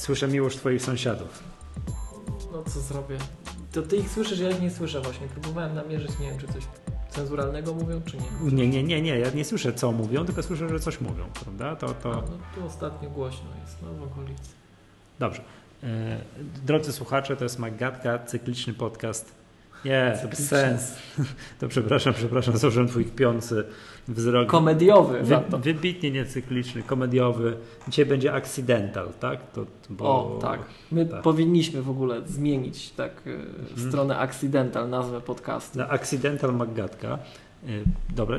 Słyszę miłość twoich sąsiadów. No co zrobię? To ty ich słyszysz, ja ich nie słyszę właśnie. Próbowałem namierzyć, nie wiem, czy coś cenzuralnego mówią, czy nie. Nie, nie, nie, nie. Ja nie słyszę, co mówią, tylko słyszę, że coś mówią, prawda? To, A, to... no tu ostatnio głośno jest, no w okolicy. Dobrze. E, Drodzy słuchacze, to jest Magatka, cykliczny podcast. Nie, to bez sens. To przepraszam, przepraszam, założyłem twój kpiący wzrok. Komediowy Wy, wybitnie niecykliczny, komediowy. Dzisiaj będzie accidental, tak? To, bo... O, tak. My tak. powinniśmy w ogóle zmienić tak e, w Mhm. stronę accidental nazwę podcastu. Na Accidental Magatka. Y, Dobra,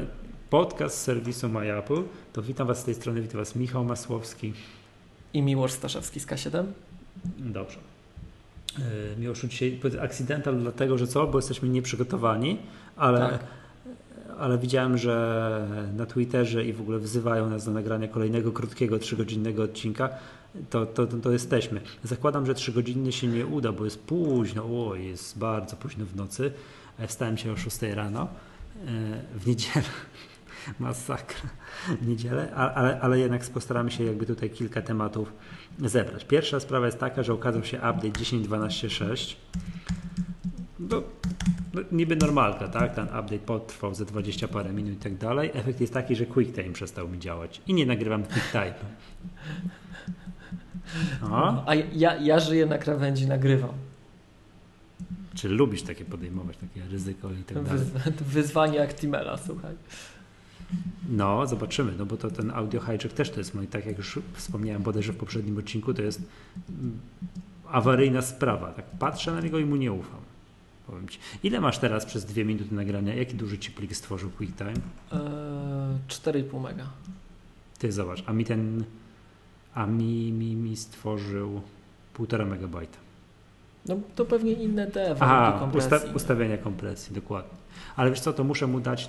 podcast z serwisu MyApple. To witam Was z tej strony, witam Was Michał Masłowski. I Miłosz Staszewski z K7. Dobrze. Y, Miłoszu, dzisiaj accidental dlatego, że co? Bo jesteśmy nieprzygotowani, ale, Tak. ale widziałem, że na Twitterze i w ogóle wzywają nas do nagrania kolejnego krótkiego, trzygodzinnego odcinka. To, to, to, jesteśmy. Zakładam, że trzygodzinny się nie uda, bo jest późno, o, jest bardzo późno w nocy. ja Wstałem się o 6 rano y, w niedzielę. Masakra. Niedzielę, ale, ale jednak postaramy się jakby tutaj kilka tematów zebrać. Pierwsza sprawa jest taka, że okazał się update 10.12.6. No, no, niby normalka, tak? Ten update potrwał ze 20 parę minut i tak dalej. Efekt jest taki, że QuickTime przestał mi działać i nie nagrywam QuickTime. O, A ja, ja żyję na krawędzi, nagrywam. czy lubisz takie podejmować, takie ryzyko i tak dalej? Wyz, wyzwanie Actimela, słuchaj. No, zobaczymy, no bo to ten audio hijack też to jest tak jak już wspomniałem bodajże w poprzednim odcinku, to jest mm, awaryjna sprawa. Tak patrzę na niego i mu nie ufam. Powiem ci. Ile masz teraz przez dwie minuty nagrania? Jaki duży ci plik stworzył QuickTime? Eee, 4,5 mega. Ty zobacz, a mi ten, a mi, mi, mi stworzył półtora megabajta. No to pewnie inne te warunki Aha, kompresji. usta- ustawienia kompresji, dokładnie. Ale wiesz co, to muszę mu dać,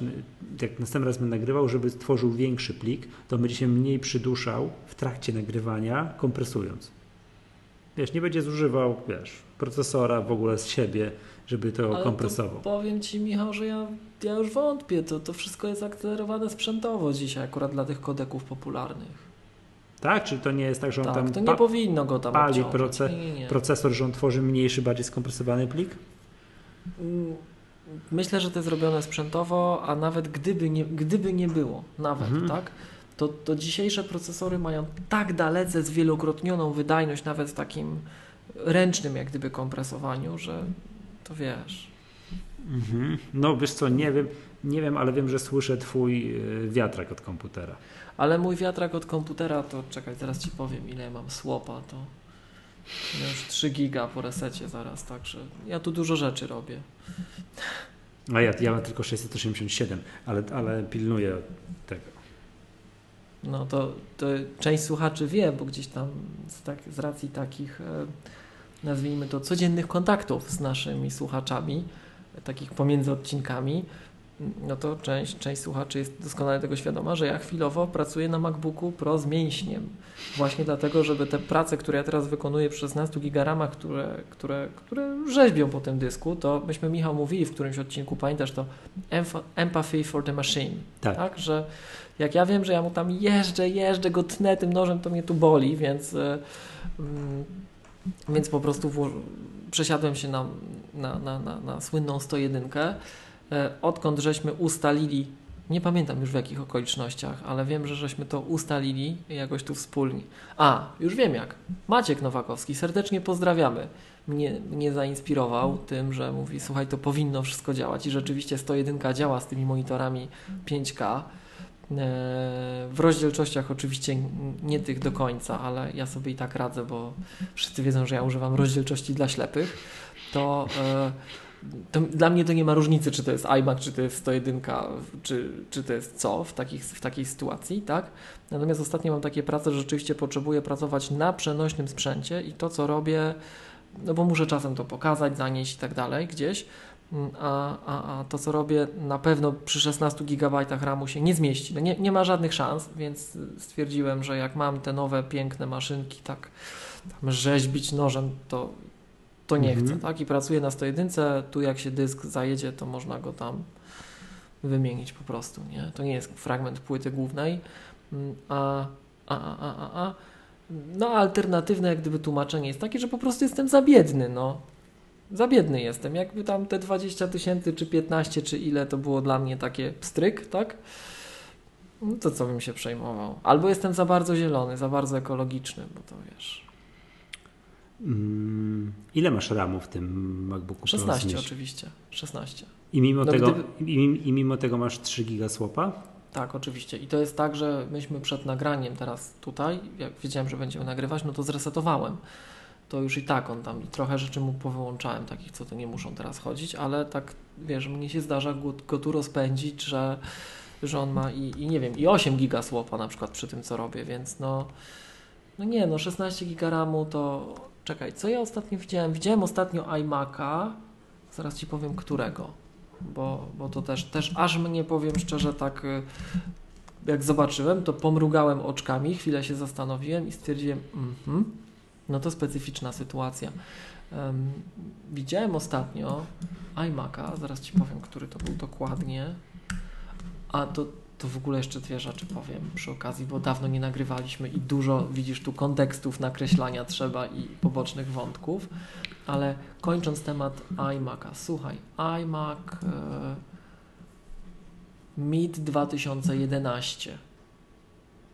jak następny raz będę nagrywał, żeby stworzył większy plik, to będzie się mniej przyduszał w trakcie nagrywania, kompresując. Wiesz, nie będzie zużywał, wiesz, procesora w ogóle z siebie, żeby to Ale kompresował. To powiem Ci, Michał, że ja, ja już wątpię. To, to wszystko jest akcelerowane sprzętowo dzisiaj, akurat dla tych kodeków popularnych. Tak? Czy to nie jest tak, że on Tak, tam to nie pa- powinno go tam pali obciążać. proce- nie, nie, nie. procesor, że on tworzy mniejszy, bardziej skompresowany plik? Myślę, że to jest zrobione sprzętowo, a nawet gdyby nie, gdyby nie było, nawet, Mhm. tak? To, to dzisiejsze procesory mają tak dalece zwielokrotnioną wydajność, nawet w takim ręcznym jak gdyby kompresowaniu, że to wiesz. Mhm. No wiesz co, nie wiem, nie wiem, ale wiem, że słyszę twój y, wiatrak od komputera. Ale mój wiatrak od komputera, to czekaj, zaraz Ci powiem, ile mam słopa, to ja już 3 giga po resecie zaraz, także ja tu dużo rzeczy robię. A ja, ja mam tylko 687, ale, ale pilnuję tego. No to, to część słuchaczy wie, bo gdzieś tam z, tak, z racji takich, e, nazwijmy to, codziennych kontaktów z naszymi słuchaczami, takich pomiędzy odcinkami, no to część, część słuchaczy jest doskonale tego świadoma, że ja chwilowo pracuję na MacBooku Pro z mięśniem. Właśnie dlatego, żeby te prace, które ja teraz wykonuję przy 16 gigaramach, które, które, które rzeźbią po tym dysku, to myśmy Michał mówili w którymś odcinku, pamiętasz to, empathy for the machine Tak. tak, że jak ja wiem, że ja mu tam jeżdżę, jeżdżę, go tnę tym nożem, to mnie tu boli, więc, e, mm, więc po prostu przesiadłem się na, na, na, na, na słynną 101. E, Odkąd żeśmy ustalili, nie pamiętam już w jakich okolicznościach, ale wiem, że żeśmy to ustalili jakoś tu wspólnie. A, już wiem jak. Maciek Nowakowski, serdecznie pozdrawiamy. Mnie, mnie zainspirował tym, że mówi, słuchaj, to powinno wszystko działać i rzeczywiście 101 działa z tymi monitorami 5K. E, W rozdzielczościach oczywiście nie tych do końca, ale ja sobie i tak radzę, bo wszyscy wiedzą, że ja używam rozdzielczości dla ślepych. To, e, to dla mnie to nie ma różnicy, czy to jest iMac, czy to jest 101, czy, czy to jest co w, takich, w takiej sytuacji, tak? Natomiast ostatnio mam takie prace, że rzeczywiście potrzebuję pracować na przenośnym sprzęcie i to, co robię, no bo muszę czasem to pokazać, zanieść i tak dalej gdzieś, Mm, a, a, a to, co robię, na pewno przy 16 GB RAMu się nie zmieści. No nie, nie ma żadnych szans, więc stwierdziłem, że jak mam te nowe, piękne maszynki, tak tam rzeźbić nożem, to, to nie Mhm. chcę, tak? I pracuję na 101, tu jak się dysk zajedzie, to można go tam wymienić po prostu, nie? To nie jest fragment płyty głównej, Mm, a, a, a, a, a, a no alternatywne jak gdyby tłumaczenie jest takie, że po prostu jestem za biedny, no. Za biedny jestem. Jakby tam te 20 tysięcy, czy 15, czy ile to było dla mnie takie pstryk, tak? No to co bym się przejmował? Albo jestem za bardzo zielony, za bardzo ekologiczny, bo to wiesz. Mm, ile masz RAMu w tym MacBooku Pro? 16 Zmieść? oczywiście. 16. I mimo, No tego, gdyby- i, I mimo tego masz 3 giga słapa? Tak, oczywiście. I to jest tak, że myśmy przed nagraniem teraz tutaj, jak wiedziałem, że będziemy nagrywać, no to zresetowałem. To już i tak on tam i trochę rzeczy mu powyłączałem, takich, co to nie muszą teraz chodzić, ale tak, wiesz, mnie się zdarza go, go tu rozpędzić, że, że on ma i, i nie wiem, i 8 giga słopa na przykład przy tym, co robię, więc no, no nie, no 16 giga RAMu to, czekaj, co ja ostatnio widziałem? Widziałem ostatnio iMac'a, zaraz Ci powiem którego. Bo, bo to też, też aż mnie powiem szczerze tak y, jak zobaczyłem, to pomrugałem oczkami, chwilę się zastanowiłem i stwierdziłem, mhm, no to specyficzna sytuacja. Em, widziałem ostatnio iMac'a, zaraz Ci powiem, który to był dokładnie, a to, to w ogóle jeszcze dwie rzeczy powiem przy okazji, bo dawno nie nagrywaliśmy i dużo, widzisz tu kontekstów nakreślania trzeba i pobocznych wątków, ale kończąc temat iMac'a, słuchaj, iMac e, Mid 2011,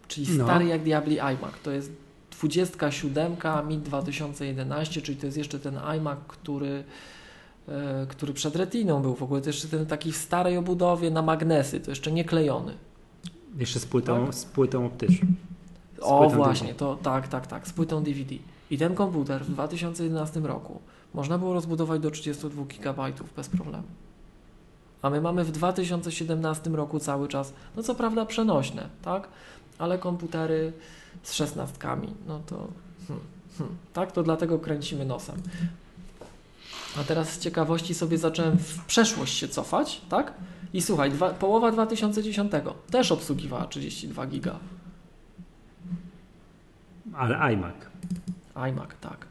czyli No. stary jak diabli iMac, to jest 27 Mid 2011, czyli to jest jeszcze ten iMac, który który przed retiną był w ogóle, to jeszcze ten taki w starej obudowie na magnesy, to jeszcze nie klejony. Jeszcze z płytą, Tak. z płytą optyczną. Z O płytą właśnie, to tak, tak, tak, z płytą DVD. I ten komputer w 2011 roku można było rozbudować do 32 GB bez problemu. A my mamy w 2017 roku cały czas, no co prawda przenośne, tak? Ale komputery z szesnastkami, no to hmm, hmm, tak, to dlatego kręcimy nosem. A teraz z ciekawości sobie zacząłem w przeszłość się cofać, tak? I słuchaj, dwa, połowa 2010 też obsługiwała 32 giga. Ale iMac. iMac, tak.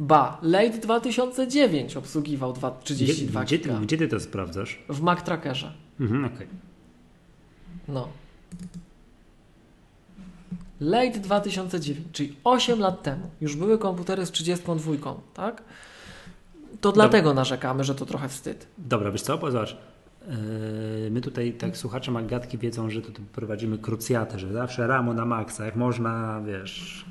Ba, late 2009 obsługiwał dwa- Gdzie, 32 gdzie, giga ty, gdzie ty to sprawdzasz? w Mac Trackerze. Mhm, okej. No. Late 2009, czyli 8 lat temu, już były komputery z 32, tak? To dlatego narzekamy, że to trochę wstyd. Dobra, wiesz co, pozwól. My tutaj, tak słuchacze Magatki wiedzą, że tu prowadzimy krucjatę, że zawsze ramo na maksa, jak można, wiesz,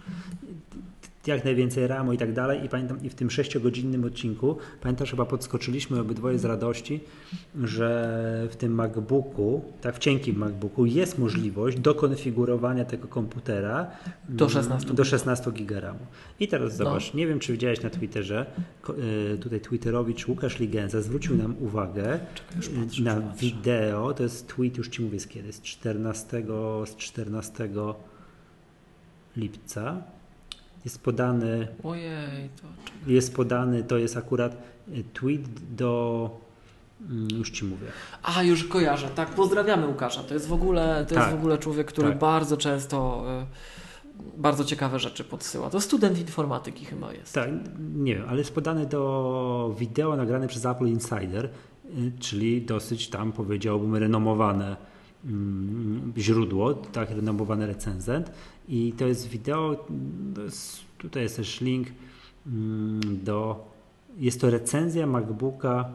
jak najwięcej ramo i tak dalej. I pamiętam, i w tym sześciogodzinnym odcinku, pamiętasz, chyba podskoczyliśmy obydwoje z radości, że w tym MacBooku, tak w cienkim MacBooku jest możliwość dokonfigurowania tego komputera Do mm, 16 do 16 giga RAMu. I teraz No. zobacz, nie wiem, czy widziałeś na Twitterze, y, tutaj Twitterowicz Łukasz Ligenza zwrócił nam uwagę Czekaj, na patrzę. wideo, to jest tweet, już Ci mówię z kiedy, z 14, z 14 lipca. Jest podany, Ojej, to czekaj. jest podany, to jest akurat y, tweet do, mm, już Ci mówię, A, już kojarzę, tak, pozdrawiamy Łukasza. To jest w ogóle, to Tak, jest w ogóle człowiek, który tak. bardzo często y, bardzo ciekawe rzeczy podsyła. To student informatyki chyba jest. Tak, nie wiem, ale jest podany do wideo nagrane przez Apple Insider, y, czyli dosyć tam powiedziałbym renomowane mm, źródło, tak, renomowany recenzent i to jest wideo, to jest, tutaj jest też link mm, do, jest to recenzja MacBooka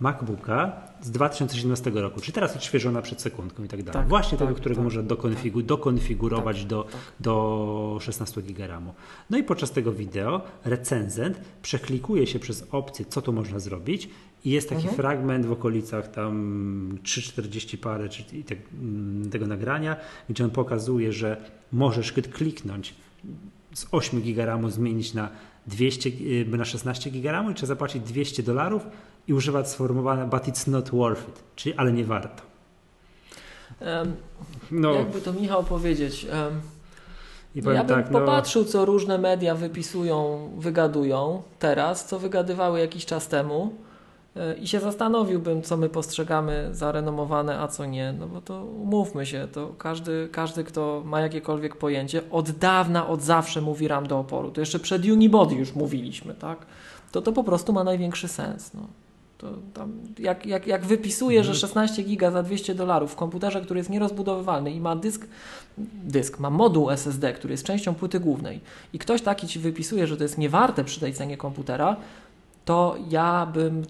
MacBooka z 2017 roku, czyli teraz odświeżona przed sekundką i tak dalej. Tak, Właśnie tak, tego, którego tak, można dokonfigu- dokonfigurować do, Tak. do 16 GB RAMu. No i podczas tego wideo recenzent przeklikuje się przez opcję, co tu można zrobić i jest taki Mhm. fragment w okolicach tam 3,40 parę czy, te, mm, tego nagrania, gdzie on pokazuje, że możesz kliknąć z 8 GB RAMu zmienić na 200, y, na 16 GB RAMu i trzeba zapłacić 200 dolarów i używać sformułowania but it's not worth it, czyli ale nie warto. Em, No Jakby to Michał powiedzieć, em, i ja bym tak, no, popatrzył, co różne media wypisują, wygadują teraz, co wygadywały jakiś czas temu e, i się zastanowiłbym, co my postrzegamy za renomowane, a co nie, no bo to umówmy się, to każdy, każdy kto ma jakiekolwiek pojęcie, od dawna, od zawsze mówi RAM do oporu, to jeszcze przed Unibody już mówiliśmy, tak? To to po prostu ma największy sens, no. To tam, jak, jak, jak wypisuje, Mhm. że 16 giga za 200 dolarów w komputerze, który jest nierozbudowywalny i ma dysk, dysk, ma moduł SSD, który jest częścią płyty głównej i ktoś taki ci wypisuje, że to jest niewarte przy tej cenie komputera, to ja bym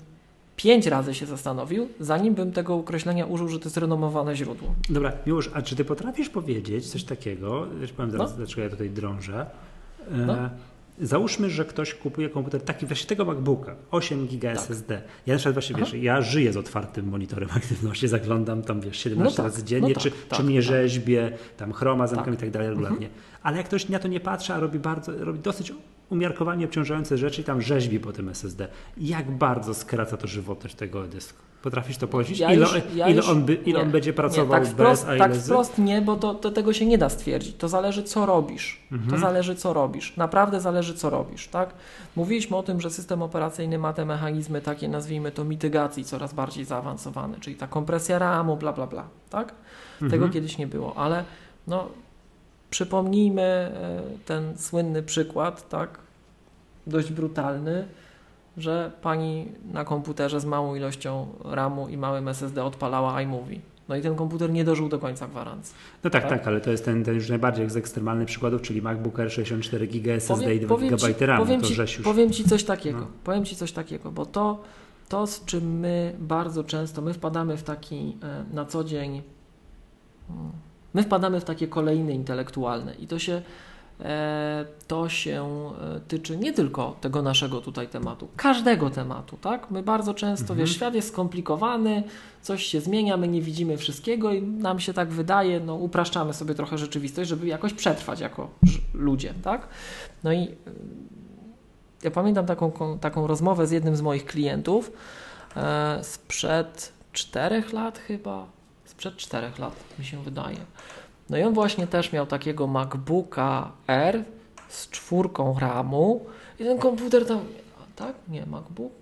pięć razy się zastanowił, zanim bym tego określenia użył, że to jest renomowane źródło. Dobra, już, a czy ty potrafisz powiedzieć coś takiego? Już powiem zaraz, No. dlaczego ja tutaj drążę. E, No. Załóżmy, że ktoś kupuje komputer taki właśnie tego MacBooka, 8 GB Tak. SSD. Ja na przykład właśnie, Aha. wiesz, ja żyję z otwartym monitorem aktywności, zaglądam tam, wiesz, 17 No tak, razy dziennie, no tak, czy, tak, czy mnie tak. rzeźbię, tam chroma zamykam Tak. i tak dalej regularnie. Ale jak ktoś na to nie patrzy, a robi bardzo, robi dosyć umiarkowanie obciążające rzeczy i tam rzeźbi po tym SSD. Jak bardzo skraca to żywotność tego dysku? Potrafisz to powiedzieć? Ja ile ja ile, on, by, ile nie, on będzie pracował nie, tak wprost, bez, a tak wprost nie, bo to, to tego się nie da stwierdzić. To zależy, co robisz. To Mhm. zależy, co robisz. Naprawdę zależy, co robisz, tak? Mówiliśmy o tym, że system operacyjny ma te mechanizmy takie, nazwijmy to, mitygacji coraz bardziej zaawansowane, czyli ta kompresja RAMu, bla, bla, bla, tak? Tego Mhm. kiedyś nie było, ale no, przypomnijmy e, ten słynny przykład, tak? Dość brutalny, że pani na komputerze z małą ilością RAMu i małym SSD odpalała iMovie. No i ten komputer nie dożył do końca gwarancji. No tak, tak? tak, ale to jest ten, ten już najbardziej z ekstremalnych przykładów, czyli MacBook Air 64 GB SSD Powiem- i 2 powiem ci- GB RAM. powiem To ci, już... powiem ci coś takiego. No. Powiem ci coś takiego, bo to, to z czym my bardzo często, my wpadamy w taki e, na co dzień, mm, my wpadamy w takie kolejny intelektualne i to się e, to się e, tyczy nie tylko tego naszego tutaj tematu, każdego tematu, tak? My bardzo często, Mhm. wiesz, świat jest skomplikowany, coś się zmienia, my nie widzimy wszystkiego i nam się tak wydaje, no upraszczamy sobie trochę rzeczywistość, żeby jakoś przetrwać jako ludzie, tak? No i y, ja pamiętam taką, taką rozmowę z jednym z moich klientów e, sprzed czterech lat chyba, sprzed czterech lat mi się wydaje. No i on właśnie też miał takiego MacBooka R z czwórką RAMu i ten komputer tam, tak? Nie, MacBook?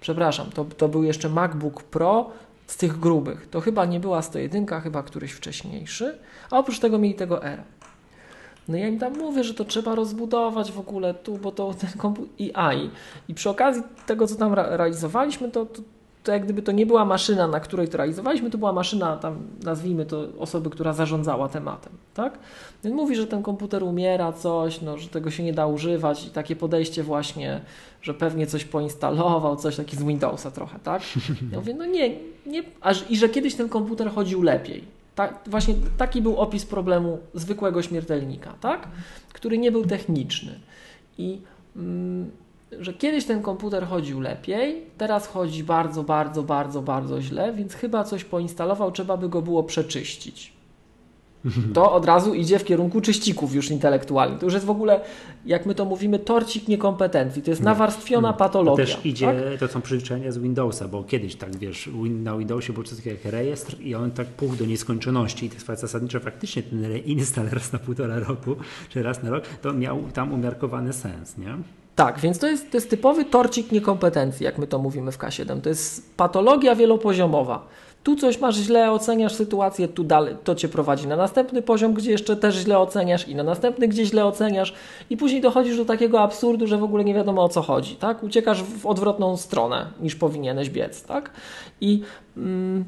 Przepraszam, to, to był jeszcze MacBook Pro z tych grubych. To chyba nie była 101, chyba któryś wcześniejszy, a oprócz tego mieli tego R. No ja im tam mówię, że to trzeba rozbudować w ogóle tu, bo to ten komputer i AI. I przy okazji tego, co tam realizowaliśmy, to, to, to jak gdyby to nie była maszyna, na której to realizowaliśmy, to była maszyna tam, nazwijmy to, osoby, która zarządzała tematem, tak? Więc mówi, że ten komputer umiera, coś, no, że tego się nie da używać i takie podejście właśnie, że pewnie coś poinstalował, coś taki z Windowsa trochę, tak? Ja mówię, no nie, nie, aż, i że kiedyś ten komputer chodził lepiej. Tak, właśnie taki był opis problemu zwykłego śmiertelnika, tak? który nie był techniczny. I mm, że kiedyś ten komputer chodził lepiej, teraz chodzi bardzo, bardzo, bardzo, bardzo źle, więc chyba coś poinstalował, trzeba by go było przeczyścić. To od razu idzie w kierunku czyścików już intelektualnych. To już jest w ogóle, jak my to mówimy, torcik niekompetencji. To jest nawarstwiona To patologia. też idzie, tak? to są przyzwyczajenia z Windowsa, bo kiedyś tak, wiesz, na Windowsie był coś takiego jak rejestr i on tak puchł do nieskończoności i to jest zasadniczo faktycznie ten reinstall raz na półtora roku, czy raz na rok, to miał tam umiarkowany sens, nie? Tak, więc to jest, to jest typowy torcik niekompetencji, jak my to mówimy w K7. To jest patologia wielopoziomowa. Tu coś masz źle, oceniasz sytuację, tu dalej, to cię prowadzi na następny poziom, gdzie jeszcze też źle oceniasz i na następny, gdzie źle oceniasz i później dochodzisz do takiego absurdu, że w ogóle nie wiadomo o co chodzi, tak? Uciekasz w odwrotną stronę niż powinieneś biec, tak? I, mm,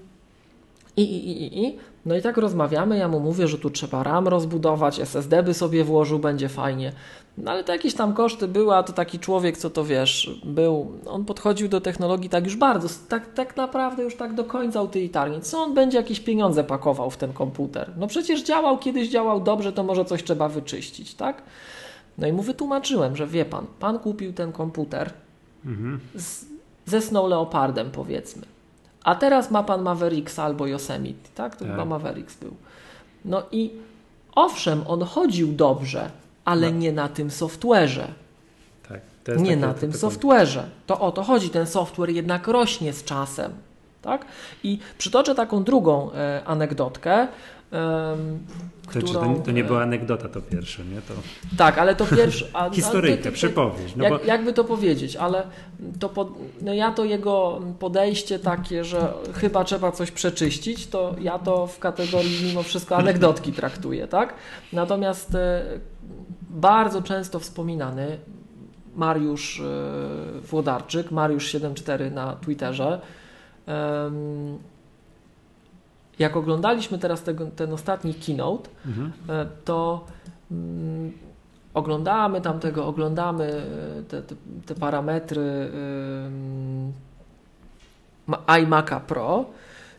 i, i, i, i, no i tak rozmawiamy, ja mu mówię, że tu trzeba RAM rozbudować, SSD by sobie włożył, będzie fajnie. No ale to jakieś tam koszty były, a to taki człowiek, co to wiesz, był, on podchodził do technologii tak już bardzo, tak, tak naprawdę już tak do końca utylitarnie. Co on będzie jakieś pieniądze pakował w ten komputer? No przecież działał, kiedyś działał dobrze, to może coś trzeba wyczyścić, tak? No i mu wytłumaczyłem, że wie pan, pan kupił ten komputer Mhm. z, ze Snow Leopardem powiedzmy. A teraz ma pan Mavericks albo Yosemite, tak? To Tak. chyba Mavericks był. No i owszem, on chodził dobrze, ale No. nie na tym software'ze. Tak. To Nie takie- na to- tym to- software'ze. To o to chodzi. Ten software jednak rośnie z czasem. Tak? I przytoczę taką drugą e, anegdotkę. em, To, czy którą, to, to nie e, była anegdota to pierwsze, nie? To Tak, ale to ty- ty- przypowieść. No jak, bo, Jakby to powiedzieć, ale to pod, no ja to jego podejście takie, że chyba trzeba coś przeczyścić, to ja to w kategorii mimo wszystko anegdotki traktuję, tak? Natomiast e, bardzo często wspominany Mariusz e, Włodarczyk, Mariusz74 na Twitterze. Jak oglądaliśmy teraz tego, ten ostatni keynote, Mhm. e, to mm, oglądamy tam tego, oglądamy e, te, te, te parametry iMac'a Pro.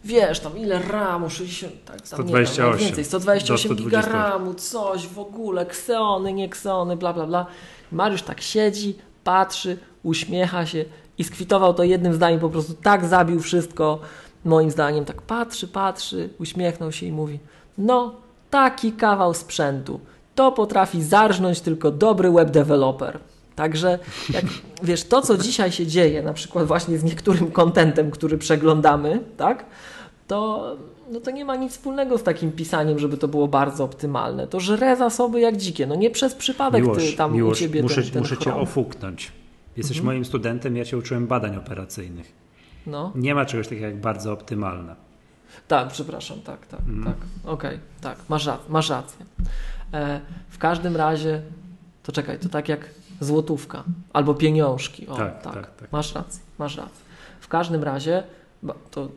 Wiesz, tam ile RAMu, 60, tak, tam nie wiem, 128. więcej, 128 Do giga 128. RAMu, coś w ogóle, ksony, nie ksony, bla, bla, bla. Mariusz tak siedzi, patrzy, uśmiecha się i skwitował to jednym zdaniem, po prostu tak zabił wszystko, moim zdaniem, tak patrzy, patrzy, uśmiechnął się i mówi, no, taki kawał sprzętu, to potrafi zarżnąć tylko dobry web developer. Także, jak, wiesz, to co dzisiaj się dzieje, na przykład właśnie z niektórym kontentem, który przeglądamy, tak, to, no to nie ma nic wspólnego z takim pisaniem, żeby to było bardzo optymalne. To żre zasoby jak dzikie. No nie przez przypadek Miłosz, ty tam Miłosz, u ciebie muszę, ten, ten muszę cię ofuknąć. Jesteś Mhm. moim studentem, ja cię uczyłem badań operacyjnych. No. Nie ma czegoś takiego jak bardzo optymalne. Tak, przepraszam, tak, tak, Mhm. tak. Okej, tak, masz, rac- masz rację. E, w każdym razie, to czekaj, to tak jak złotówka albo pieniążki. O, Tak, tak, tak, tak. Masz rację, masz rację. W każdym razie, to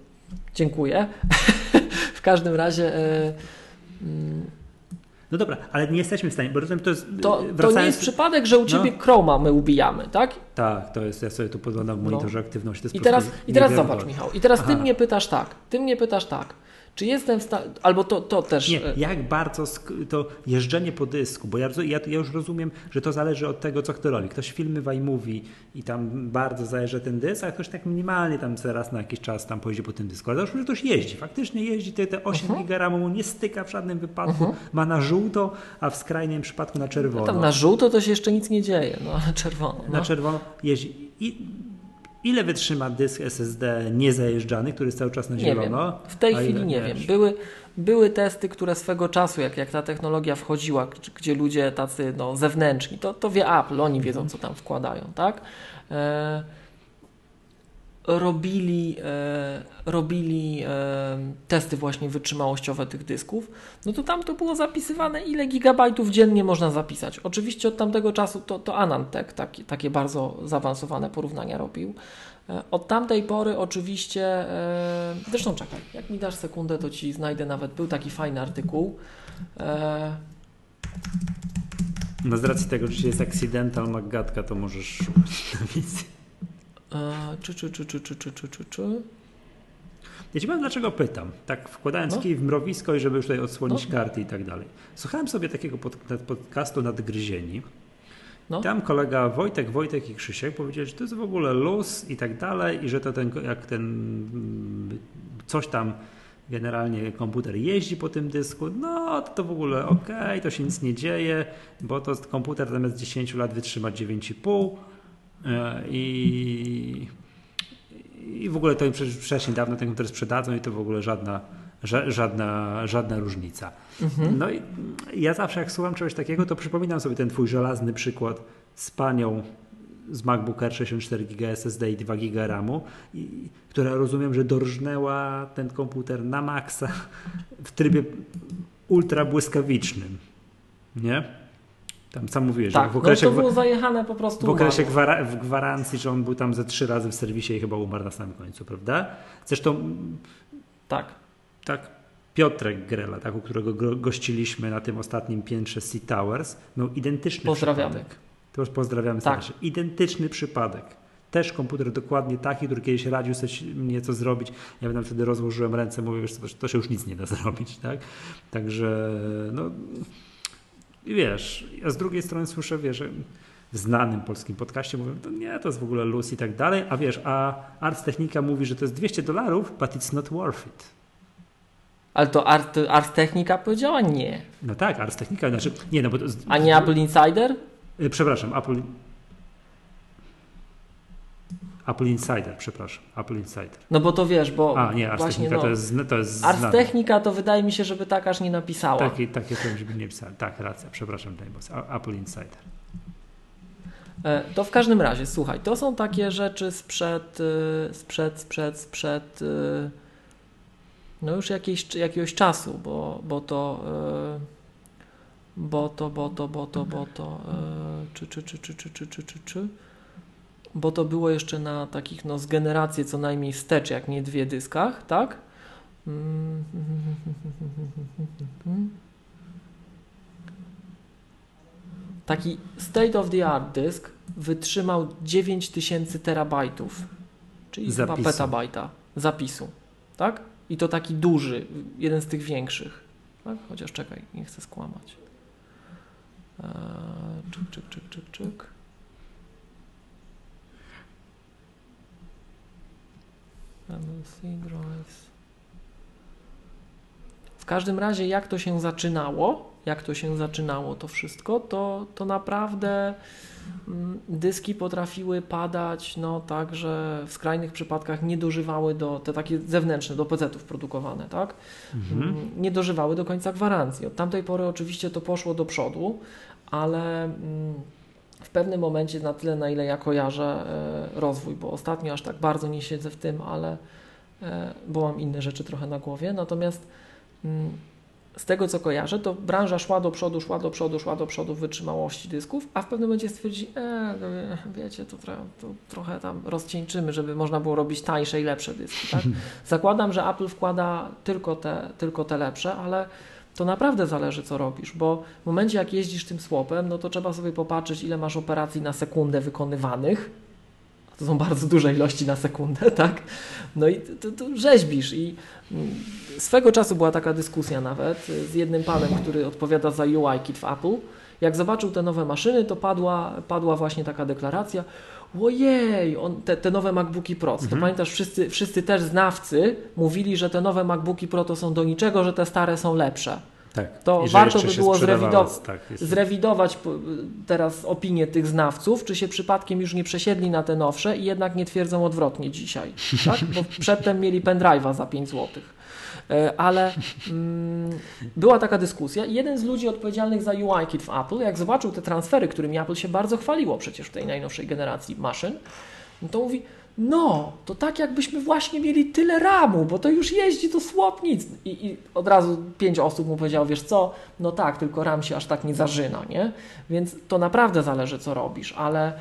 dziękuję. w każdym razie, e, mm, No dobra, ale nie jesteśmy w stanie, bo rozumiem, to jest. to, to nie wracając- jest przypadek, że u ciebie No. Chroma my ubijamy, tak? Tak, to jest, ja sobie tu podglądam w No. monitorze aktywności. To jest I teraz, i teraz zobacz, Michał, i teraz ty Aha. mnie pytasz tak, ty mnie pytasz tak, czy jestem w stanie, albo to, to też. Nie, e, jak bardzo to jeżdżenie po dysku, bo ja, ja, ja już rozumiem, że to zależy od tego, co kto robi. Ktoś filmy w iMovie i tam bardzo zajeżdża ten dysk, a ktoś tak minimalnie tam raz na jakiś czas tam pojedzie po tym dysku. Ale to już ktoś jeździ, faktycznie jeździ, te, te 8 Mhm. giga RAMu mu nie styka w żadnym wypadku, ma na żółto, a w skrajnym przypadku na czerwono. Tam na żółto to się jeszcze nic nie dzieje, no ale czerwono. No. Na czerwono jeździ. I, ile wytrzyma dysk SSD niezajeżdżany, który jest cały czas na zielono? W tej chwili nie wiesz? wiem. Były, były testy, które swego czasu, jak, jak ta technologia wchodziła, gdzie- gdzie ludzie tacy no, zewnętrzni, to, to wie Apple, oni wiedzą, co tam wkładają, tak? E, robili e, robili e, testy właśnie wytrzymałościowe tych dysków, no to tam to było zapisywane, ile gigabajtów dziennie można zapisać. Oczywiście od tamtego czasu to, to Anantech takie, takie bardzo zaawansowane porównania robił. E, Od tamtej pory oczywiście, zresztą czekaj, jak mi dasz sekundę, to Ci znajdę nawet, był taki fajny artykuł. No z racji tego, że jest accidental Maggatka, to możesz szukać na wizji. E, czy, czy, czy, czy, czy, czy, czy, czy, czy. Ja ci powiem, dlaczego pytam. Tak wkładając No. kij w mrowisko i żeby już tutaj odsłonić No. karty i tak dalej. Słuchałem sobie takiego pod, podcastu Nadgryzieni. No. Tam kolega Wojtek, Wojtek i Krzysiek powiedzieli, że to jest w ogóle luz i tak dalej i że to ten, jak ten coś tam generalnie komputer jeździ po tym dysku, no to, to w ogóle okej, to się nic nie dzieje, bo to komputer zamiast 10 lat wytrzyma 9,5 e, i, i w ogóle to im wcześniej dawno ten komputer sprzedadzą i to w ogóle żadna, ża- żadna, żadna różnica. Mhm. No i ja zawsze jak słucham czegoś takiego, to przypominam sobie ten twój żelazny przykład z panią z MacBook Air 64 GB SSD i 2 GB RAMu, i, która rozumiem, że dorżnęła ten komputer na maksa w trybie ultra błyskawicznym. Nie? Tam sam mówiłeś, Tak, że w no okresie, to było zajechane po prostu. w okresie gwara- w gwarancji, że on był tam ze trzy razy w serwisie i chyba umarł na samym końcu, prawda? Zresztą Tak. tak, Piotrek Grela, tak, u którego gro- gościliśmy na tym ostatnim piętrze Sea Towers, miał identyczny Pozdrawiamy. przypadek. To już pozdrawiamy Tak. serdecznie. Identyczny przypadek. Też komputer dokładnie taki, który kiedyś radził sobie mnie co zrobić. Ja tam wtedy rozłożyłem ręce, mówię, co, to, to się już nic nie da zrobić, tak? Także, no, i wiesz, a z drugiej strony słyszę, wiesz, że w znanym polskim podcaście mówią, to nie, to jest w ogóle luz i tak dalej, a wiesz, a Arts Technica mówi, że to jest 200 dolarów, but it's not worth it. Ale to Art, Art Technica powiedziała nie. No tak, Ars Technica, znaczy, nie no, bo to, A nie Apple Insider? Y, Przepraszam, Apple. Apple Insider, przepraszam. Apple Insider. No bo to wiesz, bo A, nie, Ars właśnie Technica no, to jest, to jest Ars znane. Technica to wydaje mi się, żeby tak aż nie napisała. Takie, takie to by nie pisałem. Tak, racja, przepraszam, Dejbos. Apple Insider. E, To w każdym razie, słuchaj, to są takie rzeczy sprzed, y, sprzed, sprzed, sprzed, y, no już jakiejś, jakiegoś czasu, bo, bo to, bo to, bo to, bo to, bo to, czy, czy, czy, czy, czy, czy, czy, czy, czy, bo to było jeszcze na takich, no z generację co najmniej wstecz, jak nie dwie dyskach, tak? Taki state of the art dysk wytrzymał 9000 terabajtów, czyli Zapisu. chyba petabajta zapisu, tak? I to taki duży, jeden z tych większych, tak? Chociaż czekaj, nie chcę skłamać. Eee, czyk, czyk, czyk, czyk, czyk. MLC drives. W każdym razie, jak to się zaczynało, jak to się zaczynało to wszystko, to, to naprawdę mm, dyski potrafiły padać, no tak, że w skrajnych przypadkach nie dożywały do, te takie zewnętrzne, do PC-ów produkowane, tak? Mhm. Mm, nie dożywały do końca gwarancji. Od tamtej pory oczywiście to poszło do przodu, ale mm, w pewnym momencie na tyle, na ile ja kojarzę e, rozwój, bo ostatnio aż tak bardzo nie siedzę w tym, ale e, bo mam inne rzeczy trochę na głowie. Natomiast mm, z tego co kojarzę, to branża szła do przodu, szła do przodu, szła do przodu w wytrzymałości dysków, a w pewnym momencie stwierdzi, e, no wie- wiecie, to, trochę- to trochę tam rozcieńczymy, żeby można było robić tańsze i lepsze dyski. Tak? Zakładam, że Apple wkłada tylko te, tylko te lepsze, ale to naprawdę zależy, co robisz, bo w momencie, jak jeździsz tym słopem, no to trzeba sobie popatrzeć, ile masz operacji na sekundę wykonywanych. To są bardzo duże ilości na sekundę, tak? No i to, to rzeźbisz. I mm, swego czasu była taka dyskusja nawet y, z jednym panem, który odpowiada za UI-kit w Apple. Jak zobaczył te nowe maszyny, to padła, padła właśnie taka deklaracja, ojej, on, te, te nowe MacBooki Pro, to Mhm. pamiętasz, wszyscy, wszyscy też znawcy mówili, że te nowe MacBooki Pro to są do niczego, że te stare są lepsze. Tak. To warto by było sprzedawało, zrewidować- Tak. Zrewidować teraz opinię tych znawców, czy się przypadkiem już nie przesiedli na te nowsze i jednak nie twierdzą odwrotnie dzisiaj, tak? Bo przedtem mieli pendrive'a za 5 złotych. E, Ale mm, była taka dyskusja i jeden z ludzi odpowiedzialnych za UI-kit w Apple, jak zobaczył te transfery, którymi Apple się bardzo chwaliło przecież w tej najnowszej generacji maszyn, no to mówi, no, to tak jakbyśmy właśnie mieli tyle ramu, bo to już jeździ to słop nic. I, I od razu pięć osób mu powiedziało, wiesz co, no tak, tylko ram się aż tak nie zażyna, nie? Więc to naprawdę zależy, co robisz, ale,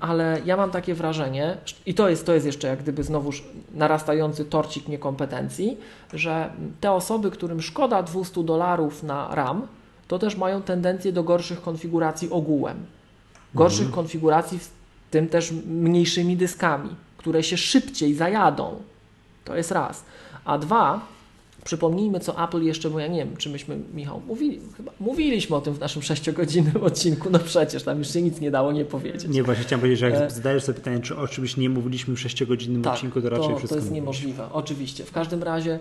ale ja mam takie wrażenie, i to jest, to jest jeszcze jak gdyby znowuż narastający torcik niekompetencji, że te osoby, którym szkoda 200 dolarów na RAM, to też mają tendencję do gorszych konfiguracji ogółem. Gorszych Mhm. konfiguracji, w tym też mniejszymi dyskami, które się szybciej zajadą. To jest raz. A dwa, przypomnijmy, co Apple jeszcze, bo ja nie wiem, czy myśmy, Michał, mówili, chyba mówiliśmy o tym w naszym sześciogodzinnym odcinku, no przecież tam już się nic nie dało nie powiedzieć. Nie, właśnie chciałem powiedzieć, że jak E, zadajesz sobie pytanie, czy o czymś nie mówiliśmy w sześciogodzinnym Tak, odcinku, to raczej to, wszystko to jest mówiliśmy. niemożliwe, oczywiście. W każdym razie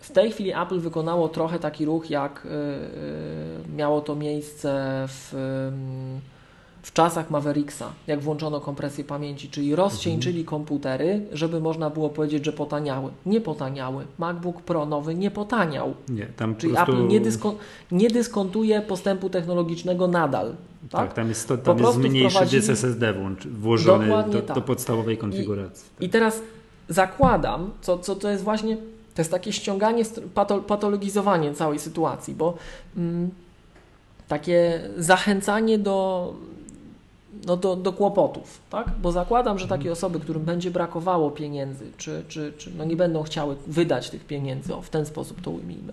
w tej chwili Apple wykonało trochę taki ruch, jak y, y, miało to miejsce w, w czasach Mavericksa, jak włączono kompresję pamięci, czyli rozcieńczyli komputery, żeby można było powiedzieć, że potaniały. Nie potaniały. MacBook Pro nowy nie potaniał. Nie, tam Czyli prostu... Apple nie, nie dyskontuje postępu technologicznego nadal. Tak, Tak? tam jest, to, Po tam jest mniejszy wprowadzili- dysk SSD włącz, włożony do, tak. do podstawowej konfiguracji. I teraz zakładam, co, co to jest właśnie, to jest takie ściąganie, patologizowanie całej sytuacji, bo mm, takie zachęcanie do, no do, do kłopotów, tak? Bo zakładam, że takie osoby, którym będzie brakowało pieniędzy, czy, czy, czy no nie będą chciały wydać tych pieniędzy, o w ten sposób to ujmijmy,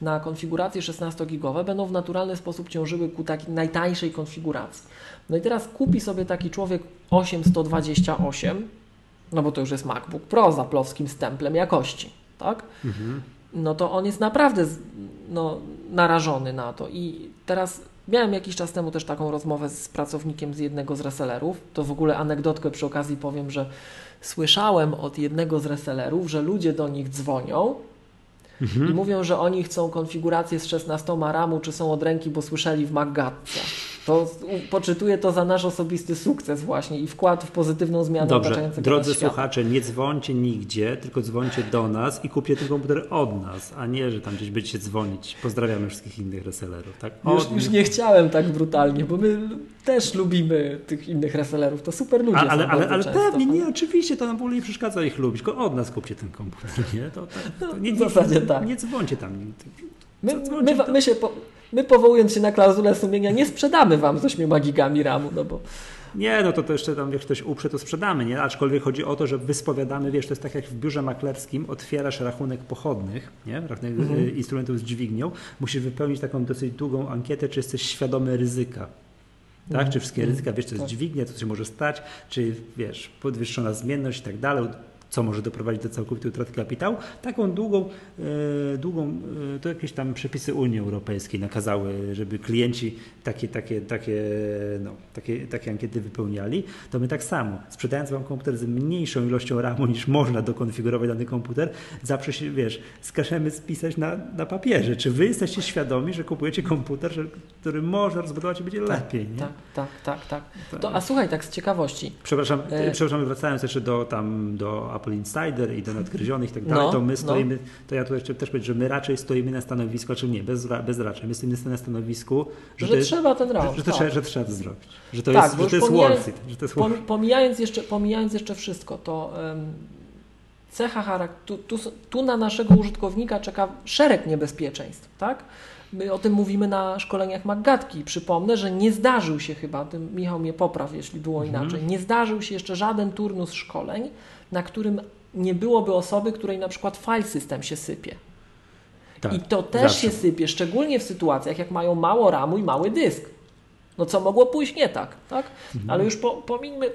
na konfiguracje 16-gigowe, będą w naturalny sposób ciążyły ku takiej najtańszej konfiguracji. No i teraz kupi sobie taki człowiek 8128, no bo to już jest MacBook Pro z aplowskim stemplem jakości, tak? Mhm. no to on jest naprawdę no, narażony na to. I teraz miałem jakiś czas temu też taką rozmowę z pracownikiem z jednego z resellerów. To w ogóle anegdotkę przy okazji powiem, że słyszałem od jednego z resellerów, że ludzie do nich dzwonią i Mhm. mówią, że oni chcą konfigurację z 16 ramu, czy są od ręki, bo słyszeli w MacGatce. To poczytuję to za nasz osobisty sukces właśnie i wkład w pozytywną zmianę Dobrze, drodzy słuchacze, nie dzwońcie nigdzie, tylko dzwońcie do nas i kupcie ten komputer od nas, a nie, że tam gdzieś będziecie dzwonić. Pozdrawiamy wszystkich innych resellerów. Tak? Już, już nie chciałem tak brutalnie, bo my też lubimy tych innych resellerów. To super ludzie A, ale, ale, ale często. pewnie, nie, oczywiście, to nam w ogóle nie przeszkadza ich lubić, tylko od nas kupcie ten komputer, nie? To, to, to nie, w zasadzie tak. Nie dzwońcie tam. My, my, my się po, my powołując się na klauzulę sumienia nie sprzedamy wam z 8 gigami RAMu, no bo Nie, no to, to jeszcze tam, jak ktoś uprze, to sprzedamy, nie? Aczkolwiek chodzi o to, że wyspowiadamy, wiesz, to jest tak jak w biurze maklerskim, otwierasz rachunek pochodnych, nie? Rachunek Mhm. y, instrumentów z dźwignią, musisz wypełnić taką dosyć długą ankietę, czy jesteś świadomy ryzyka. Tak? Mhm. Czy wszystkie Mhm. ryzyka, wiesz, co jest Tak. dźwignia, co się może stać, czy wiesz, podwyższona zmienność i tak dalej, co może doprowadzić do całkowitej utraty kapitału. Taką długą, e, długą e, to jakieś tam przepisy Unii Europejskiej nakazały, żeby klienci takie, takie, takie, no, takie, takie ankiety wypełniali. To my tak samo, sprzedając wam komputer z mniejszą ilością RAMu niż można dokonfigurować dany komputer, zawsze się, wiesz, skażemy spisać na, na papierze. Czy wy jesteście świadomi, że kupujecie komputer, który może rozbudować i będzie lepiej, nie? tak, tak, tak, tak. Tak. To, a słuchaj, tak z ciekawości. Przepraszam, E- przepraszam, wracając jeszcze do tam do Apple Insider i do nadgryzionych i tak dalej, No, to my no. stoimy, to ja tu jeszcze też powiem, że my raczej stoimy na stanowisku, czy nie, bez, bez raczej, my stoimy na stanowisku, że, Że, to jest, trzeba ten RAM. że, to tak. trzeba, że trzeba to zrobić, że to Tak, jest, że to jest pomijając- worth it, że to jest worth Pom, pomijając, jeszcze, pomijając jeszcze wszystko, to em, cecha charakteru, tu, tu, tu na naszego użytkownika czeka szereg niebezpieczeństw, tak? My o tym mówimy na szkoleniach Maggatki. Przypomnę, że nie zdarzył się chyba, ty, Michał mnie popraw, jeśli było Mhm. inaczej, nie zdarzył się jeszcze żaden turnus szkoleń, na którym nie byłoby osoby, której na przykład file system się sypie. tak, I to też zawsze. się sypie, szczególnie w sytuacjach, jak mają mało ramu i mały dysk. No co mogło pójść nie tak, tak? Mhm. Ale już po,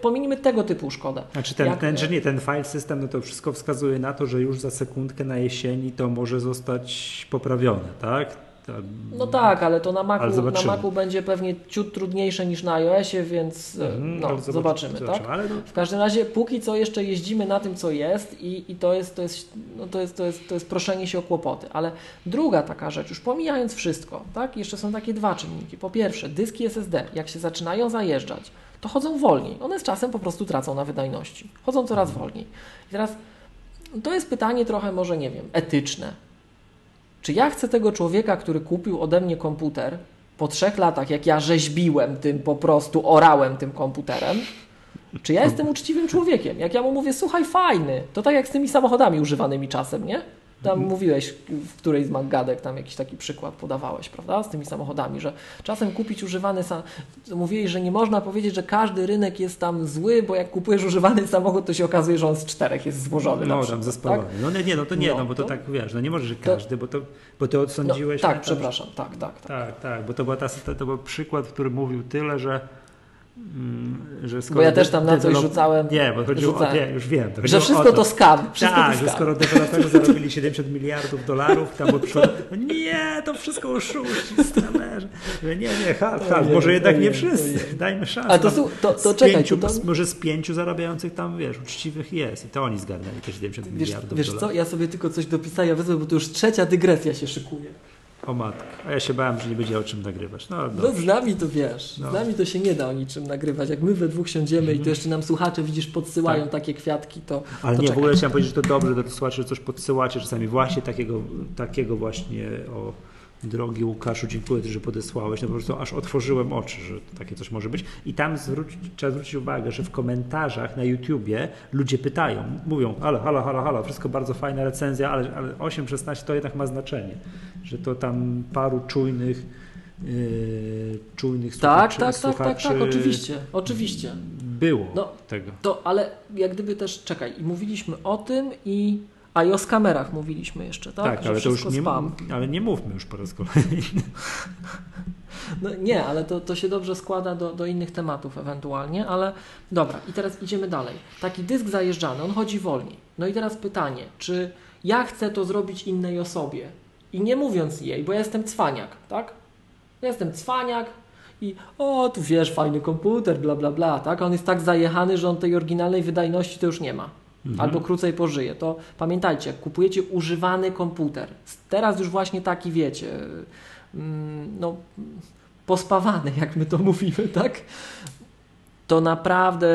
pomińmy tego typu szkodę. Znaczy ten, Jak- ten, że nie, ten file system, no to wszystko wskazuje na to, że już za sekundkę na jesieni to może zostać poprawione, tak? Tam- No tak, ale to na Macu, na zobaczymy. Macu będzie pewnie ciut trudniejsze niż na iOSie, więc e, Mhm, no, ale zobaczy- zobaczymy, tak? No, W każdym razie póki co jeszcze jeździmy na tym, co jest i, i to, jest, to, jest, no to, jest, to, jest, to jest proszenie się o kłopoty. Ale druga taka rzecz, już pomijając wszystko, tak? jeszcze są takie dwa czynniki. Po pierwsze, dyski SSD, jak się zaczynają zajeżdżać, to chodzą wolniej. One z czasem po prostu tracą na wydajności. Chodzą coraz wolniej. I teraz to jest pytanie trochę może, nie wiem, etyczne. Czy ja chcę tego człowieka, który kupił ode mnie komputer po trzech latach, jak ja rzeźbiłem tym po prostu, orałem tym komputerem, czy ja jestem uczciwym człowiekiem? Jak ja mu mówię, słuchaj, fajny, to tak jak z tymi samochodami używanymi czasem, nie? Tam mówiłeś w którejś z Maggadek, tam jakiś taki przykład podawałeś, prawda? Z tymi samochodami, że czasem kupić używany samochód, mówiłeś, że nie można powiedzieć, że każdy rynek jest tam zły, bo jak kupujesz używany samochód, to się okazuje, że on z czterech jest złożony. no przykład, tam zespołowany. tak? No nie, nie, no to nie, no, No, bo to, to- tak wiesz, no nie możesz, że każdy, bo to, bo ty No, odsądziłeś... tak, tam- przepraszam, tak, tak, tak. Tak, tak, bo to, była ta, to, to był przykład, który mówił tyle, że. Mm, że skoro Bo ja też tam na coś rzucałem. Nie, bo chodziło rzucałem. o. Nie, już wiem. To Że wszystko to skam. Wszystko tak, to że skam. skoro deweloperzy zarobili 70 miliardów dolarów, tam bo przyszło, no nie, to wszystko oszuści, skamerzy. Że Nie, nie, halt, Ojej, może jednak nie ojej, wszyscy, dajmy szansę. Ale to, to, to czekaj, pięciu, to, to, może z pięciu zarabiających tam, wiesz, uczciwych jest i to oni zgarnęli te 70 wiesz, miliardów wiesz dolarów. co, ja sobie tylko coś dopisałem, wezmę, bo to już trzecia dygresja się szykuje. O matko, a ja się bałem, że nie będzie o czym nagrywać. No, No z nami to wiesz, No. z nami to się nie da o niczym nagrywać. Jak my we dwóch siądziemy i Mhm. to jeszcze nam słuchacze, widzisz, podsyłają Tak. takie kwiatki, to, Ale to nie, w czekaj. ogóle chciałem powiedzieć, że to dobrze, że słuchacze coś podsyłacie czasami właśnie takiego, takiego właśnie o drogi Łukaszu, dziękuję że podesłałeś, no po prostu aż otworzyłem oczy, że takie coś może być i tam zwróć, trzeba zwrócić uwagę, że w komentarzach na YouTubie ludzie pytają, mówią, halo, halo, halo, halo, wszystko bardzo fajna recenzja, ale, ale 8-16 to jednak ma znaczenie, że to tam paru czujnych yy, czujnych Tak, słuchaczy, tak, tak, tak, tak, słuchaczy oczywiście, oczywiście. było No, tego. To, ale jak gdyby też, czekaj, i mówiliśmy o tym i, a i o skamerach mówiliśmy jeszcze, tak? Tak, Że ale to już nie, spam. ale nie mówmy już po raz kolejny. No, nie, ale to, to się dobrze składa do, do innych tematów ewentualnie, ale dobra, i teraz idziemy dalej. Taki dysk zajeżdżany, on chodzi wolniej. No i teraz pytanie, czy ja chcę to zrobić innej osobie? I nie mówiąc jej, bo ja jestem cwaniak, tak? Ja jestem cwaniak i o, tu wiesz, fajny komputer, bla, bla, bla, tak? On jest tak zajechany, że on tej oryginalnej wydajności to już nie ma. Mhm. Albo krócej pożyje. To pamiętajcie, jak kupujecie używany komputer, teraz już właśnie taki wiecie, mm, no pospawany, jak my to mówimy, tak? To naprawdę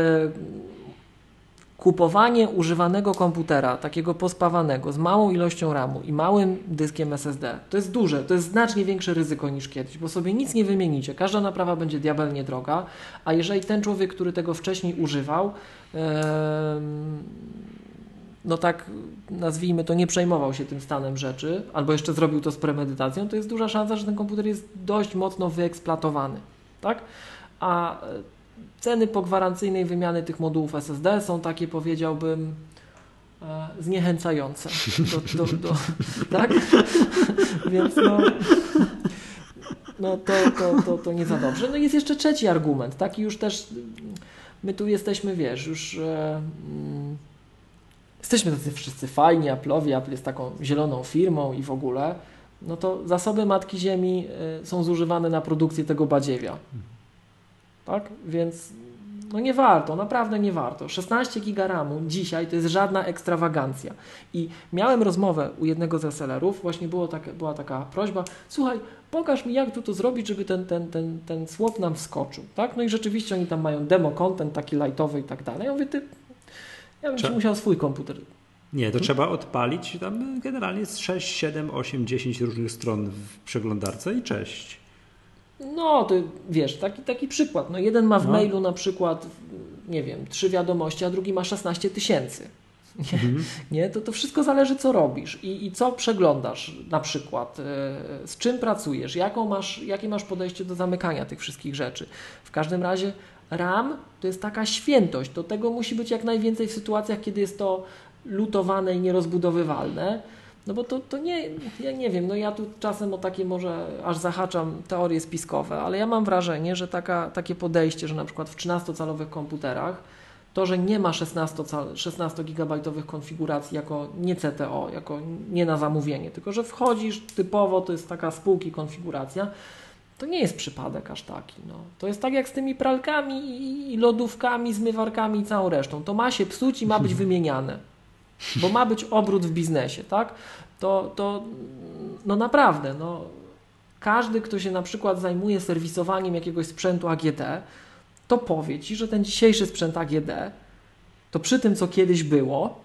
kupowanie używanego komputera, takiego pospawanego, z małą ilością RAMu i małym dyskiem SSD, to jest duże, to jest znacznie większe ryzyko niż kiedyś, bo sobie nic nie wymienicie. Każda naprawa będzie diabelnie droga, a jeżeli ten człowiek, który tego wcześniej używał, em, no tak nazwijmy to, nie przejmował się tym stanem rzeczy, albo jeszcze zrobił to z premedytacją, to jest duża szansa, że ten komputer jest dość mocno wyeksploatowany. Tak? A ceny po gwarancyjnej wymiany tych modułów SSD są takie, powiedziałbym, e, zniechęcające. Do, do, do, tak? Więc no, no to, to, to, to nie za dobrze. No jest jeszcze trzeci argument, taki już też, my tu jesteśmy, wiesz, już e, mm, jesteśmy tacy wszyscy fajni, Apple'owi, Apple jest taką zieloną firmą i w ogóle, no to zasoby Matki Ziemi e, są zużywane na produkcję tego badziewia. Tak? Więc no nie warto, naprawdę nie warto. 16 giga RAMu dzisiaj to jest żadna ekstrawagancja. I miałem rozmowę u jednego z resellerów, właśnie było tak, była taka prośba, słuchaj, pokaż mi jak tu to zrobić, żeby ten, ten, ten, ten swap nam wskoczył. Tak? No i rzeczywiście oni tam mają demo content taki lightowy i tak dalej. Ja mówię, ty, ja bym Cze- musiał swój komputer. Nie, to trzeba odpalić. Tam generalnie jest 6, 7, 8, 10 różnych stron w przeglądarce i cześć. No, to wiesz, taki, taki przykład. No, jeden ma w No. mailu na przykład, nie wiem, trzy wiadomości, a drugi ma 16 tysięcy. Nie, Mhm. nie? To, to wszystko zależy, co robisz i, i co przeglądasz na przykład, e, z czym pracujesz, jaką masz, jakie masz podejście do zamykania tych wszystkich rzeczy. W każdym razie RAM to jest taka świętość, do tego musi być jak najwięcej w sytuacjach, kiedy jest to lutowane i nierozbudowywalne. No bo to, to nie, ja nie wiem, no ja tu czasem o takie może aż zahaczam teorie spiskowe, ale ja mam wrażenie, że taka, takie podejście, że na przykład w 13-calowych komputerach to, że nie ma 16, 16 gigabajtowych konfiguracji jako nie CTO, jako nie na zamówienie, tylko że wchodzisz typowo, to jest taka spółki konfiguracja, to nie jest przypadek aż taki. No. To jest tak jak z tymi pralkami i lodówkami, zmywarkami i całą resztą. To ma się psuć i ma być wymieniane, bo ma być obrót w biznesie, tak? To, to no naprawdę, no, każdy, kto się na przykład zajmuje serwisowaniem jakiegoś sprzętu AGD, to powie Ci, że ten dzisiejszy sprzęt AGD, to przy tym, co kiedyś było,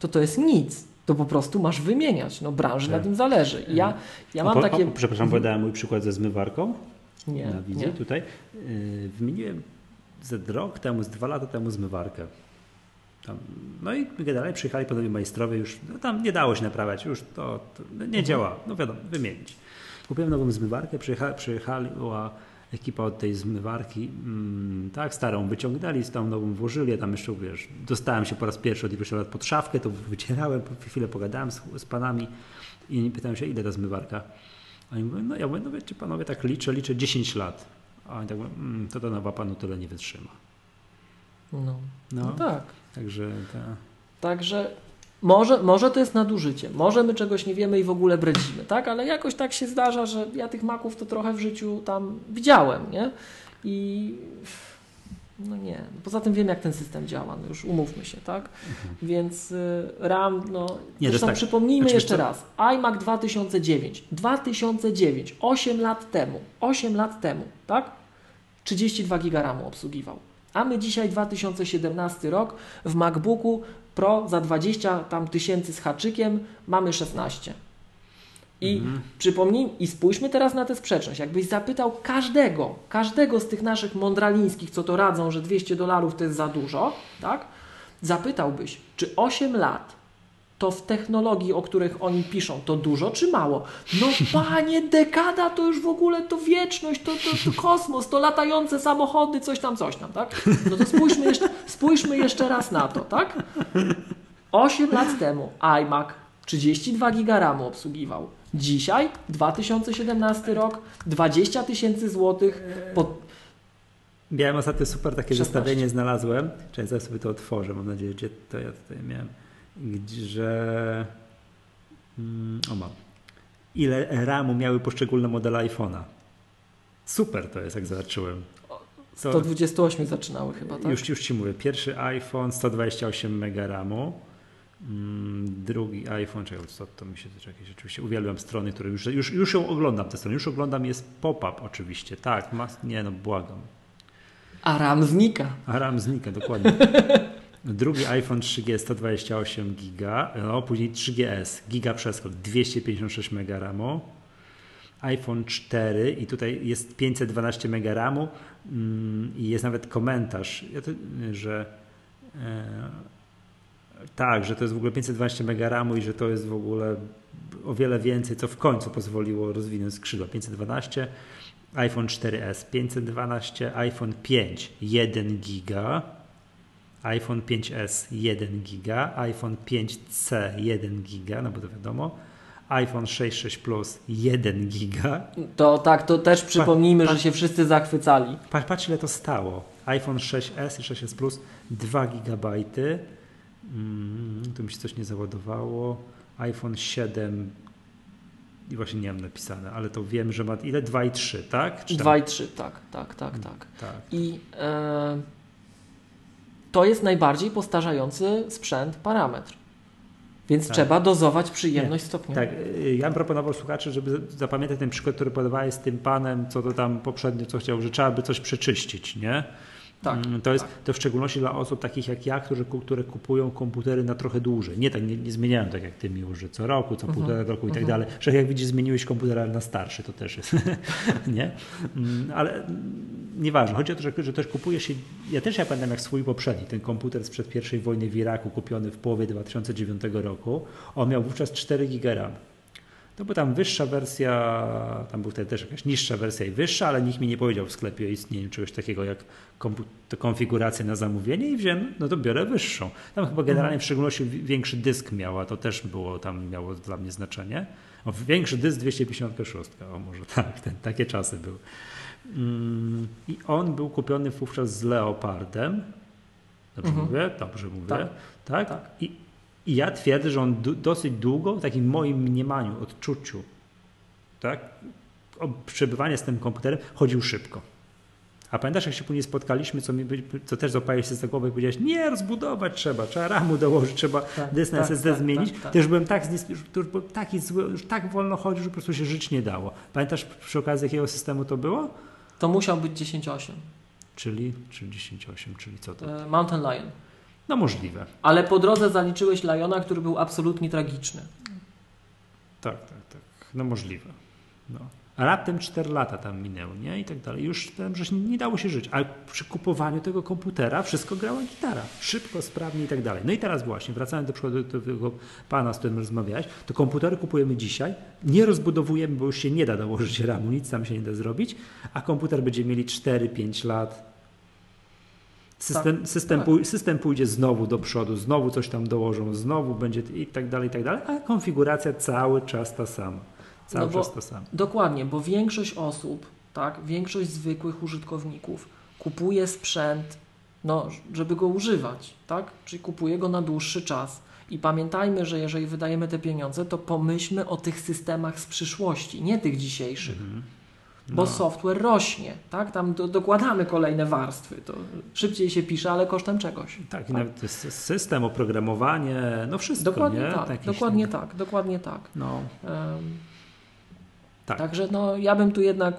to to jest nic. To po prostu masz wymieniać. No branży na Tak. tym zależy. Ja, ja mam o, takie... O, przepraszam, Mhm. podałem mój przykład ze zmywarką Nie, na wizji nie. tutaj. Yy, wymieniłem z rok temu, z dwa lata temu zmywarkę. Tam, no i generalnie przyjechali panowie majstrowie, już no tam nie dało się naprawiać, już to, to nie Mhm. działa, no wiadomo, wymienić. Kupiłem nową zmywarkę, przyjecha, przyjechała ekipa od tej zmywarki, mm, tak, starą wyciągnęli, z tą nową włożyli, ja tam jeszcze, wiesz, dostałem się po raz pierwszy od iluś lat pod szafkę, to wycierałem, po chwilę pogadałem z, z panami i pytałem się, ile ta zmywarka. Oni mówią, no ja mówię, no wiecie panowie, tak liczę, liczę 10 lat. A oni tak mówią, mm, to ta nowa panu tyle nie wytrzyma. No, no. No, tak. także ta... Także może, może to jest nadużycie, może my czegoś nie wiemy i w ogóle bredzimy, tak? Ale jakoś tak się zdarza, że ja tych maków to trochę w życiu tam widziałem, nie? I no nie. Poza tym wiem, jak ten system działa, no już umówmy się, tak? Więc y, RAM, no. Mhm. Nie, zresztą tak. przypomnijmy Znaczy, jeszcze co- raz. iMac 2009. 2009, 8 lat temu. 8 lat temu, tak? 32 giga RAMu obsługiwał. A my dzisiaj 2017 rok w MacBooku Pro za 20 tam tysięcy z haczykiem mamy 16. I Mhm. przypomnij, i spójrzmy teraz na tę sprzeczność. Jakbyś zapytał każdego, każdego z tych naszych mądralińskich, co to radzą, że 200 dolarów to jest za dużo, tak? Zapytałbyś, czy 8 lat to w technologii, o których oni piszą, to dużo czy mało? No panie, dekada to już w ogóle to wieczność, to, to, to kosmos, to latające samochody, coś tam, coś tam, tak? No to spójrzmy jeszcze, spójrzmy jeszcze raz na to, tak? 8 lat temu iMac 32 giga RAMu obsługiwał. Dzisiaj, 2017 rok, 20 tysięcy złotych. Po... Miałem ostatnio super takie 16. zestawienie znalazłem. Zaraz sobie to otworzę. Mam nadzieję, że to ja tutaj miałem. Że... Mm, o mam. Ile RAMu miały poszczególne modele iPhone'a. Super to jest, jak zobaczyłem. To 128 zaczynały chyba, tak? już, już Ci mówię. Pierwszy iPhone 128 MB RAMu. Mm, Drugi iPhone, czekaj, co to mi się czekaj, rzeczywiście uwielbiam strony, które już, już, już ją oglądam, te strony, już oglądam, jest pop-up oczywiście, tak, ma, nie no, błagam, A RAM znika. a RAM znika, dokładnie. Drugi iPhone 3G 128 giga, no później 3GS, giga przeskok, 256 MB RAMu. iPhone 4 i tutaj jest 512 MB RAMu mm, i jest nawet komentarz, że e, Tak, że to jest w ogóle 512 MB RAMu i że to jest w ogóle o wiele więcej, co w końcu pozwoliło rozwinąć skrzydła. 512, iPhone 4S 512, iPhone 5 1 giga, iPhone 5S 1 giga, iPhone 5C 1 giga, no bo to wiadomo, iPhone 6, 6 Plus 1 giga. To tak, to też przypomnijmy, pa- że się wszyscy zachwycali. Patrz, patrz ile to stało. iPhone 6S i 6S Plus 2 GB. Mm, tu mi się coś nie załadowało. iPhone 7 i właśnie nie mam napisane, ale to wiem, że ma ile? 2 i 3, tak? Czy tam- 2 i 3, tak, tak, tak, tak. tak. I e, to jest najbardziej postarzający sprzęt parametr. Więc Tak. trzeba dozować przyjemność stopniowo. Tak, y, ja bym proponował słuchaczy, żeby zapamiętać ten przykład, który podawałeś z tym panem, co to tam poprzednio, co chciał, że trzeba by coś przeczyścić, nie? Tak, Mm, To jest tak. to w szczególności dla osób takich jak ja, którzy, które kupują komputery na trochę dłużej. Nie tak, nie, nie zmieniają tak jak ty miło, że co roku, co Mhm, półtora roku i tak mhm. dalej. Że jak widzisz, zmieniłeś komputer na starszy, to też jest. nie? Mm, Ale mm, nieważne. Chodzi o to, że, że też kupujesz się. Ja też ja pamiętam jak swój poprzedni, ten komputer sprzed I wojny w Iraku, kupiony w połowie 2009 roku. On miał wówczas 4 GB RAM. No bo tam wyższa wersja, tam była wtedy też jakaś niższa wersja i wyższa, ale nikt mi nie powiedział w sklepie o istnieniu czegoś takiego jak konfiguracja na zamówienie i wziąłem, no to biorę wyższą. Tam chyba generalnie w szczególności wi- większy dysk miała, to też było tam miało dla mnie znaczenie. O, większy dysk 256, o może tak, ten, takie czasy były. Mm, I on był kupiony wówczas z Leopardem. Dobrze Mhm. mówię? Dobrze mówię. Tak. Tak? Tak. I, I ja twierdzę, że on dosyć długo, w takim moim mniemaniu, odczuciu, tak, o przebywanie z tym komputerem chodził szybko. A pamiętasz, jak się później spotkaliśmy, co, mi, co też zapaliłeś się za głowę i powiedziałeś, nie, rozbudować trzeba, trzeba ramu dołożyć, trzeba Tak, dysk tak, SSD tak, zmienić. tak, tak. To już byłem tak, już, już byłem taki zły, już tak wolno chodził, że po prostu się żyć nie dało. Pamiętasz przy okazji jakiego systemu to było? To musiał być 10.8. Czyli, czyli 10.8, czyli co to? E, Mountain Lion. No możliwe. Ale po drodze zaliczyłeś Liona, który był absolutnie tragiczny. Tak, tak, tak. No możliwe. No. A raptem 4 lata tam minęły, nie? I tak dalej. Już tam, że nie dało się żyć. Ale przy kupowaniu tego komputera wszystko grała gitara. Szybko, sprawnie i tak dalej. No i teraz właśnie, wracając do przykładu do tego pana, z którym rozmawiałeś, to komputery kupujemy dzisiaj, nie rozbudowujemy, bo już się nie da dołożyć ramu, nic tam się nie da zrobić, a komputer będzie mieli 4-5 lat. System, Tak, system, tak. pój- system pójdzie znowu do przodu, znowu coś tam dołożą, znowu będzie i tak dalej, i tak dalej, a konfiguracja cały czas ta sama. Cały No bo- czas ta sama. Dokładnie, bo większość osób, tak, większość zwykłych użytkowników kupuje sprzęt, no, żeby go używać, tak? Czyli kupuje go na dłuższy czas. I pamiętajmy, że jeżeli wydajemy te pieniądze, to pomyślmy o tych systemach z przyszłości, nie tych dzisiejszych. Bo No. software rośnie, tak? Tam do, dokładamy kolejne warstwy. To szybciej się pisze, ale kosztem czegoś. Tak, i nawet system, oprogramowanie, no wszystko, Dokładnie nie? tak, Jakiś- dokładnie tak, dokładnie tak. No, Em, Tak. Także no, ja bym tu jednak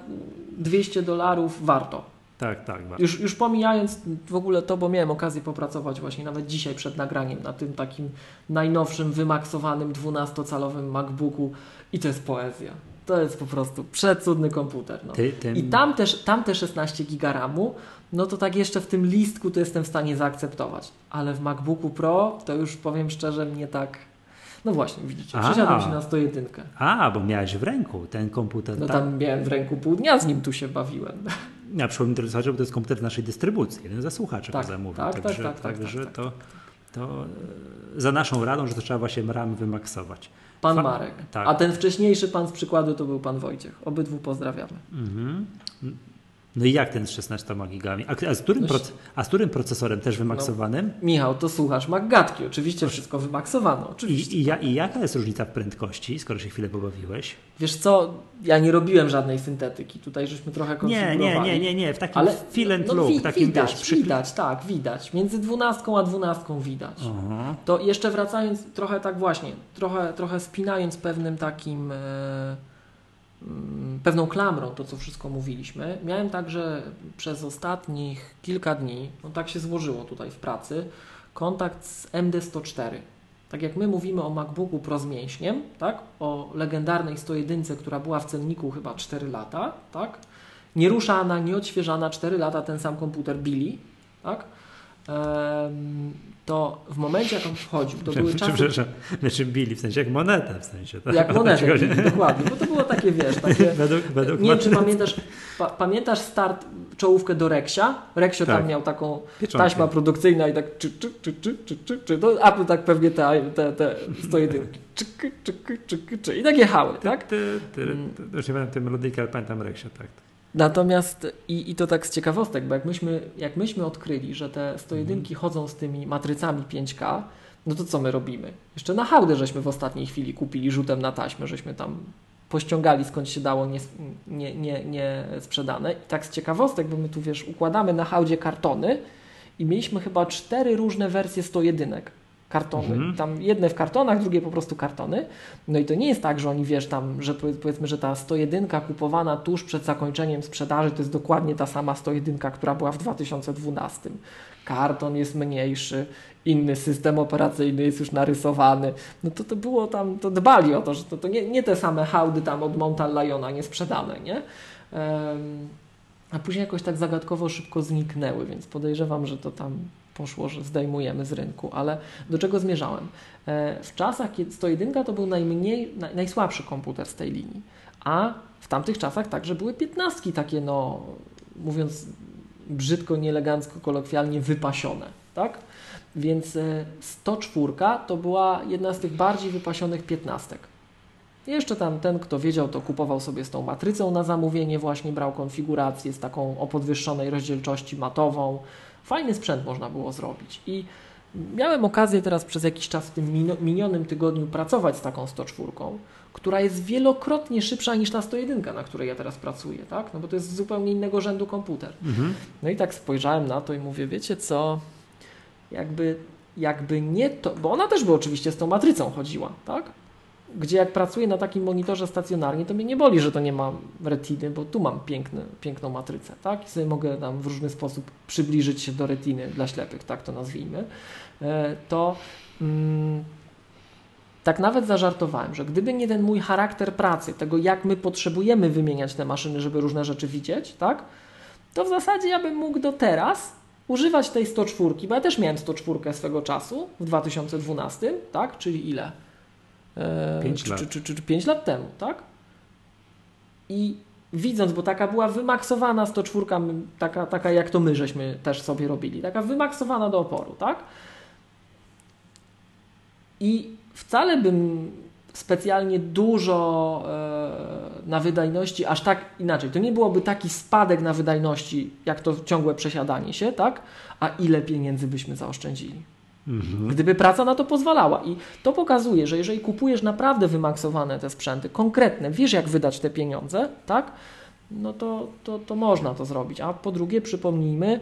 200 dolarów warto. tak, tak. ba- Już, już pomijając w ogóle to, bo miałem okazję popracować właśnie nawet dzisiaj przed nagraniem na tym takim najnowszym, wymaksowanym 12-calowym MacBooku i to jest poezja. To jest po prostu przecudny komputer. No. Ty, I tam też, tam te 16 giga RAMu, no to tak jeszcze w tym listku to jestem w stanie zaakceptować. Ale w MacBooku Pro to już powiem szczerze mnie tak... No właśnie, widzicie, przesiadłem się na 101. A, bo miałeś w ręku ten komputer. No tak? tam miałem w ręku pół dnia z nim tu się bawiłem. Ja przypomnę słuchaczom, bo to jest komputer naszej dystrybucji. Jeden ze słuchaczy Tak, zamówił. tak, tak, także tak, tak, także tak, tak, to, to e, za naszą radą, że to trzeba właśnie RAM wymaksować. Pan Fa- Marek. tak. A ten wcześniejszy pan z przykładu to był pan Wojciech. Obydwu pozdrawiamy. Mhm. No i jak ten z 16 gigami? A, a, z którym No a z którym procesorem też wymaksowanym? Michał, to słuchasz Maggatki. Oczywiście wszystko wymaksowano. Oczywiście. I, i, ja- I jaka jest różnica w prędkości, skoro się chwilę pobawiłeś? Wiesz co, ja nie robiłem żadnej syntetyki. Tutaj żeśmy trochę Nie, konfigurowali. nie, nie, nie, nie, w takim Ale feel and no, look, wi- takim widać, wiesz, przy... widać, tak, widać. Między dwunastką a dwunastką widać. Aha. To jeszcze wracając trochę tak właśnie, trochę, trochę spinając pewnym takim, e, pewną klamrą to, co wszystko mówiliśmy, miałem także przez ostatnich kilka dni, no tak się złożyło tutaj w pracy, kontakt z MD104. Tak jak my mówimy o MacBooku Pro z mięśniem, tak, o legendarnej 101, która była w cenniku chyba 4 lata, tak, nieruszana, nieodświeżana, 4 lata ten sam komputer Billy, tak, em, to w momencie jak on wchodził, to były czasy... Przepraszam, znaczy bili, w sensie jak monetę, w sensie. tak? Jak to ci monetę, chodzi. dokładnie, bo to było takie, wiesz, takie... Według, według Nie wiem, czy pamiętasz, pa, pamiętasz start, czołówkę do Reksia? Reksio Tak. tam miał taką Pieczątkę. taśma produkcyjna i tak czy, czy, czy, czy, czy, czy, czy. No, Apple tak pewnie te, te, te 101 czyk, czyk, czyk, czyk. i tak jechały, tak? Ty, ty, Mm. ty, już nie pamiętam tej melodyjki, ale pamiętam Reksia, tak. Natomiast i, i to tak z ciekawostek, bo jak myśmy, jak myśmy odkryli, że te 101 Mhm. chodzą z tymi matrycami 5K, no to co my robimy? Jeszcze na hałdę żeśmy w ostatniej chwili kupili rzutem na taśmę, żeśmy tam pościągali skąd się dało nie, nie, nie, nie sprzedane. I tak z ciekawostek, bo my tu wiesz, układamy na hałdzie kartony i mieliśmy chyba cztery różne wersje 101 kartony. Mhm. Tam jedne w kartonach, drugie po prostu kartony. No i to nie jest tak, że oni wiesz tam, że powie- powiedzmy, że ta 101 kupowana tuż przed zakończeniem sprzedaży to jest dokładnie ta sama 101, która była w 2012. Karton jest mniejszy, inny system operacyjny jest już narysowany. No to to było tam, to dbali o to, że to, to nie, nie te same hałdy tam od Mountain Liona nie sprzedane, nie? Em, a później jakoś tak zagadkowo szybko zniknęły, więc podejrzewam, że to tam poszło, że zdejmujemy z rynku, ale do czego zmierzałem? E, W czasach, kiedy 101 to był najmniej, naj, najsłabszy komputer z tej linii, a w tamtych czasach także były 15 takie, no mówiąc brzydko, nieelegancko, kolokwialnie wypasione, tak? Więc e, 104 to była jedna z tych bardziej wypasionych 15. Jeszcze tam ten, kto wiedział, to kupował sobie z tą matrycą na zamówienie, właśnie brał konfigurację z taką o podwyższonej rozdzielczości matową. Fajny sprzęt można było zrobić. I miałem okazję teraz przez jakiś czas w tym minionym tygodniu pracować z taką 104, która jest wielokrotnie szybsza niż ta 101, na której ja teraz pracuję, tak? No bo to jest zupełnie innego rzędu komputer. Mhm. No i tak spojrzałem na to i mówię, wiecie co, jakby, jakby nie to, bo ona też by oczywiście z tą matrycą chodziła, tak? Gdzie jak pracuję na takim monitorze stacjonarnie, to mnie nie boli, że to nie ma retiny, bo tu mam piękny, piękną matrycę, tak? I sobie mogę tam w różny sposób przybliżyć się do retiny dla ślepych, tak to nazwijmy. E, To mm, tak nawet zażartowałem, że gdyby nie ten mój charakter pracy, tego jak my potrzebujemy wymieniać te maszyny, żeby różne rzeczy widzieć, tak? to w zasadzie ja bym mógł do teraz używać tej 104, bo ja też miałem 104 swego czasu w 2012, tak? Czyli ile? E, Pięć czy, lat. Czy, czy, czy, czy 5 lat temu, tak? I widząc, bo taka była wymaksowana 104, m, taka, taka jak to my żeśmy też sobie robili, taka wymaksowana do oporu, tak? I wcale bym specjalnie dużo e, na wydajności, aż tak inaczej. To nie byłoby taki spadek na wydajności, jak to ciągłe przesiadanie się, tak? A ile pieniędzy byśmy zaoszczędzili? Mhm. Gdyby praca na to pozwalała. I to pokazuje, że jeżeli kupujesz naprawdę wymaksowane te sprzęty, konkretne, wiesz jak wydać te pieniądze, tak? No to, to, to można to zrobić. A po drugie, przypomnijmy,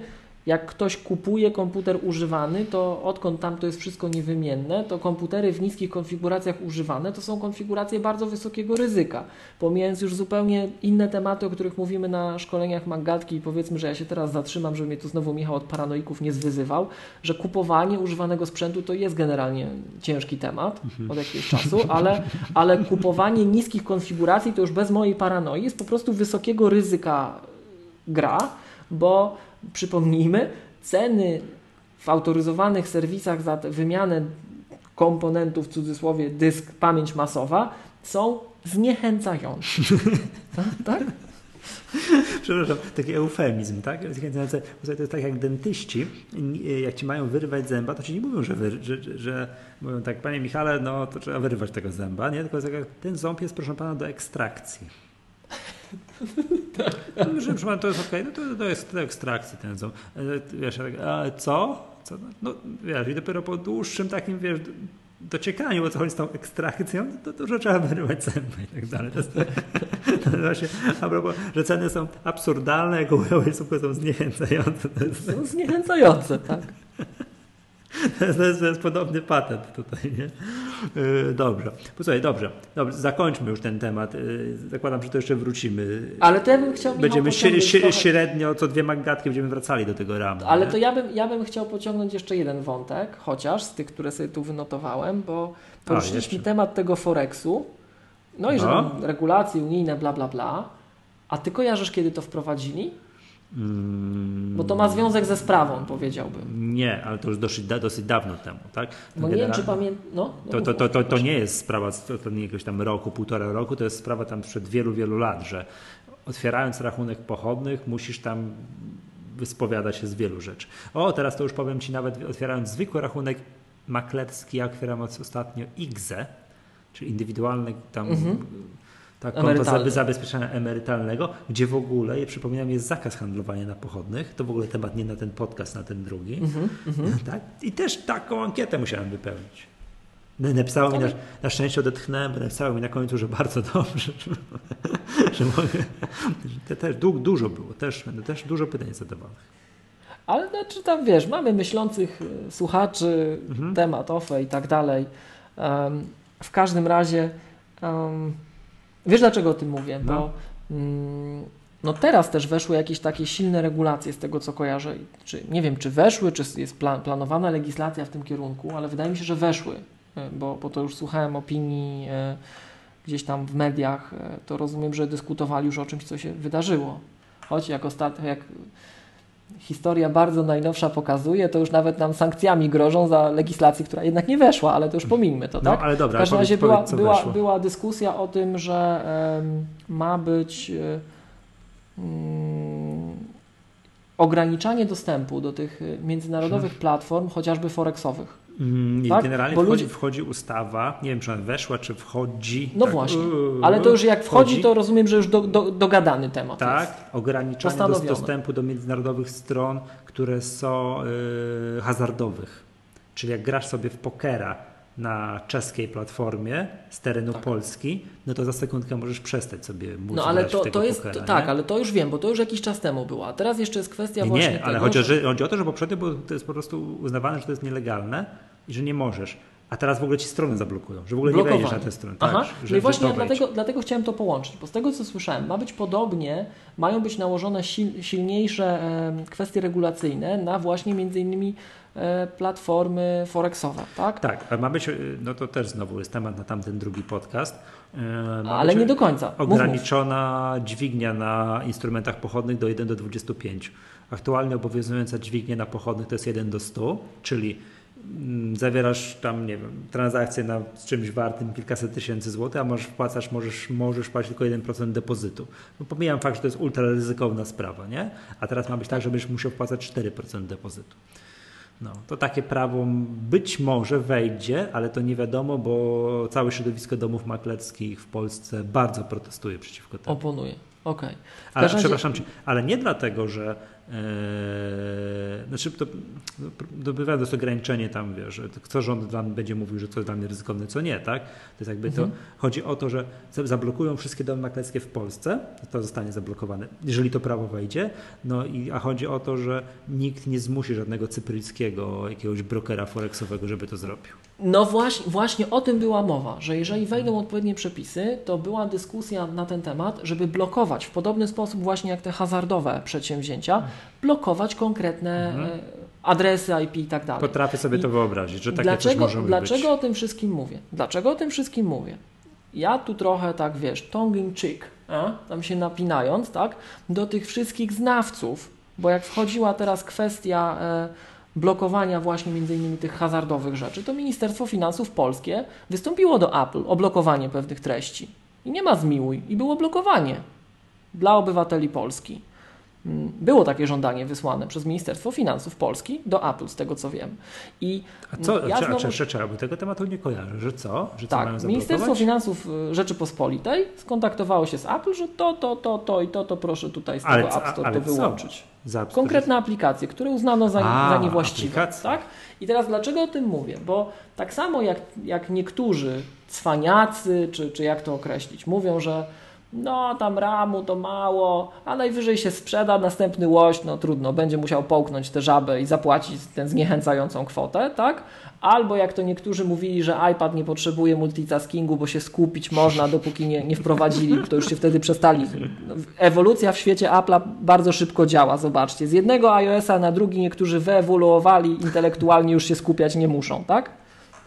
jak ktoś kupuje komputer używany, to odkąd tam to jest wszystko niewymienne, to komputery w niskich konfiguracjach używane to są konfiguracje bardzo wysokiego ryzyka. Pomijając już zupełnie inne tematy, o których mówimy na szkoleniach Maggatki i powiedzmy, że ja się teraz zatrzymam, żeby mnie tu znowu Michał od paranoików nie zwyzywał, że kupowanie używanego sprzętu to jest generalnie ciężki temat od jakiegoś czasu, ale, ale kupowanie niskich konfiguracji to już bez mojej paranoi jest po prostu wysokiego ryzyka gra, bo przypomnijmy, ceny w autoryzowanych serwisach za wymianę komponentów, w cudzysłowie dysk, pamięć masowa, są zniechęcające. tak? Przepraszam, taki eufemizm, tak? To jest tak jak dentyści, jak ci mają wyrwać zęba, to ci nie mówią, że, wy, że, że, mówią tak, panie Michale, no to trzeba wyrwać tego zęba, nie? Tylko tak, ten ząb jest, proszę pana, do ekstrakcji. No, pana, to jest okej, no to, to jest do ekstrakcji ten. E, Wiesz, tak, co? co? No wiesz, i dopiero po dłuższym takim, wiesz, dociekaniu, o co chodzi z tą ekstrakcją, to, że trzeba wyrwać zęby i tak dalej. To jest, to właśnie, a propos, że ceny są absurdalne, jak umowy są zniechęcające. Są zniechęcające, tak. to jest, to jest, podobny patent tutaj, nie? Yy, Dobrze. Posłuchaj, dobrze. dobrze. Zakończmy już ten temat. Yy, Zakładam, że to jeszcze wrócimy. Ale to ja bym chciał Będziemy średnio co dwie magatki będziemy wracali do tego ramu. Ale nie? to ja bym, ja bym chciał pociągnąć jeszcze jeden wątek, chociaż z tych, które sobie tu wynotowałem, bo poruszyliśmy temat tego Forexu, no i że No. tam regulacje unijne, bla, bla, bla. A ty kojarzysz, kiedy to wprowadzili? Mm, Bo to ma związek ze sprawą, powiedziałbym. Nie, ale to już dosyć, dosyć dawno temu, tak? Bo nie wiem, czy pamiętam. No, no, To, to, to, to, to nie jest sprawa z jakiegoś tam roku, półtora roku, to jest sprawa tam sprzed wielu, wielu lat, że otwierając rachunek pochodnych musisz tam wyspowiadać się z wielu rzeczy. O, teraz to już powiem Ci nawet otwierając zwykły rachunek maklerski, ja otwieram os- ostatnio IGZE, czyli indywidualny tam Mhm. Tak, konto Emerytalny. zaby- zabezpieczenia emerytalnego, gdzie w ogóle, przypominam, jest zakaz handlowania na pochodnych. To w ogóle temat nie na ten podcast, na ten drugi. Mhm, mhm. Tak? I też taką ankietę musiałem wypełnić. No, Napisało mi, na, na szczęście odetchnąłem, bo napisało mi na końcu, że bardzo dobrze, że, że mogę. Te, też du, dużo było, też, też dużo pytań zadawanych. Ale znaczy tam wiesz, mamy myślących y, słuchaczy, Mhm. temat OFE i tak dalej. Em, w każdym razie, em, wiesz dlaczego o tym mówię? No. Bo mm, no teraz też weszły jakieś takie silne regulacje z tego, co kojarzę. Czy, nie wiem, czy weszły, czy jest plan, planowana legislacja w tym kierunku, ale wydaje mi się, że weszły, y, bo, bo to już słuchałem opinii y, gdzieś tam w mediach, y, to rozumiem, że dyskutowali już o czymś, co się wydarzyło. Choć jak ostatnio, jak historia bardzo najnowsza pokazuje, to już nawet nam sankcjami grożą za legislację, która jednak nie weszła, ale to już pomińmy to, No tak? ale W dobra, każdym powiedz, razie była, powiedz, była, była dyskusja o tym, że em, ma być e, mm, ograniczanie dostępu do tych e, międzynarodowych platform, chociażby forexowych. Mm, i tak? Generalnie wchodzi, ludzie- wchodzi ustawa, nie wiem czy ona weszła, czy wchodzi. No tak, właśnie, ale to już jak wchodzi, to rozumiem, że już do, do, dogadany temat jest. Tak, ograniczanie dos- Postanowione. dostępu do międzynarodowych stron, które są y, hazardowych. Czyli jak grasz sobie w pokera na czeskiej platformie z terenu Tak. Polski, no to za sekundkę możesz przestać sobie móc No ale to, to jest, pokera, to, tak, ale to już wiem, bo to już jakiś czas temu było. A teraz jeszcze jest kwestia Nie, właśnie nie, ale tego, chodzi że, chodzi o to, że poprzednio było, to jest po prostu uznawane, że to jest nielegalne i że nie możesz. A teraz w ogóle ci strony zablokują, że w ogóle nie Blokowanie. wejdziesz na tę stronę. Aha, tak, no i właśnie ja dlatego, dlatego chciałem to połączyć, bo z tego co słyszałem, ma być podobnie, mają być nałożone sil, silniejsze e, kwestie regulacyjne na właśnie między innymi e, platformy forexowe, tak? Tak, ma być, y, no to też znowu jest temat na tamten drugi podcast. ma Ale nie do końca. Mów, mów. Ograniczona dźwignia na instrumentach pochodnych do 1 do 25. Aktualnie obowiązująca dźwignia na pochodnych to jest 1 do 100, czyli zawierasz tam, nie wiem, transakcję na z czymś wartym kilkaset tysięcy złotych, a możesz wpłacasz, możesz, możesz płacić tylko 1% depozytu. No, pomijam fakt, że to jest ultra ryzykowna sprawa, nie? A teraz ma być tak, że będziesz musiał wpłacać 4% depozytu. No, to takie prawo być może wejdzie, ale to nie wiadomo, bo całe środowisko domów maklerskich w Polsce bardzo protestuje przeciwko temu. Oponuję, okej. W Ale razie- przepraszam cię, ale nie dlatego, że e, znaczy to, no, to bywa to jest ograniczenie tam, wiesz, co rząd dla mnie będzie mówił, że co jest dla mnie ryzykowne, co nie, tak? To jest jakby Mhm. to, chodzi o to, że za- zablokują wszystkie domy maklerskie w Polsce, to zostanie zablokowane, jeżeli to prawo wejdzie, no i a chodzi o to, że nikt nie zmusi żadnego cypryjskiego jakiegoś brokera forexowego, żeby to zrobił. No właśnie, właśnie o tym była mowa, że jeżeli wejdą odpowiednie przepisy, to była dyskusja na ten temat, żeby blokować w podobny sposób właśnie jak te hazardowe przedsięwzięcia, blokować konkretne Mhm. e, adresy IP i tak dalej. Potrafię sobie I to wyobrazić, że takie coś dlaczego, może być. dlaczego o tym wszystkim mówię? Dlaczego o tym wszystkim mówię? Ja tu trochę tak, wiesz, tongue in cheek, a? tam się napinając, tak, do tych wszystkich znawców, bo jak wchodziła teraz kwestia e, blokowania właśnie między innymi tych hazardowych rzeczy, to Ministerstwo Finansów Polskie wystąpiło do Apple o blokowanie pewnych treści. I nie ma zmiłuj, i było blokowanie dla obywateli Polski. Mm, Było takie żądanie wysłane przez Ministerstwo Finansów Polski do Apple, z tego co wiem. I A co, ja znowu- czy, bo tego tematu nie kojarzę, że co? Że co tak, Ministerstwo? Finansów y, Rzeczypospolitej skontaktowało się z Apple, że to, to, to, to i to, to proszę tutaj z Ale tego App Store to wyłączyć. Konkretne aplikacje, które uznano za, A, za niewłaściwe. aplikacje. Tak? I teraz dlaczego o tym mówię? Bo tak samo jak, jak niektórzy cwaniacy, czy, czy jak to określić, mówią, że no tam ramu to mało, a najwyżej się sprzeda następny łoś, no trudno, będzie musiał połknąć tę żabę i zapłacić tę zniechęcającą kwotę, tak? Albo jak to niektórzy mówili, że iPad nie potrzebuje multitaskingu, bo się skupić można, dopóki nie, nie wprowadzili, to już się wtedy przestali. Ewolucja w świecie Apple'a bardzo szybko działa, zobaczcie. Z jednego iOS-a na drugi niektórzy wyewoluowali, intelektualnie już się skupiać nie muszą, tak?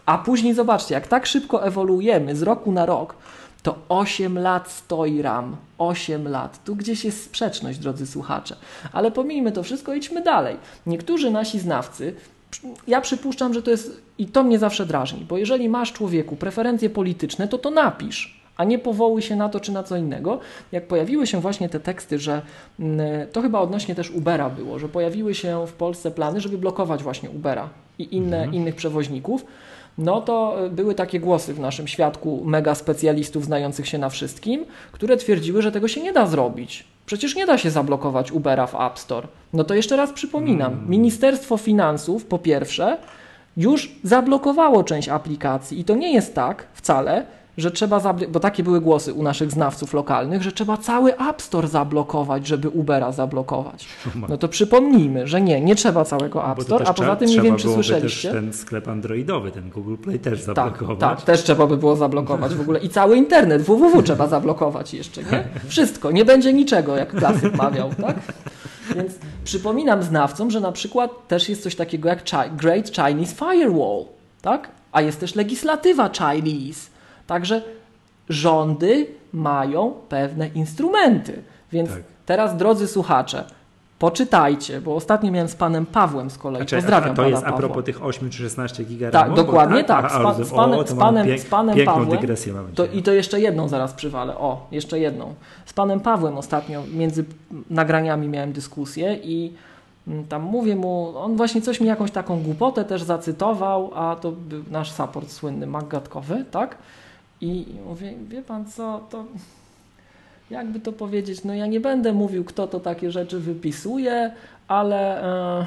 A później zobaczcie, jak tak szybko ewoluujemy z roku na rok, to 8 lat stoi RAM. 8 lat. Tu gdzieś jest sprzeczność, drodzy słuchacze. Ale pomijmy to wszystko, idźmy dalej. Niektórzy nasi znawcy, ja przypuszczam, że to jest, i to mnie zawsze drażni, bo jeżeli masz człowieku preferencje polityczne, to to napisz a nie powołuj się na to czy na co innego. Jak pojawiły się właśnie te teksty, że mm, to chyba odnośnie też Ubera było, że pojawiły się w Polsce plany, żeby blokować właśnie Ubera i inne, mhm. innych przewoźników, no to e, były takie głosy w naszym świadku mega specjalistów znających się na wszystkim, które twierdziły, że tego się nie da zrobić. Przecież nie da się zablokować Ubera w App Store. No to jeszcze raz przypominam, mm. Ministerstwo Finansów po pierwsze już zablokowało część aplikacji i to nie jest tak wcale, że trzeba, bo takie były głosy u naszych znawców lokalnych, że trzeba cały App Store zablokować, żeby Ubera zablokować. No to przypomnijmy, że nie, nie trzeba całego App Store, a poza tym nie wiem, czy słyszeliście. też ten sklep androidowy, ten Google Play też tak, zablokować. Tak, tak, też trzeba by było zablokować w ogóle i cały internet, www trzeba zablokować jeszcze, nie? Wszystko, nie będzie niczego, jak klasyk mawiał, tak? Więc przypominam znawcom, że na przykład też jest coś takiego jak Great Chinese Firewall, tak? A jest też legislatywa Chinese, Także rządy mają pewne instrumenty. Więc tak. teraz, drodzy słuchacze, poczytajcie, bo ostatnio miałem z panem Pawłem z kolei. Znaczy, Pozdrawiam a to jest Pawła. a propos tych 8 czy 16 giga Tak, dokładnie tak. Z, pan, z, panem, z panem, z panem Pawłem. To, I to jeszcze jedną zaraz przywalę. O, jeszcze jedną. Z panem Pawłem ostatnio między nagraniami miałem dyskusję i mm, tam mówię mu, on właśnie coś mi jakąś taką głupotę też zacytował, a to był nasz support słynny, maggatkowy, tak? I mówię, wie pan co, to jakby to powiedzieć, no ja nie będę mówił, kto to takie rzeczy wypisuje, ale e,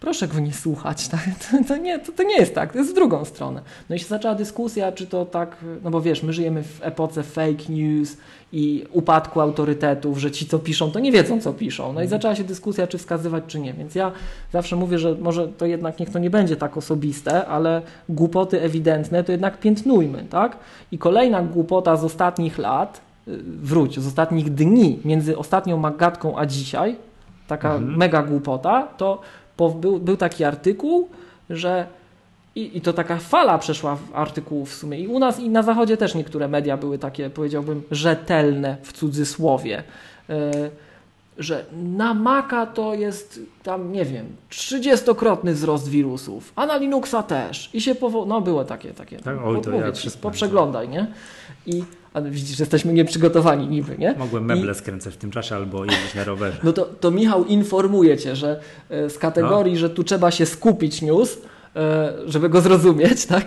proszę go nie słuchać. Tak? To, to, nie, to, to, nie jest tak, to jest w drugą stronę. No i się zaczęła dyskusja, czy to tak, no bo wiesz, my żyjemy w epoce fake news i upadku autorytetów, że ci, co piszą, to nie wiedzą, co piszą. No i mhm. zaczęła się dyskusja, czy wskazywać, czy nie. Więc ja zawsze mówię, że może to jednak niech to nie będzie tak osobiste, ale głupoty ewidentne to jednak piętnujmy, tak? I kolejna głupota z ostatnich lat, y, wróć, z ostatnich dni, między ostatnią Magatką a dzisiaj, taka mhm. mega głupota, to był, był taki artykuł, że i, I, to taka fala przeszła w artykułów w sumie. I u nas i na zachodzie też niektóre media były takie, powiedziałbym, rzetelne w cudzysłowie. Yy, że na Maca to jest tam, nie wiem, trzydziestokrotny wzrost wirusów, a na Linuxa też. I się powo... No było takie, takie. Tak, oj, to ja ci, poprzeglądaj, nie? I a widzisz, że jesteśmy nieprzygotowani niby, nie? Mogłem meble I... skręcać w tym czasie albo jeździć na rowerze. No to, to Michał informuje Cię, że e, z kategorii, no. że tu trzeba się skupić news, żeby go zrozumieć, tak?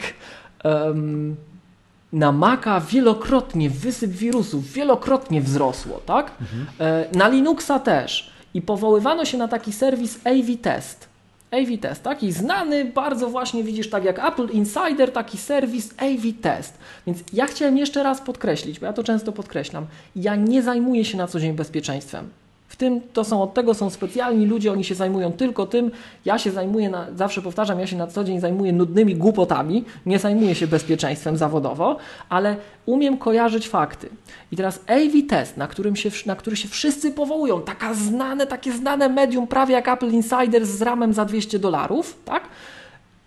na Maca wielokrotnie wysyp wirusów, wielokrotnie wzrosło, tak? Mhm. E, na Linuxa też. I powoływano się na taki serwis AV Test. AV Test, taki znany, bardzo właśnie widzisz, tak jak Apple Insider, taki serwis AV Test. Więc ja chciałem jeszcze raz podkreślić, bo ja to często podkreślam, ja nie zajmuję się na co dzień bezpieczeństwem. W tym to są od tego są specjalni ludzie, oni się zajmują tylko tym. Ja się zajmuję, na, zawsze powtarzam, ja się na co dzień zajmuję nudnymi głupotami, nie zajmuję się bezpieczeństwem zawodowo, ale umiem kojarzyć fakty. I teraz AV Test, na, którym się, na który się wszyscy powołują, taka znane, takie znane medium, prawie jak Apple Insider z ramem za 200 dolarów, tak?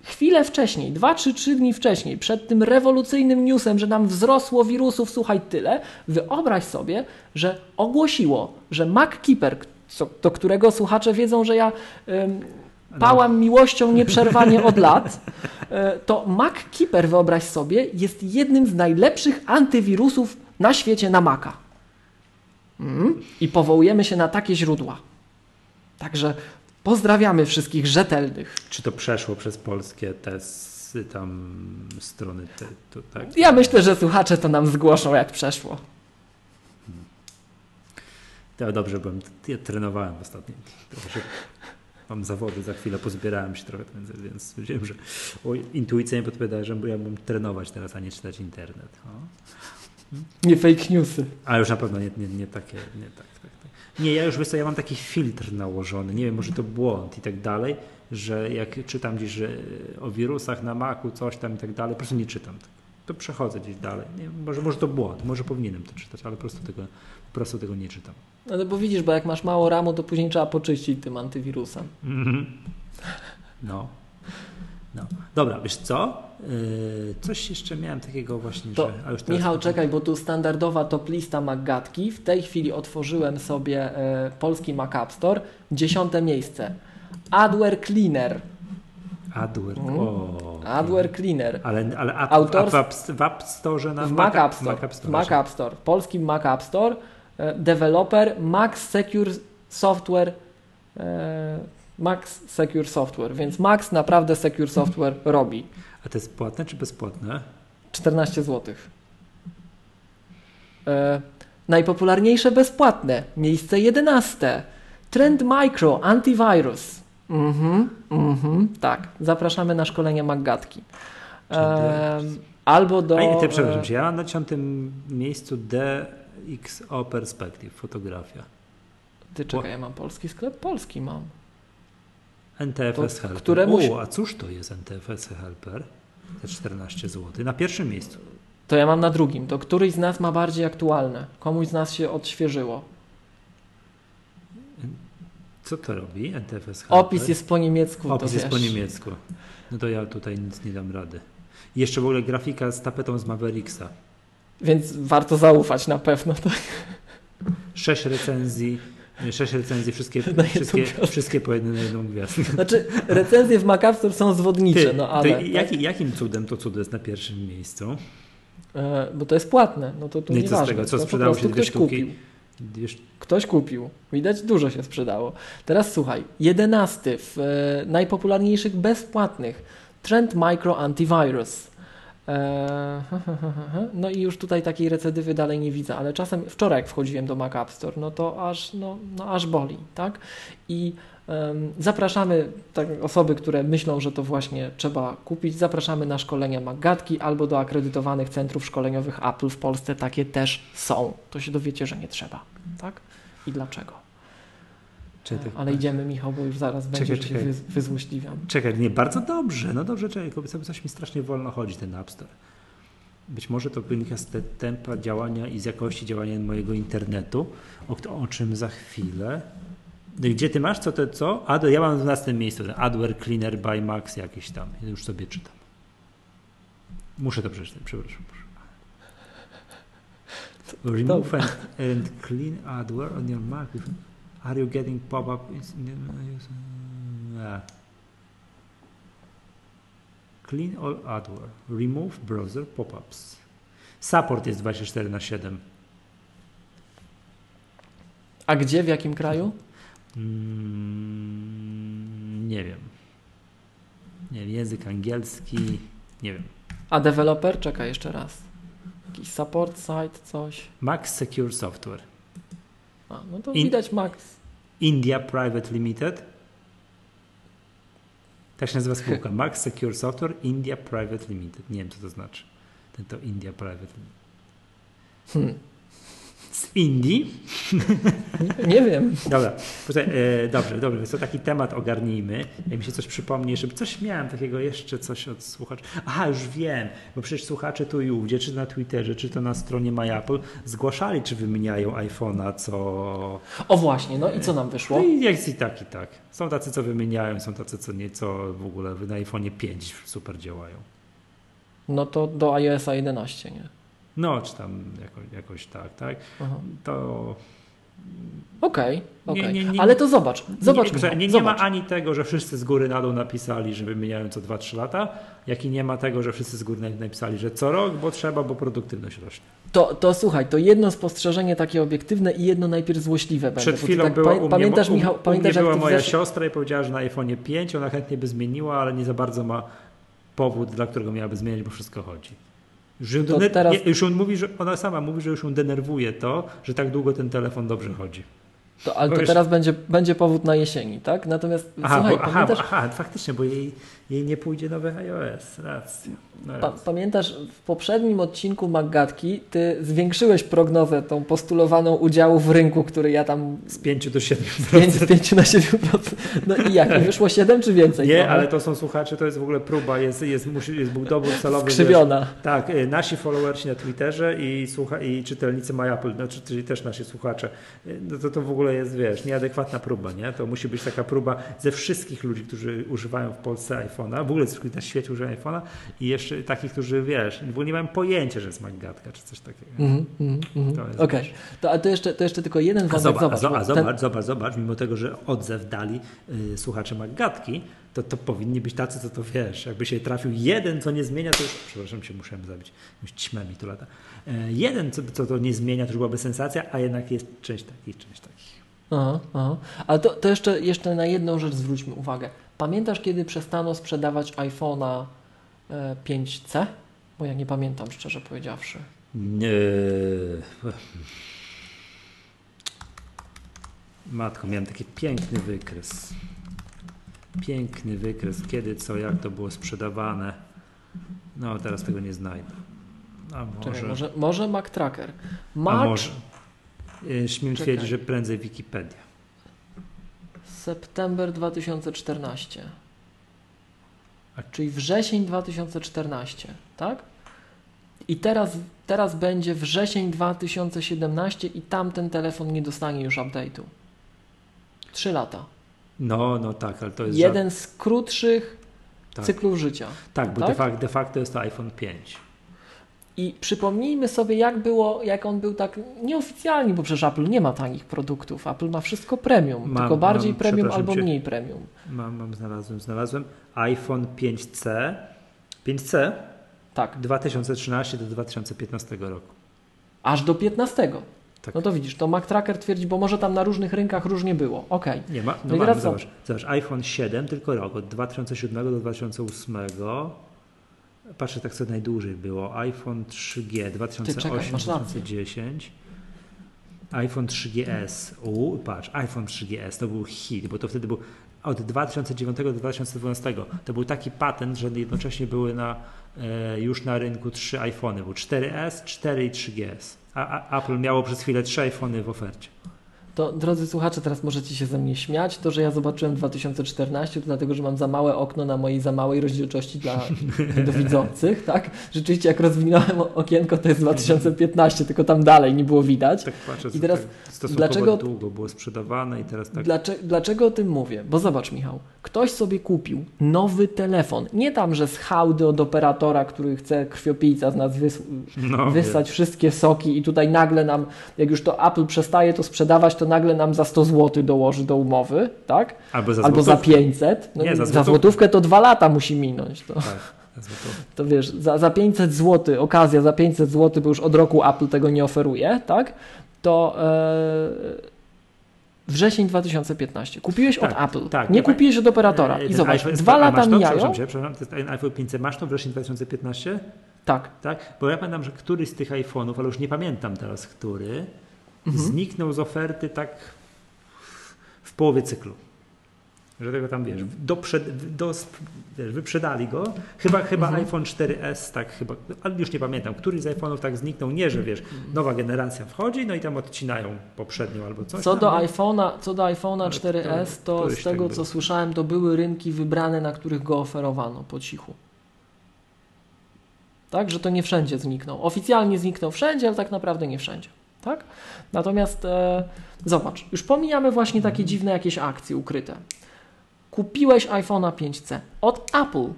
Chwilę wcześniej, dwa czy trzy dni wcześniej, przed tym rewolucyjnym newsem, że nam wzrosło wirusów, słuchaj, tyle, wyobraź sobie, że ogłosiło, że MacKeeper, do którego słuchacze wiedzą, że ja ym, pałam no. miłością nieprzerwanie od lat, y, to MacKeeper, wyobraź sobie, jest jednym z najlepszych antywirusów na świecie na Maca. Mm? I powołujemy się na takie źródła. Także Pozdrawiamy wszystkich rzetelnych. Czy to przeszło przez polskie te tam strony? Te, to, tak? Ja myślę, że słuchacze to nam zgłoszą, jak przeszło. To dobrze, bo ja trenowałem ostatnio. Mam zawody, za chwilę pozbierałem się trochę, więc, wiem, że o, intuicyjnie podpowiada, że ja bym trenować teraz, a nie czytać internet. O. Nie fake newsy. A już na pewno nie, nie, nie takie, nie tak. Nie, ja już wiesz ja mam taki filtr nałożony, nie wiem, może to błąd i tak dalej, że jak czytam gdzieś że o wirusach na maku, coś tam i tak dalej, po prostu nie czytam. To przechodzę gdzieś dalej. Nie, może, może to błąd, może powinienem to czytać, ale po prostu tego, po prostu tego nie czytam. No bo widzisz, bo jak masz mało ramu, to później trzeba poczyścić tym antywirusem. Mm -hmm. No. no. Dobra, wiesz co? Yy, coś jeszcze miałem takiego właśnie, To, że... A już Michał, czekaj, bo tu standardowa top lista Maggatki. W tej chwili otworzyłem sobie e, polski Mac App Store. Dziesiąte miejsce. Adware Cleaner. Adware. Mm. O, Adware Cleaner. Ale, ale app, Autors- w, app, w App Store na W Mac App Store. Mac App Store. Mac App Store. Polskim Mac App Store. E, Developer Max Secure Software. e, Max Secure Software. Więc Max naprawdę Secure Software robi. A to jest płatne czy bezpłatne? 14 zł. E, najpopularniejsze bezpłatne. Miejsce 11. Trend Micro Antivirus. Mhm, mhm, tak. Zapraszamy na szkolenie Maggatki. E, albo do. A te, przepraszam e, ja mam na dziesiątym miejscu DXO Perspective, fotografia. Ty czekaj, ja mam polski sklep? Polski mam. NTFS To Helper. któremuś- O, a cóż to jest NTFS Helper? Te 14 zł. Na pierwszym miejscu. To ja mam na drugim. To któryś z nas ma bardziej aktualne. Komuś z nas się odświeżyło. Co to robi NTFS Helper? Opis jest po niemiecku. Opis to jest wiesz. po niemiecku. No to ja tutaj nic nie dam rady. I jeszcze w ogóle grafika z tapetą z Mavericksa. Więc warto zaufać na pewno. To Sześć recenzji, sześć recenzji, wszystkie, wszystkie, wszystkie po jednej na jedną gwiazdkę. Znaczy, recenzje w Mac App Store są zwodnicze, Ty, no ale. jaki, jakim cudem to cudo jest na pierwszym miejscu? E, bo to jest płatne, no to tu No i co z nieważne. tego? Co to sprzedało się dwie ktoś sztuki? kupił. Ktoś kupił. Widać, dużo się sprzedało. Teraz słuchaj, jedenasty w e, najpopularniejszych bezpłatnych Trend Micro Antivirus. E, no i już tutaj takiej recydywy dalej nie widzę, ale czasem wczoraj jak wchodziłem do Mac App Store, no to aż, no, no aż boli, tak? I em, zapraszamy tak, osoby, które myślą, że to właśnie trzeba kupić, zapraszamy na szkolenia Maggatki albo do akredytowanych centrów szkoleniowych Apple w Polsce, takie też są. To się dowiecie, że nie trzeba, tak? I dlaczego? Czekaj, Ale idziemy, Michał, bo już zaraz będzie, że się czekaj. wy, wyzłośliwiam. Czekaj, nie, bardzo dobrze. No dobrze, czekaj, kobieta, coś mi strasznie wolno chodzi ten App Store. Być może to wynika z te tempa działania i z jakości działania mojego internetu, o, o czym za chwilę. No Gdzie ty masz? Co to co? Ad, ja mam w 12 miejscu ten Adware Cleaner by Max jakiś tam. Już sobie czytam. Muszę to przeczytać, przepraszam. Remove and, and clean adware on your Mac. Are you getting pop-up? Ah. Clean all adware. Remove browser pop-ups. Support jest 24 na 7. A gdzie, w jakim kraju? Mm, nie wiem. Nie wiem, język angielski. Nie wiem. A deweloper? Czekaj jeszcze raz. Jakiś support site, coś. Max Secure Software. A, no to In- widać Max. India Private Limited. Tak się nazywa spółka. Max Secure Software India Private Limited. Nie wiem, co to znaczy. Ten to India Private Limited. Hmm. Z Indii? Nie, nie wiem. Dobra, Posłuchaj, e, dobrze, dobrze, więc to taki temat ogarnijmy. Jak mi się coś przypomni, żeby coś miałem takiego jeszcze, coś od słuchaczy. Aha, już wiem, bo przecież słuchacze tu i ówdzie, czy na Twitterze, czy to na stronie MyApple, zgłaszali, czy wymieniają iPhone'a, co... O właśnie, no i co nam wyszło? No i jest i tak, i tak. Są tacy, co wymieniają, są tacy, co nie, co w ogóle na iPhone'ie 5 super działają. No to do iOSa 11, nie? No, czy tam jakoś, jakoś tak, tak. Aha. To Okej. Nie, nie, nie. Ale to zobacz, zobacz, nie, nie, nie ma ani tego, że wszyscy z góry na dół napisali, że wymieniają co 2-3 lata, jak i nie ma tego, że wszyscy z góry na- napisali, że co rok, bo trzeba, bo produktywność rośnie. To, to słuchaj, to jedno spostrzeżenie takie obiektywne i jedno najpierw złośliwe. Przed chwilą tak była pa- u mnie, pamiętasz, u, Michał, u pamiętasz, mnie jak była moja zesz- siostra i powiedziała, że na iPhone'ie 5 ona chętnie by zmieniła, ale nie za bardzo ma powód, dla którego miałaby zmieniać, bo wszystko chodzi. Już, dener- teraz- nie, już on mówi, że ona sama mówi, że już ją denerwuje to, że tak długo ten telefon dobrze chodzi. To, ale to teraz będzie, będzie powód na jesieni, tak? Natomiast Aha, słuchaj, bo, aha, pamiętasz, aha, faktycznie, bo jej, jej nie pójdzie nowy iOS. Racja. No pa, pamiętasz w poprzednim odcinku Maggatki ty zwiększyłeś prognozę tą postulowaną udziału w rynku, który ja tam Z 5 do 7 z 5, z 5 na 7%. No i jak? Wyszło 7 czy więcej? Nie, trochę? ale to są słuchacze, to jest w ogóle próba, jest, jest, musi, jest był dobór celowy. Skrzywiona. wiesz. Tak, y, nasi followersi na Twitterze i, słucha, i czytelnicy MyApple, znaczy, czyli też nasi słuchacze, y, no to, to w ogóle jest, wiesz, nieadekwatna próba, nie? To musi być taka próba ze wszystkich ludzi, którzy używają w Polsce iPhone'a, w ogóle na świecie używają iPhone'a i jeszcze takich, którzy, wiesz, w ogóle nie mają pojęcia, że jest Maggatka czy coś takiego. Mm, mm, mm. Okej, wiesz. to, a to, jeszcze, to jeszcze tylko jeden wątek. zobacz, Zobacz, zobacz, ten- zobacz, zobacz, mimo tego, że odzew dali y, słuchacze Maggatki, to, to powinni być tacy, co to wiesz. Jakby się trafił jeden, co nie zmienia, to już, przepraszam, się musiałem zabić, już ćmę mi tu lata. E, jeden, co, co to nie zmienia, to już byłaby sensacja, a jednak jest część takich, część takich. Aha, aha. Ale to, to jeszcze, jeszcze na jedną rzecz zwróćmy uwagę. Pamiętasz, kiedy przestano sprzedawać iPhone'a e, 5C? Bo ja nie pamiętam, szczerze powiedziawszy. Nie. Matko, miałem taki piękny wykres. Piękny wykres, kiedy, co, jak to było sprzedawane. No, teraz tego nie znajdę. A może. Czekaj, może, może Mac Tracker. a March, może. Y, Śmiem Czekaj. twierdzić, że prędzej Wikipedia. September 2014. A- Czyli wrzesień 2014, tak? I teraz, teraz będzie wrzesień 2017 i tamten telefon nie dostanie już update'u. Trzy lata. No, no tak, ale to jest. Jeden z krótszych Tak. cyklów życia. żart- Tak, bo tak? De, facto, de facto jest to iPhone 5. I przypomnijmy sobie, jak było, jak on był tak nieoficjalnie, bo przecież Apple nie ma tanich produktów. Apple ma wszystko premium, Mam- tylko bardziej mam, premium albo cię. mniej premium. Mam, mam, znalazłem, znalazłem. iPhone 5C. 5C Tak, 2013 do 2015 roku. aż do 15. Tak. No to widzisz, to Mac Tracker twierdzi, bo może tam na różnych rynkach różnie było. Okej. Nie ma, No no mamy, zobacz, zobacz, iPhone 7 tylko rok, od 2007 do 2008. Patrzę tak co najdłużej było. iPhone 3G 2008 masz rację. 2010. iPhone 3GS. U, patrz, iPhone 3GS to był hit, bo to wtedy był od 2009 do 2012. To był taki patent, że jednocześnie były na, e, już na rynku trzy iPhony. Był 4S, 4 i 3GS. A, a Apple miało przez chwilę trzy iPhony w ofercie. To drodzy słuchacze, teraz możecie się ze mnie śmiać. To, że ja zobaczyłem 2014, to dlatego, że mam za małe okno na mojej za małej rozdzielczości dla niedowidzących, tak? Rzeczywiście, jak rozwinąłem okienko, to jest 2015, tylko tam dalej nie było widać. Tak patrzę, I teraz tak dlaczego- długo było sprzedawane i teraz tak. Dlaczego, dlaczego o tym mówię? Bo zobacz, Michał, ktoś sobie kupił nowy telefon. Nie tam, że z hałdy od operatora, który chce krwiopijca z nas wys- No, wszystkie soki i tutaj nagle nam, jak już to Apple przestaje to sprzedawać, to nagle nam za 100 zł dołoży do umowy, tak? Albo za Albo za złotówkę. 500. No, Nie, za za złotówkę. złotówkę to dwa lata musi minąć. To, Tak, za złotówkę. to wiesz, za, za 500 zł, okazja za 500 zł, bo już od roku Apple tego nie oferuje, tak? To e, wrzesień 2015. Kupiłeś Tak, od Apple, tak. nie kupiłeś od operatora. I zobacz, iPhone- dwa lata to? mijają. Przepraszam cię, przepraszam, to jest ten iPhone 500 masz to wrzesień 2015? Tak. Tak? Bo ja pamiętam, że któryś z tych iPhone'ów, ale już nie pamiętam teraz który, Mhm. zniknął z oferty tak w połowie cyklu. Że tego tam wiesz, do przed, do, wiesz wyprzedali go. Chyba, chyba Mhm. iPhone 4S, tak chyba, ale już nie pamiętam, któryś z iPhone'ów tak zniknął. Nie, że wiesz, nowa generacja wchodzi, no i tam odcinają poprzednią albo coś. Co tam, do iPhone'a, co do iPhone'a Ale 4S, to- to z tego tak co słyszałem, to były rynki wybrane, na których go oferowano po cichu. Tak, że to nie wszędzie zniknął. Oficjalnie zniknął wszędzie, ale tak naprawdę nie wszędzie. Tak? Natomiast e, zobacz, już pomijamy właśnie takie dziwne jakieś akcje ukryte. Kupiłeś iPhone'a 5C od Apple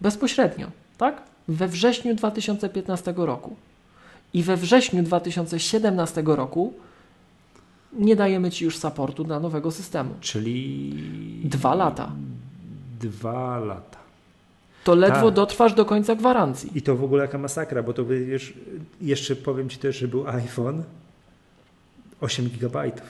bezpośrednio, tak? We wrześniu 2015 roku. I we wrześniu 2017 roku nie dajemy Ci już supportu dla nowego systemu. Czyli... Dwa lata. Dwa lata. To ledwo Tak. dotrwasz do końca gwarancji. I to w ogóle jaka masakra, bo to wiesz, jeszcze powiem Ci też, że był iPhone 8 gigabajtów.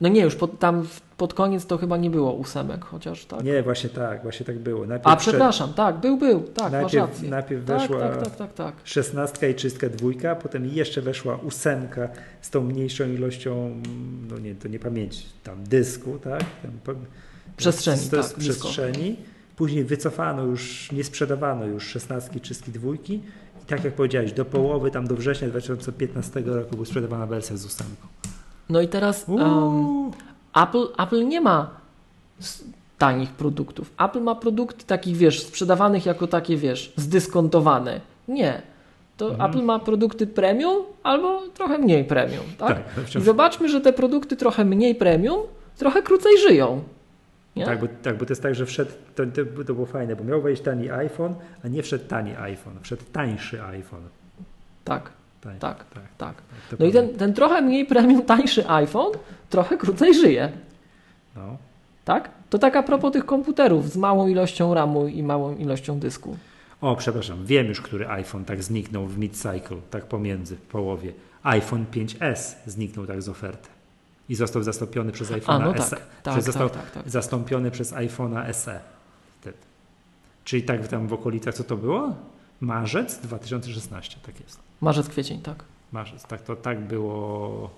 No nie, już pod, tam pod koniec to chyba nie było ósemek, chociaż tak. Nie, właśnie tak, właśnie tak było. Najpierw A przed- przepraszam, tak, był, był, tak, masz najpierw, rację. najpierw Tak, weszła tak, tak, tak, tak. szesnastka i czystka dwójka, potem jeszcze weszła ósemka z tą mniejszą ilością, no nie, to nie pamięć, tam dysku, tak? Tam, Przestrzeni, z- tak, przestrzeni. Później wycofano już, nie sprzedawano już szesnastki, czystki, dwójki. I tak jak powiedziałeś, do połowy, tam do września 2015 roku była sprzedawana wersja z ósemką. No i teraz um. Apple, Apple nie ma tanich produktów. Apple ma produkty takich, wiesz, sprzedawanych jako takie, wiesz, zdyskontowane. Nie. to Apple ma produkty premium albo trochę mniej premium. Tak? Tak, I zobaczmy, że te produkty trochę mniej premium trochę krócej żyją. Nie? Tak, bo, tak, bo to jest tak, że wszedł, to, to, było fajne, bo miał wejść tani iPhone, a nie wszedł tani iPhone, wszedł tańszy iPhone. tak, tak, tak, tak. tak, No i prawda. ten, ten trochę mniej premium, tańszy iPhone trochę krócej żyje. No. Tak? To tak a propos tych komputerów z małą ilością RAMu i małą ilością dysku. O, przepraszam, wiem już, który iPhone tak zniknął w mid-cycle, tak pomiędzy, w połowie. iPhone 5S zniknął tak z oferty. I został zastąpiony przez iPhone'a no SE. tak, Przez tak, został tak, tak, tak. zastąpiony przez iPhone'a SE. Wtedy. Czyli tak tam w okolicach, co to było? Marzec 2016, tak jest. Marzec, kwiecień, tak. Marzec, tak to tak było.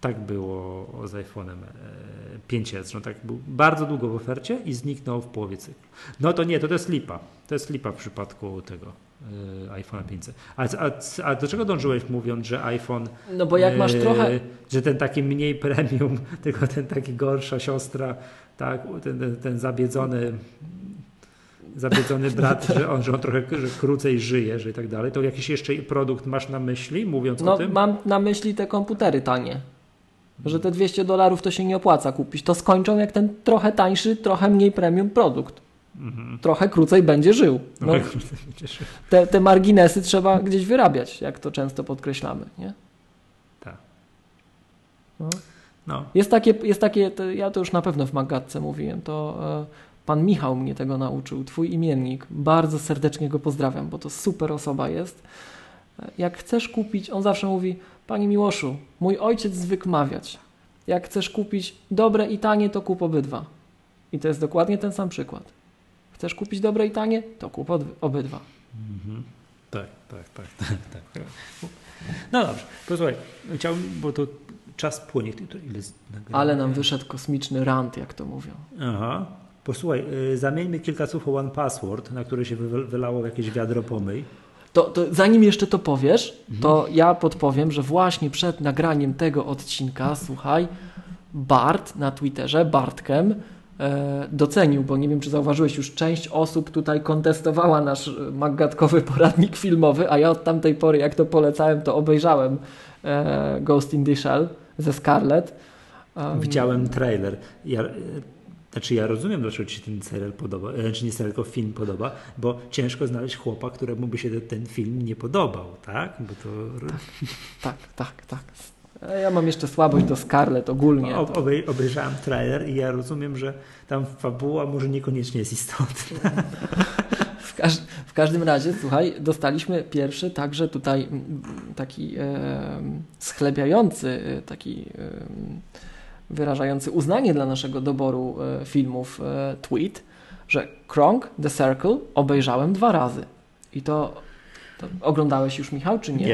Tak było z iPhone'em e, 5S, że on tak był bardzo długo w ofercie i zniknął w połowie cyklu. No to nie, to, to jest lipa. To jest lipa w przypadku tego e, iPhone'a 500. A, a, a do czego dążyłeś mówiąc, że iPhone. No bo jak masz e, trochę... Że ten taki mniej premium, tylko ten taki gorsza siostra, tak, ten, ten, ten zabiedzony. Zabiedzony brat, że on, że on trochę że krócej żyje, że i tak dalej. To jakiś jeszcze produkt masz na myśli, mówiąc o No tym? mam na myśli te komputery tanie. Że te 200 dolarów to się nie opłaca kupić. To skończą jak ten trochę tańszy, trochę mniej premium produkt. Mhm. Trochę krócej będzie żył. No, te, te marginesy trzeba gdzieś wyrabiać, jak to często podkreślamy. Nie? Tak. No. No. Jest takie, jest takie to ja to już na pewno w Magatce mówiłem, to e, pan Michał mnie tego nauczył, twój imiennik. Bardzo serdecznie go pozdrawiam, bo to super osoba jest. Jak chcesz kupić, on zawsze mówi, panie Miłoszu, mój ojciec zwykł mawiać, jak chcesz kupić dobre i tanie, to kup obydwa. I to jest dokładnie ten sam przykład. Chcesz kupić dobre i tanie, to kup obydwa. Mhm. Tak, tak, tak, tak, tak. No dobrze, posłuchaj, chciałbym, bo to czas płynie. Ile? Ale nam wyszedł kosmiczny rant, jak to mówią. Aha. Posłuchaj, y, zamieńmy kilka słów o One Password, na które się wy, wylało jakieś wiadro pomyj. To, to zanim jeszcze to powiesz, to ja podpowiem, że właśnie przed nagraniem tego odcinka, słuchaj, Bart na Twitterze, Bartkem, e, docenił, bo nie wiem, czy zauważyłeś, już część osób tutaj kontestowała nasz magatkowy poradnik filmowy, a ja od tamtej pory, jak to polecałem, to obejrzałem e, Ghost in the Shell ze Scarlett. Widziałem trailer. Ja, znaczy ja rozumiem, dlaczego ci się ten serial podoba, e, czy nie serial, tylko film podoba, bo ciężko znaleźć chłopa, któremu by się ten- film nie podobał, tak? Bo to Tak, tak, tak. E, Ja mam jeszcze słabość do Scarlett ogólnie. Obej, obejrzałem trailer i ja rozumiem, że tam fabuła może niekoniecznie jest istotna. W, każ w każdym razie, słuchaj, dostaliśmy pierwszy także tutaj mm, taki e, schlebiający, taki e, wyrażający uznanie dla naszego doboru e, filmów e, tweet, że Kronk, The Circle obejrzałem dwa razy. I to, to oglądałeś już, Michał, czy nie?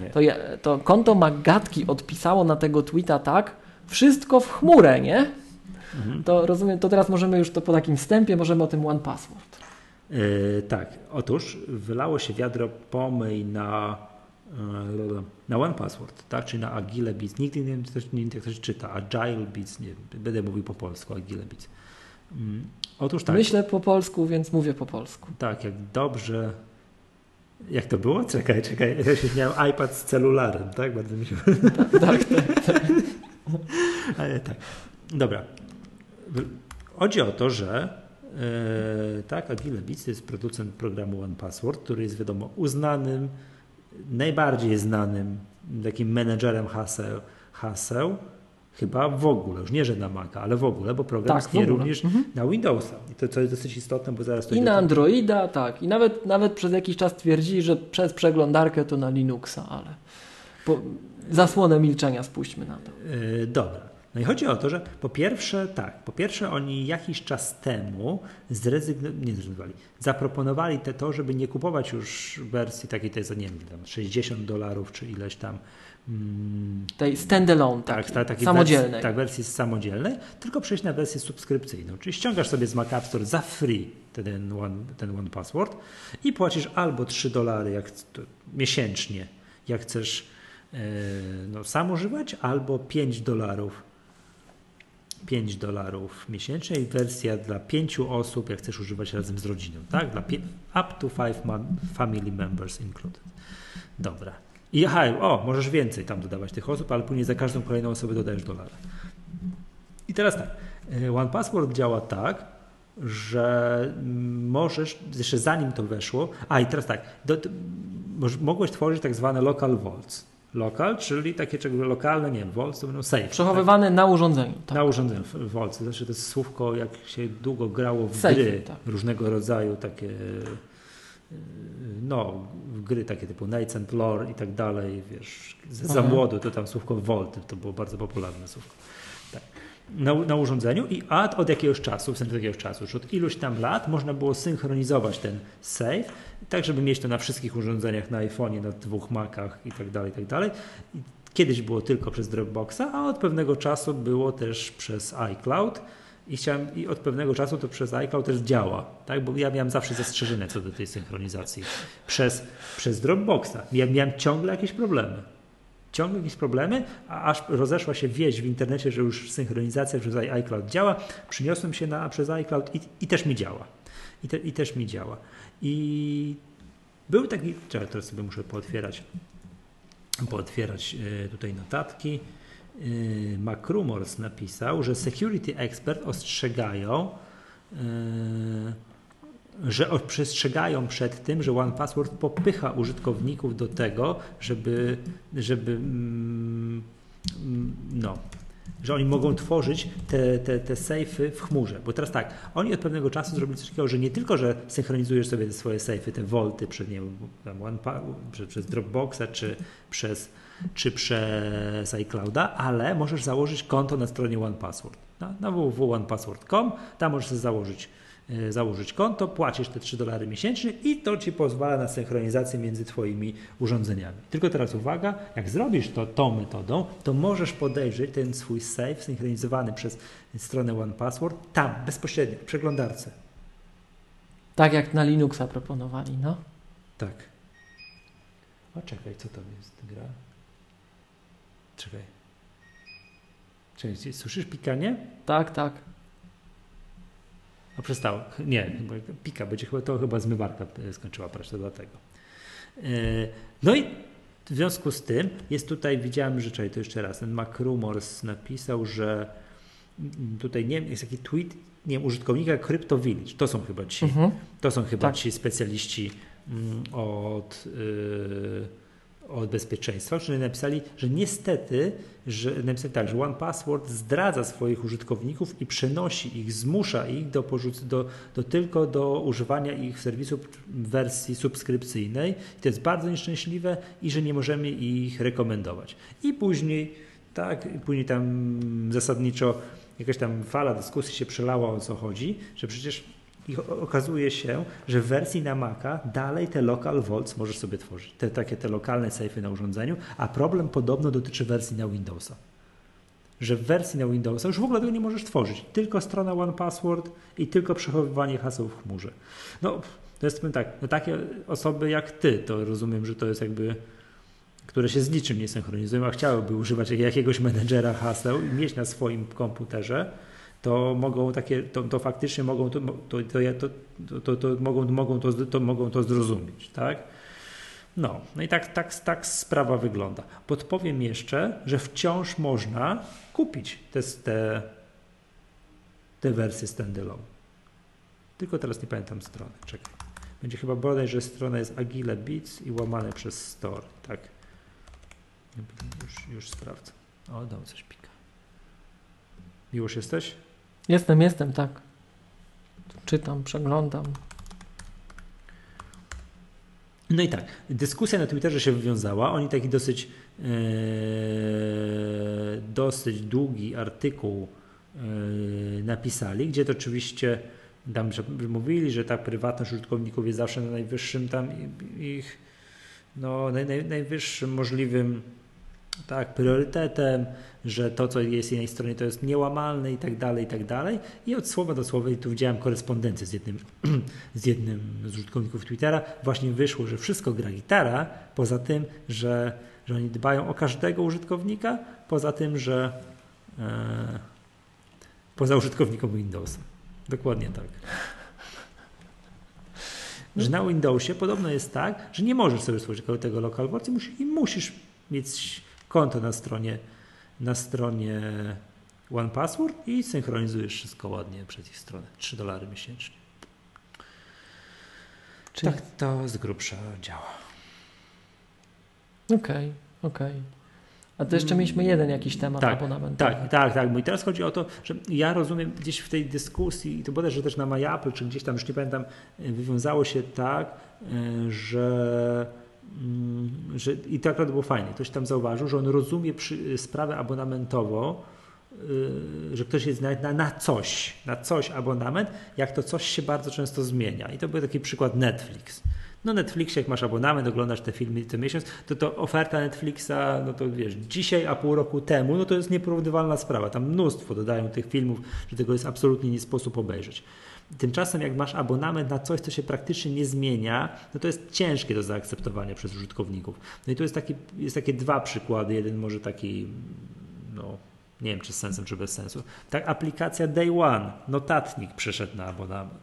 Nie. To, ja, to konto Magatki odpisało na tego tweeta tak, wszystko w chmurę, nie? Mhm. To rozumiem, to teraz możemy już to po takim wstępie, możemy o tym One Password. E, tak, otóż wylało się wiadro pomyj na, na One Password, tak? czyli na Agile Beats. Nigdy nie wiem, czy też- nie wiem, jak to się czyta. Agile Beats, nie wiem, będę mówił po polsku, Agile Beats. Mm, Otóż tak, Myślę po polsku, więc mówię po polsku. tak, jak dobrze... Jak to było? Czekaj, czekaj. Ja się miałem iPad z celularem, tak? Bardzo mi się Tak, tak. Ale tak. Dobra. Chodzi o to, że e, tak, Agile Beats to jest producent programu One Password, który jest wiadomo uznanym, najbardziej znanym takim menedżerem haseł, haseł chyba w ogóle, już nie, że na Maca, ale w ogóle, bo program Tak, istnieje również na Windowsa. I to, co jest dosyć istotne, bo zaraz to I na Androida, tak. I nawet, nawet przez jakiś czas twierdzili, że przez przeglądarkę to na Linuxa, ale po, zasłonę milczenia spuśćmy na to. Yy, Dobra. No i chodzi o to, że po pierwsze, tak, po pierwsze oni jakiś czas temu zrezygnowali, nie zrezygnowali, zaproponowali te to, żeby nie kupować już wersji takiej, to jest, nie wiem, tam 60 dolarów czy ileś tam, mm, Tej standalone, tak, takiej, ta, takiej samodzielnej. Wersji, tak, wersji samodzielnej, tylko przejść na wersję subskrypcyjną, czyli ściągasz sobie z Mac App Store za free ten one, ten one password i płacisz albo 3 dolary jak, to, miesięcznie, jak chcesz e, no, sam używać, albo 5 dolarów 5 dolarów miesięcznie i wersja dla 5 osób, jak chcesz używać razem z rodziną, tak? Dla up to 5 family members included. Dobra. I aha, o, możesz więcej tam dodawać tych osób, ale później za każdą kolejną osobę dodajesz dolara. I teraz tak, e, One Password działa tak, że możesz, jeszcze zanim to weszło, a i teraz tak, do, mogłeś tworzyć tak zwane local vaults. Local, czyli takie czego lokalne, nie wiem, to będą safe. Przechowywane tak? na urządzeniu. Tak. Na urządzeniu vaults. Znaczy to jest słówko, jak się długo grało w safe, gry tak. różnego rodzaju takie no, gry takie typu Knights and Lore i tak dalej, wiesz, za młodu to tam słówko Vault, to było bardzo popularne słówko. Na, na, urządzeniu i od jakiegoś czasu, w sensie jakiegoś czasu, już od iluś tam lat można było synchronizować ten save, tak żeby mieć to na wszystkich urządzeniach, na iPhone'ie, na dwóch Macach i tak dalej, i tak dalej. Kiedyś było tylko przez Dropboxa, a od pewnego czasu było też przez iCloud i chciałem, i od pewnego czasu to przez iCloud też działa, tak? bo ja miałem zawsze zastrzeżenia co do tej synchronizacji przez, przez Dropboxa. Ja miałem ciągle jakieś problemy. Ciągle jakieś problemy, a aż rozeszła się wieść w internecie, że już synchronizacja przez iCloud działa. Przyniosłem się na, przez iCloud i, i też mi działa. I, te, I też mi działa. I był taki, czekaj, teraz sobie muszę pootwierać, pootwierać e, tutaj notatki. Y, MacRumors napisał, że security expert ostrzegają, y, że przestrzegają przed tym, że OnePassword popycha użytkowników do tego, żeby, żeby mm, mm, no, że oni mogą tworzyć te, te, te sejfy w chmurze. Bo teraz tak, oni od pewnego czasu zrobili coś takiego, że nie tylko, że synchronizujesz sobie te swoje sejfy, te volty przed, nie wiem, przez, przez Dropboxa czy przez czy przez iClouda, ale możesz założyć konto na stronie OnePassword. Na, na www.onepassword.com, tam możesz założyć, założyć konto, płacisz te 3 dolary miesięcznie i to Ci pozwala na synchronizację między Twoimi urządzeniami. Tylko teraz uwaga, jak zrobisz to tą metodą, to możesz podejrzeć ten swój save synchronizowany przez stronę OnePassword tam, bezpośrednio, w przeglądarce. Tak jak na Linuxa proponowali, no? Tak. A czekaj, co to jest gra? Czekaj. Czekaj, słyszysz pikanie? Tak, tak. A przestało. Nie, pika, będzie chyba, to chyba zmywarka e, skończyła pracę, dlatego. E, no i w związku z tym jest tutaj, widziałem, że czekaj, to jeszcze raz, ten MacRumors napisał, że tutaj nie jest taki tweet, nie wiem, użytkownika Crypto Village, to są chyba ci, mhm. to są chyba tak. ci specjaliści mm, od... Yy, od bezpieczeństwa, czyli napisali, że niestety, że napisali tak, że One Password zdradza swoich użytkowników i przenosi ich, zmusza ich do, do, do tylko do używania ich serwisu w wersji subskrypcyjnej. To jest bardzo nieszczęśliwe i że nie możemy ich rekomendować. I później, tak, później tam zasadniczo jakaś tam fala dyskusji się przelała o co chodzi, że przecież i okazuje się, że w wersji na Maca dalej te local vaults możesz sobie tworzyć, te takie te lokalne safe'y na urządzeniu, a problem podobno dotyczy wersji na Windowsa. Że w wersji na Windowsa już w ogóle tego nie możesz tworzyć. Tylko strona One Password i tylko przechowywanie haseł w chmurze. No, to jest tak, no takie osoby jak ty, to rozumiem, że to jest jakby które się z niczym nie synchronizują, a chciałyby używać jakiegoś menedżera haseł i mieć na swoim komputerze, to mogą takie, to, to faktycznie mogą to, to, to, to, mogą, mogą to, to mogą to zrozumieć, tak? No, no i tak, tak, tak sprawa wygląda. Podpowiem jeszcze, że wciąż można kupić te, te, te wersje standalone. Tylko teraz nie pamiętam strony. Czekaj. Będzie chyba bodaj, że strona jest Agile Beats i łamane przez Store. Tak. Już, już sprawdzę. O, dam coś pika. Jesteś? Jestem, jestem, tak. Czytam, przeglądam. No i tak, dyskusja na Twitterze się wywiązała. Oni taki dosyć, e, dosyć długi artykuł e, napisali, gdzie to oczywiście tam mówili, że ta prywatność użytkowników jest zawsze na najwyższym tam ich, no, naj, naj, najwyższym możliwym tak, priorytetem, że to, co jest z jednej strony, to jest niełamalne i tak dalej, i tak dalej. I od słowa do słowa, i tu widziałem korespondencję z jednym, z jednym z użytkowników Twittera, właśnie wyszło, że wszystko gra gitara, poza tym, że, że oni dbają o każdego użytkownika, poza tym, że, e, poza użytkownikom Windowsa. Dokładnie tak. Że na Windowsie podobno jest tak, że nie możesz sobie stworzyć tego local i musisz, i musisz mieć konto na stronie, na stronie OnePassword i synchronizujesz wszystko ładnie przez ich stronę. 3 dolary miesięcznie. Czyli... Tak to z grubsza działa. Okej, okay, okej. Okay. A to jeszcze mieliśmy jeden jakiś temat tak. Tak, tak, tak. I teraz chodzi o to, że ja rozumiem gdzieś w tej dyskusji, i to bodajże też na MyApple, czy gdzieś tam, już nie pamiętam, wywiązało się tak, e, że że, i to akurat było fajnie, ktoś tam zauważył, że on rozumie przy, sprawę abonamentową, yy, że ktoś jest na, na, coś, na coś abonament, jak to coś się bardzo często zmienia. I to był taki przykład Netflix. No Netflixie, jak masz abonament, oglądasz te filmy co miesiąc, to to oferta Netflixa, no to wiesz, dzisiaj, a pół roku temu, no to jest nieporównywalna sprawa. Tam mnóstwo dodają tych filmów, że tego jest absolutnie nie sposób obejrzeć. Tymczasem jak masz abonament na coś, co się praktycznie nie zmienia, no to jest ciężkie do zaakceptowania przez użytkowników. No i tu jest, taki, jest takie dwa przykłady. Jeden może taki, no nie wiem czy z sensem, czy bez sensu. Tak, aplikacja Day One, notatnik przeszedł na abonament.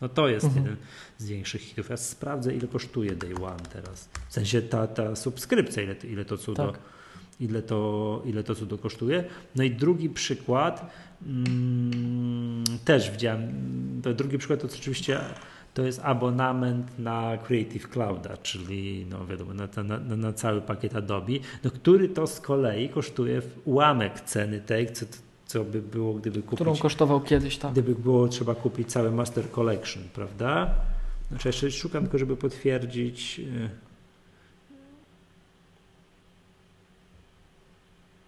No to jest mhm. jeden z większych hitów. Ja sprawdzę, ile kosztuje Day One teraz. W sensie ta, ta subskrypcja, ile, ile to cudo. Tak. Ile to, ile to cudo kosztuje. No i drugi przykład, mm, też widziałem, to drugi przykład to oczywiście to jest abonament na Creative Clouda, czyli no wiadomo, na, na, na cały pakiet Adobe, no, który to z kolei kosztuje ułamek ceny tej, co, co by było, gdyby kupić. Którą kosztował kiedyś, tak. Gdyby było trzeba kupić cały Master Collection, prawda? Znaczy jeszcze szukam tylko, żeby potwierdzić. Y,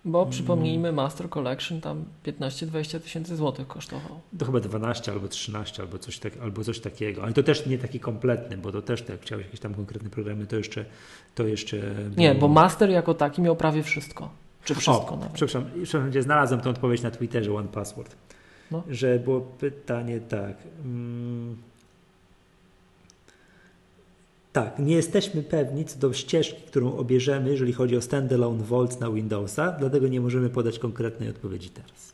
Bo mm. przypomnijmy, Master Collection tam 15-20 tysięcy złotych kosztował. To chyba 12 albo 13 albo coś, tak, albo coś takiego. Ale to też nie taki kompletny, bo to też, jak chciałeś jakieś tam konkretne programy, to jeszcze. To jeszcze nie, bo Master jako taki miał prawie wszystko. Czy wszystko o, nawet? Przepraszam, przepraszam, znalazłem tę odpowiedź na Twitterze One Password. No. Że było pytanie tak. Mm, tak, nie jesteśmy pewni co do ścieżki, którą obierzemy, jeżeli chodzi o standalone Vault na Windowsa, dlatego nie możemy podać konkretnej odpowiedzi teraz.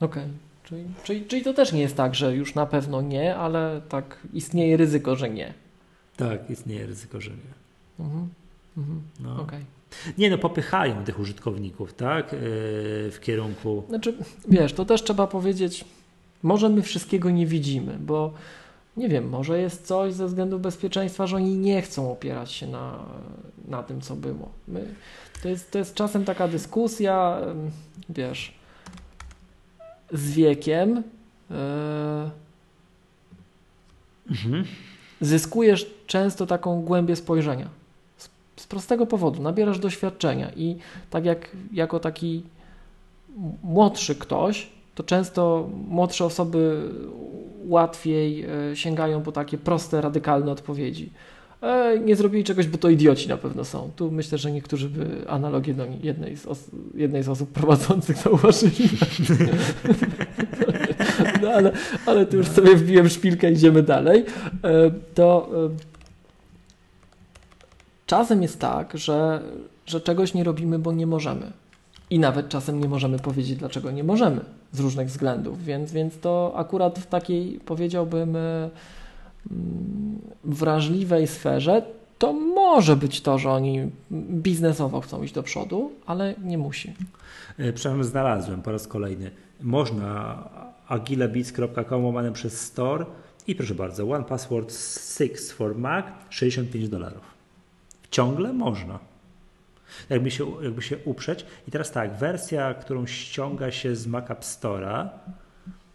Okej, okay. czyli, czyli, czyli to też nie jest tak, że już na pewno nie, ale tak istnieje ryzyko, że nie. Tak, istnieje ryzyko, że nie. Mhm. Mhm. No. Okej. Okay. Nie no, popychają tych użytkowników, tak, yy, w kierunku... Znaczy, wiesz, to też trzeba powiedzieć, może my wszystkiego nie widzimy, bo nie wiem, może jest coś ze względu bezpieczeństwa, że oni nie chcą opierać się na, na tym, co było. My, to, jest, to jest czasem taka dyskusja, wiesz, z wiekiem yy, mhm. zyskujesz często taką głębię spojrzenia z prostego powodu, nabierasz doświadczenia i tak jak jako taki młodszy ktoś, to często młodsze osoby łatwiej e, sięgają po takie proste, radykalne odpowiedzi. E, nie zrobili czegoś, bo to idioci na pewno są. Tu myślę, że niektórzy by analogię do jednej z, os jednej z osób prowadzących zauważyli. no ale, ale tu już sobie wbiłem szpilkę, idziemy dalej. E, to Czasem jest tak, że, że czegoś nie robimy, bo nie możemy. I nawet czasem nie możemy powiedzieć, dlaczego nie możemy z różnych względów. Więc, więc to akurat w takiej, powiedziałbym, e, mm, wrażliwej sferze to może być to, że oni biznesowo chcą iść do przodu, ale nie musi. E, Przynajmniej znalazłem po raz kolejny. Można agilebits.com łamane przez store i proszę bardzo, One Password 6 for Mac 65 dolarów. Ciągle można. Jakby się, jakby się uprzeć. I teraz tak, wersja, którą ściąga się z Mac App Store'a,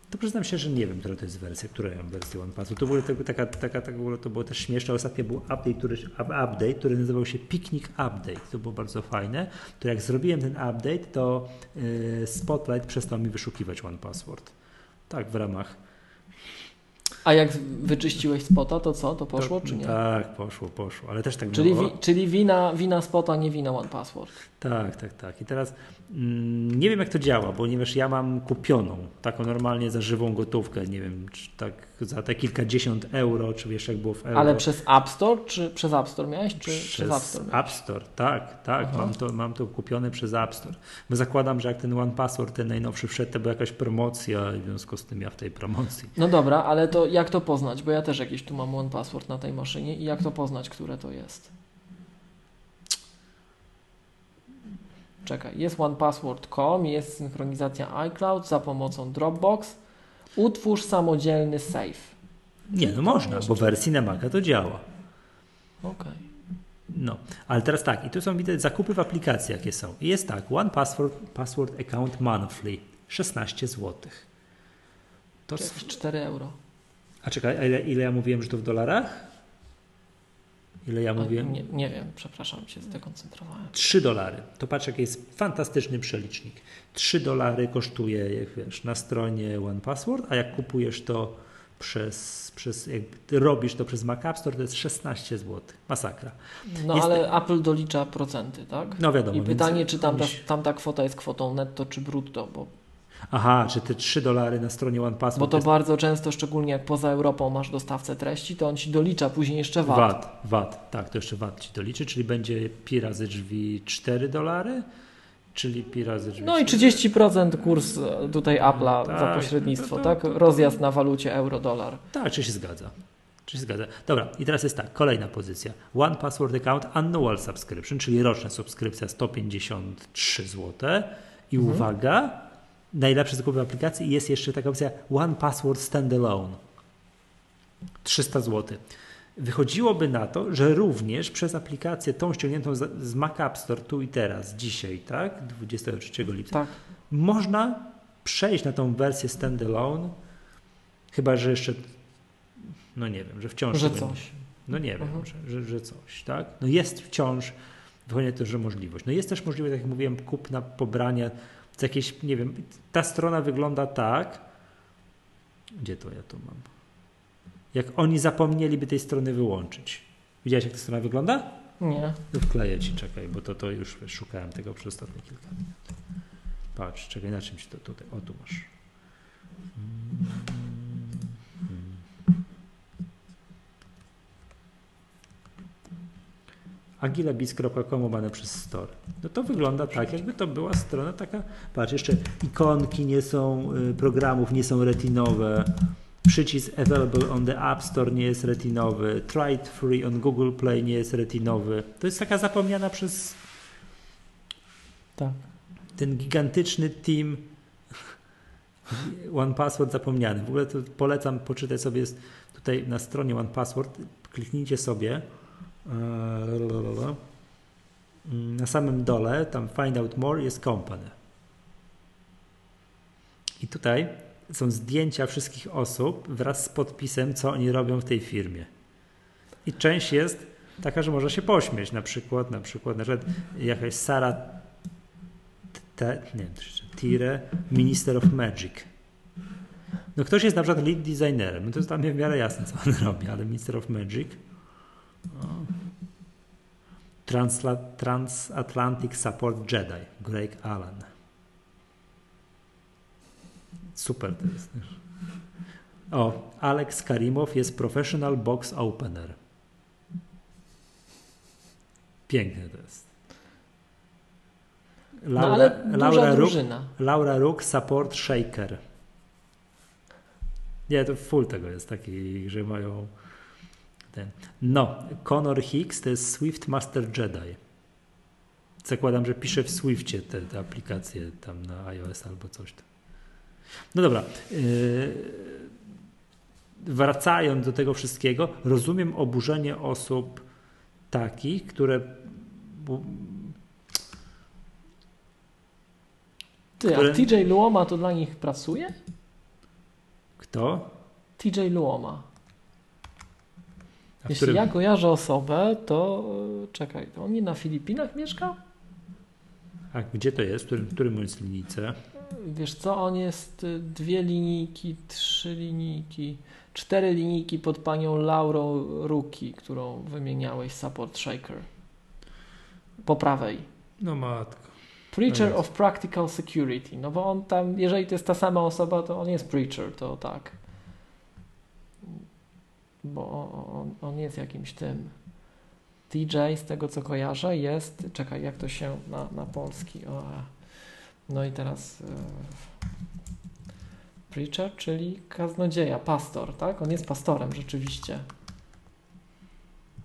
to przyznam się, że nie wiem, która to jest wersja, która ja mam wersję OnePassu. To, było, taka, taka, taka, to było też śmieszne. Ostatnio był update który, update, który nazywał się Picnic Update. To było bardzo fajne. To jak zrobiłem ten update, to yy, Spotlight przestał mi wyszukiwać OnePassword. Tak, w ramach A jak wyczyściłeś spota, to co? To poszło to, czy nie? Tak, poszło, poszło, ale też tak Czyli, było. wi, czyli wina, wina spota, nie wina One Password. Tak, tak, tak. I teraz nie wiem, jak to działa, ponieważ ja mam kupioną taką normalnie za żywą gotówkę, nie wiem, czy tak za te kilkadziesiąt euro, czy wiesz, jak było w euro. Ale przez App Store, czy przez App Store miałeś, czy przez, przez App Store miałeś? App Store, tak, tak, Aha. mam to, mam to kupione przez App Store. Bo zakładam, że jak ten One Password, ten najnowszy wszedł, to była jakaś promocja w związku z tym ja w tej promocji. No dobra, ale to jak to poznać? Bo ja też jakiś tu mam One Password na tej maszynie i jak to poznać, które to jest? Czekaj, jest onepassword.com, jest synchronizacja iCloud za pomocą Dropbox. Utwórz samodzielny safe. Nie, no można, bo w wersji na Maca to działa. Okej. No, ale teraz tak, i tu są widać zakupy w aplikacji, jakie są. I jest tak, One Password, password Account Monthly, 16 zł. To, jest 4 euro. a czekaj, ile, ile ja mówiłem, że to w dolarach? Ile ja A, mówiłem? Nie, nie wiem, przepraszam, się zdekoncentrowałem. 3 dolary. To patrz, jaki jest fantastyczny przelicznik. 3 dolary kosztuje, jak wiesz, na stronie One Password, a jak kupujesz to przez, przez jak robisz to przez Mac App Store, to jest 16 zł. Masakra. No Jest- ale Apple dolicza procenty, tak? No wiadomo. I pytanie, czy tamta, musi- tamta kwota jest kwotą netto czy brutto, bo, Aha, czy te 3 dolary na stronie One Password bo to jest bardzo często, szczególnie jak poza Europą masz dostawcę treści, to on ci dolicza później jeszcze VAT. VAT, VAT, tak, to jeszcze VAT ci doliczy, czyli będzie pi razy drzwi 4 dolary, czyli pi razy drzwi. No i 30% kurs e, tutaj Apple'a za Tak, pośrednictwo, no to- tak? Rozjazd na walucie euro-dolar. Tak, czy się zgadza? Czy się zgadza? Dobra, i teraz jest tak, kolejna pozycja. One Password Account Annual Subscription, czyli roczna subskrypcja 153 zł. I Mhm. uwaga, najlepsze zakupy aplikacji jest jeszcze taka opcja One Password Standalone. 300 zł. Wychodziłoby na to, że również przez aplikację tą ściągniętą z, Mac App Store tu i teraz, dzisiaj, tak, 23 lipca, Tak. można przejść na tą wersję standalone, chyba że jeszcze, no nie wiem, że wciąż. Że coś. będzie- No nie wiem, Mhm. że, że, że coś, tak? No jest wciąż, wychodzi to, że możliwość. No jest też możliwość, tak jak mówiłem, kupna, pobrania z jakiejś, nie wiem, ta strona wygląda tak, gdzie to ja tu mam? Jak oni zapomnieliby tej strony wyłączyć. Widziałeś, jak ta strona wygląda? Nie. No Wkleję ci, czekaj, bo to, to już szukałem tego przez ostatnie kilka minut. Patrz, czekaj, na czym ci to tutaj, o tu masz. agilabis.com łamane przez store. No to wygląda tak, jakby to była strona taka, patrz, jeszcze ikonki nie są, y, programów nie są retinowe, przycisk available on the App Store nie jest retinowy, try it free on Google Play nie jest retinowy. To jest taka zapomniana przez Tak. ten gigantyczny team One Password zapomniany. W ogóle to polecam poczytać sobie jest tutaj na stronie One Password, kliknijcie sobie na samym dole, tam find out more jest company. I tutaj są zdjęcia wszystkich osób wraz z podpisem, co oni robią w tej firmie. I część jest taka, że można się pośmieć. Na przykład, na przykład, na przykład jakaś Sara nie Tire, Minister of Magic. No ktoś jest na przykład lead designerem, no to jest mnie w miarę jasne, co on robi, ale Minister of Magic. Transla, Transatlantic Support Jedi, Greg Allen. Super to jest. O, Alex Karimow jest Professional Box Opener. Piękne to jest. No Laura, Rook, drużyna. Laura Support Shaker. Nie, to full tego jest taki, że mają ten. No, Connor Hicks to jest Swift Master Jedi. Zakładam, że pisze w Swiftie te, te aplikacje tam na iOS albo coś tam. No dobra. Yy, wracając do tego wszystkiego, rozumiem oburzenie osób takich, które Ty, które- a TJ Luoma to dla nich pracuje? kto? TJ Luoma. Jeśli którym- ja kojarzę osobę, to e, czekaj, to on nie na Filipinach mieszkał? A gdzie to jest? W którym, w którym jest linijce? Wiesz co, on jest y, dwie linijki, trzy linijki. cztery linijki pod panią Laurą Ruki, którą wymieniałeś support shaker. Po prawej. No matko. Preacher No of Practical Security. No bo on tam, jeżeli to jest ta sama osoba, to on jest preacher, to tak. Bo on, on jest jakimś tym. TJ, z tego co kojarzę, jest. Czekaj, jak to się na, na polski. O, no i teraz. E, preacher, czyli kaznodzieja, pastor, tak? On jest pastorem rzeczywiście.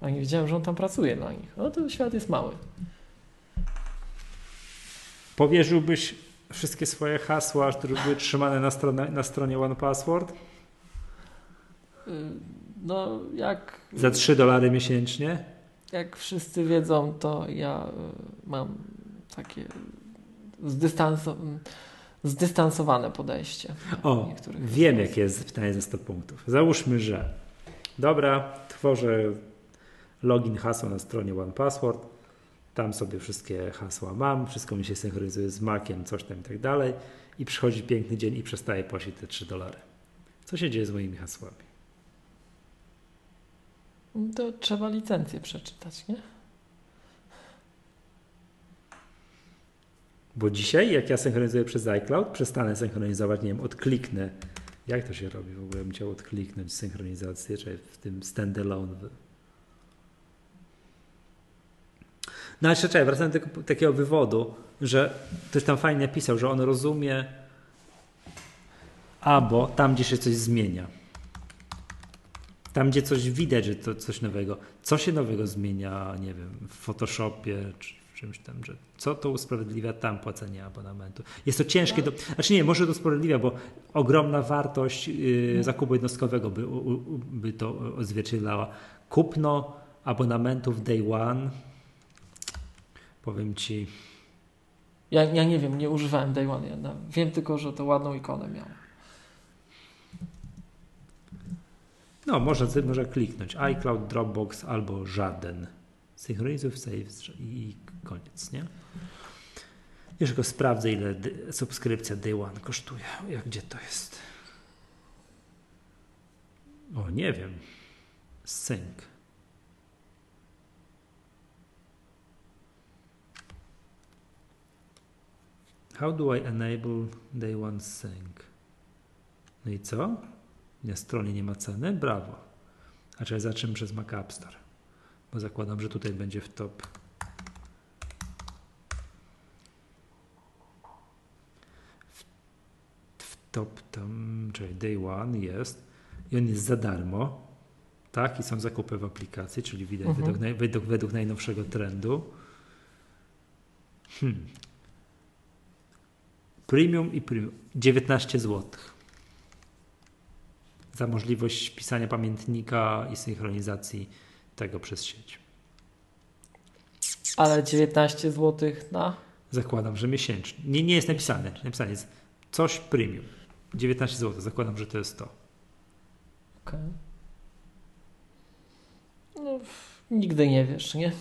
A nie wiedziałem, że on tam pracuje dla nich. No to świat jest mały. Powierzyłbyś wszystkie swoje hasła, które były trzymane na, stronę, na stronie OnePassword Y, No, jak, za 3 dolary miesięcznie? jak wszyscy wiedzą, to ja y, mam takie zdystanso, zdystansowane podejście. O, wiem jakie jest pytanie za 100 punktów. Załóżmy, że dobra, tworzę login, hasło na stronie OnePassword, tam sobie wszystkie hasła mam, wszystko mi się synchronizuje z Maciem, coś tam i tak dalej i przychodzi piękny dzień i przestaje płacić te 3 dolary. Co się dzieje z moimi hasłami? To trzeba licencję przeczytać, nie? Bo dzisiaj, jak ja synchronizuję przez iCloud, przestanę synchronizować, nie wiem, odkliknę. Jak to się robi? W ogóle bym chciał odkliknąć synchronizację, czy w tym standalone. No ale czekaj, wracając do takiego wywodu, że ktoś tam fajnie napisał, że on rozumie albo tam, gdzie się coś zmienia. Tam, gdzie coś widać, że to coś nowego. Co się nowego zmienia, nie wiem, w Photoshopie, czy w czymś tam, że co to usprawiedliwia tam płacenie abonamentu. Jest to ciężkie, do, znaczy nie, może to usprawiedliwia, bo ogromna wartość yy, zakupu jednostkowego by, u, u, by to odzwierciedlała. Kupno abonamentów day one, powiem Ci, Ja, ja nie wiem, nie używałem Day One. Ja wiem tylko, że to ładną ikonę miał. No można, można kliknąć iCloud, Dropbox albo żaden. Synchronizuj save i koniec, nie? Jeszcze tylko sprawdzę, ile subskrypcja Day One kosztuje. Jak gdzie to jest? O, nie wiem. Sync. How do I enable Day One Sync? No i co? Na stronie nie ma ceny? Brawo. A czy zaczynam przez Mac App Store? Bo zakładam, że tutaj będzie w top. W, w top tam, czyli Day One jest i on jest za darmo. Tak, i są zakupy w aplikacji, czyli widać Mhm. według, naj, według, według najnowszego trendu. Hmm. Premium i premium 19 zł. Za możliwość pisania pamiętnika i synchronizacji tego przez sieć. Ale 19 zł na. Zakładam, że miesięcznie. Nie, nie jest napisane. Napisane jest coś premium. 19 zł. Zakładam, że to jest to. Okej. No, nigdy nie wiesz, nie?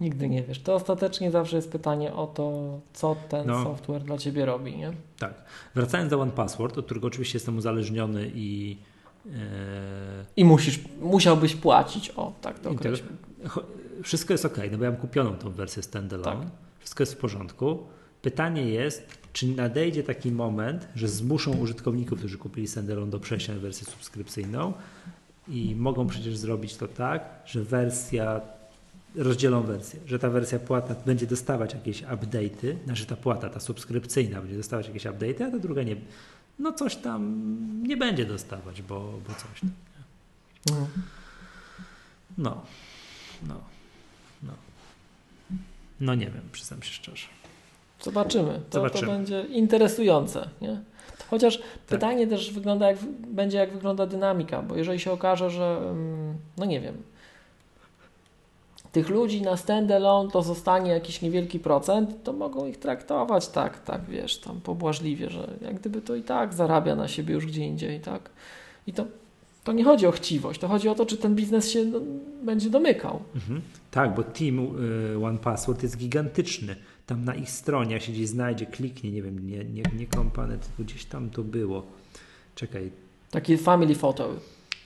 Nigdy nie wiesz. To ostatecznie zawsze jest pytanie o to, co ten No. software dla ciebie robi, nie? Tak. Wracając do OnePassword, od którego oczywiście jestem uzależniony i e, I musisz, musiałbyś płacić. O, tak to cho- wszystko jest ok, no bo ja mam kupioną tą wersję standalone. Tak. Wszystko jest w porządku. Pytanie jest, czy nadejdzie taki moment, że zmuszą użytkowników, którzy kupili standalone do przejścia na wersję subskrypcyjną i mogą przecież zrobić to tak, że wersja, rozdzielą wersję, że ta wersja płatna będzie dostawać jakieś update'y, znaczy ta płata, ta subskrypcyjna będzie dostawać jakieś update'y, a ta druga nie, no coś tam nie będzie dostawać, bo, bo coś tam. Mhm. No, no, no. No nie wiem, przyznam się szczerze. Zobaczymy. To, Zobaczymy. to będzie interesujące, nie? Chociaż Tak. pytanie też wygląda jak, będzie jak wygląda dynamika, bo jeżeli się okaże, że mm, no nie wiem, tych ludzi na standalone to zostanie jakiś niewielki procent, to mogą ich traktować tak, tak, wiesz, tam pobłażliwie, że jak gdyby to i tak zarabia na siebie już gdzie indziej, tak? I to, to nie chodzi o chciwość, to chodzi o to, czy ten biznes się no, będzie domykał. Mhm. Tak, bo team y, One Password jest gigantyczny. Tam na ich stronie, jak się gdzieś znajdzie, kliknie, nie wiem, nie, nie, nie komponent, gdzieś tam to było. Czekaj, Takie family photo.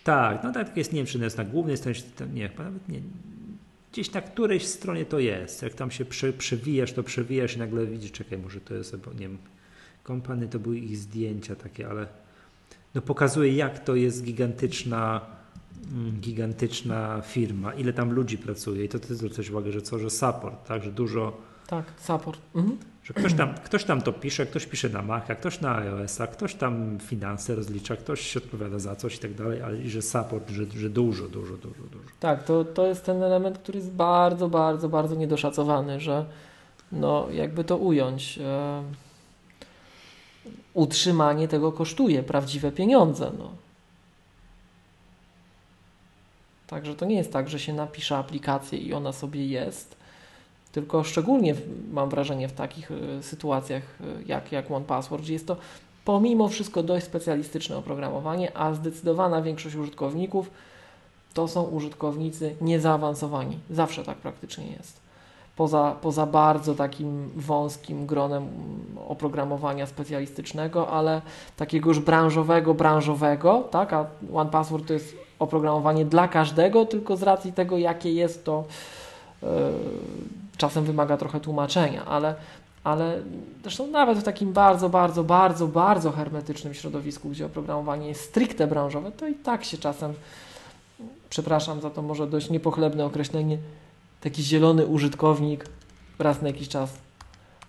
Tak, no tak jest, nie wiem, czy jest na głównej stronie, czy tam, nie, nawet nie. Gdzieś na którejś stronie to jest. Jak tam się prze, przewijasz, to przewijasz i nagle widzisz, czekaj, może to jest, bo nie wiem, kompany to były ich zdjęcia takie, ale no pokazuje, jak to jest gigantyczna, mm, gigantyczna firma, ile tam ludzi pracuje. I to ty zwróciłeś uwagę, że co, że support, tak, że dużo, Tak, support. Mhm. że ktoś tam, ktoś tam to pisze, ktoś pisze na Maca, ktoś na iOS-a, ktoś tam finanse rozlicza, ktoś się odpowiada za coś i tak dalej, ale i że support, że, że dużo, dużo, dużo, dużo. Tak, to, to jest ten element, który jest bardzo, bardzo, bardzo niedoszacowany, że no jakby to ująć, e, utrzymanie tego kosztuje prawdziwe pieniądze. No. Także to nie jest tak, że się napisze aplikację i ona sobie jest, tylko szczególnie mam wrażenie w takich e, sytuacjach e, jak, jak OnePassword, gdzie jest to pomimo wszystko dość specjalistyczne oprogramowanie, a zdecydowana większość użytkowników to są użytkownicy niezaawansowani. Zawsze tak praktycznie jest. Poza, poza bardzo takim wąskim gronem oprogramowania specjalistycznego, ale takiego już branżowego, branżowego, tak? A OnePassword to jest oprogramowanie dla każdego, tylko z racji tego, jakie jest to, yy, czasem wymaga trochę tłumaczenia, ale, ale zresztą nawet w takim bardzo, bardzo, bardzo, bardzo hermetycznym środowisku, gdzie oprogramowanie jest stricte branżowe, to i tak się czasem przepraszam za to może dość niepochlebne określenie, taki zielony użytkownik raz na jakiś czas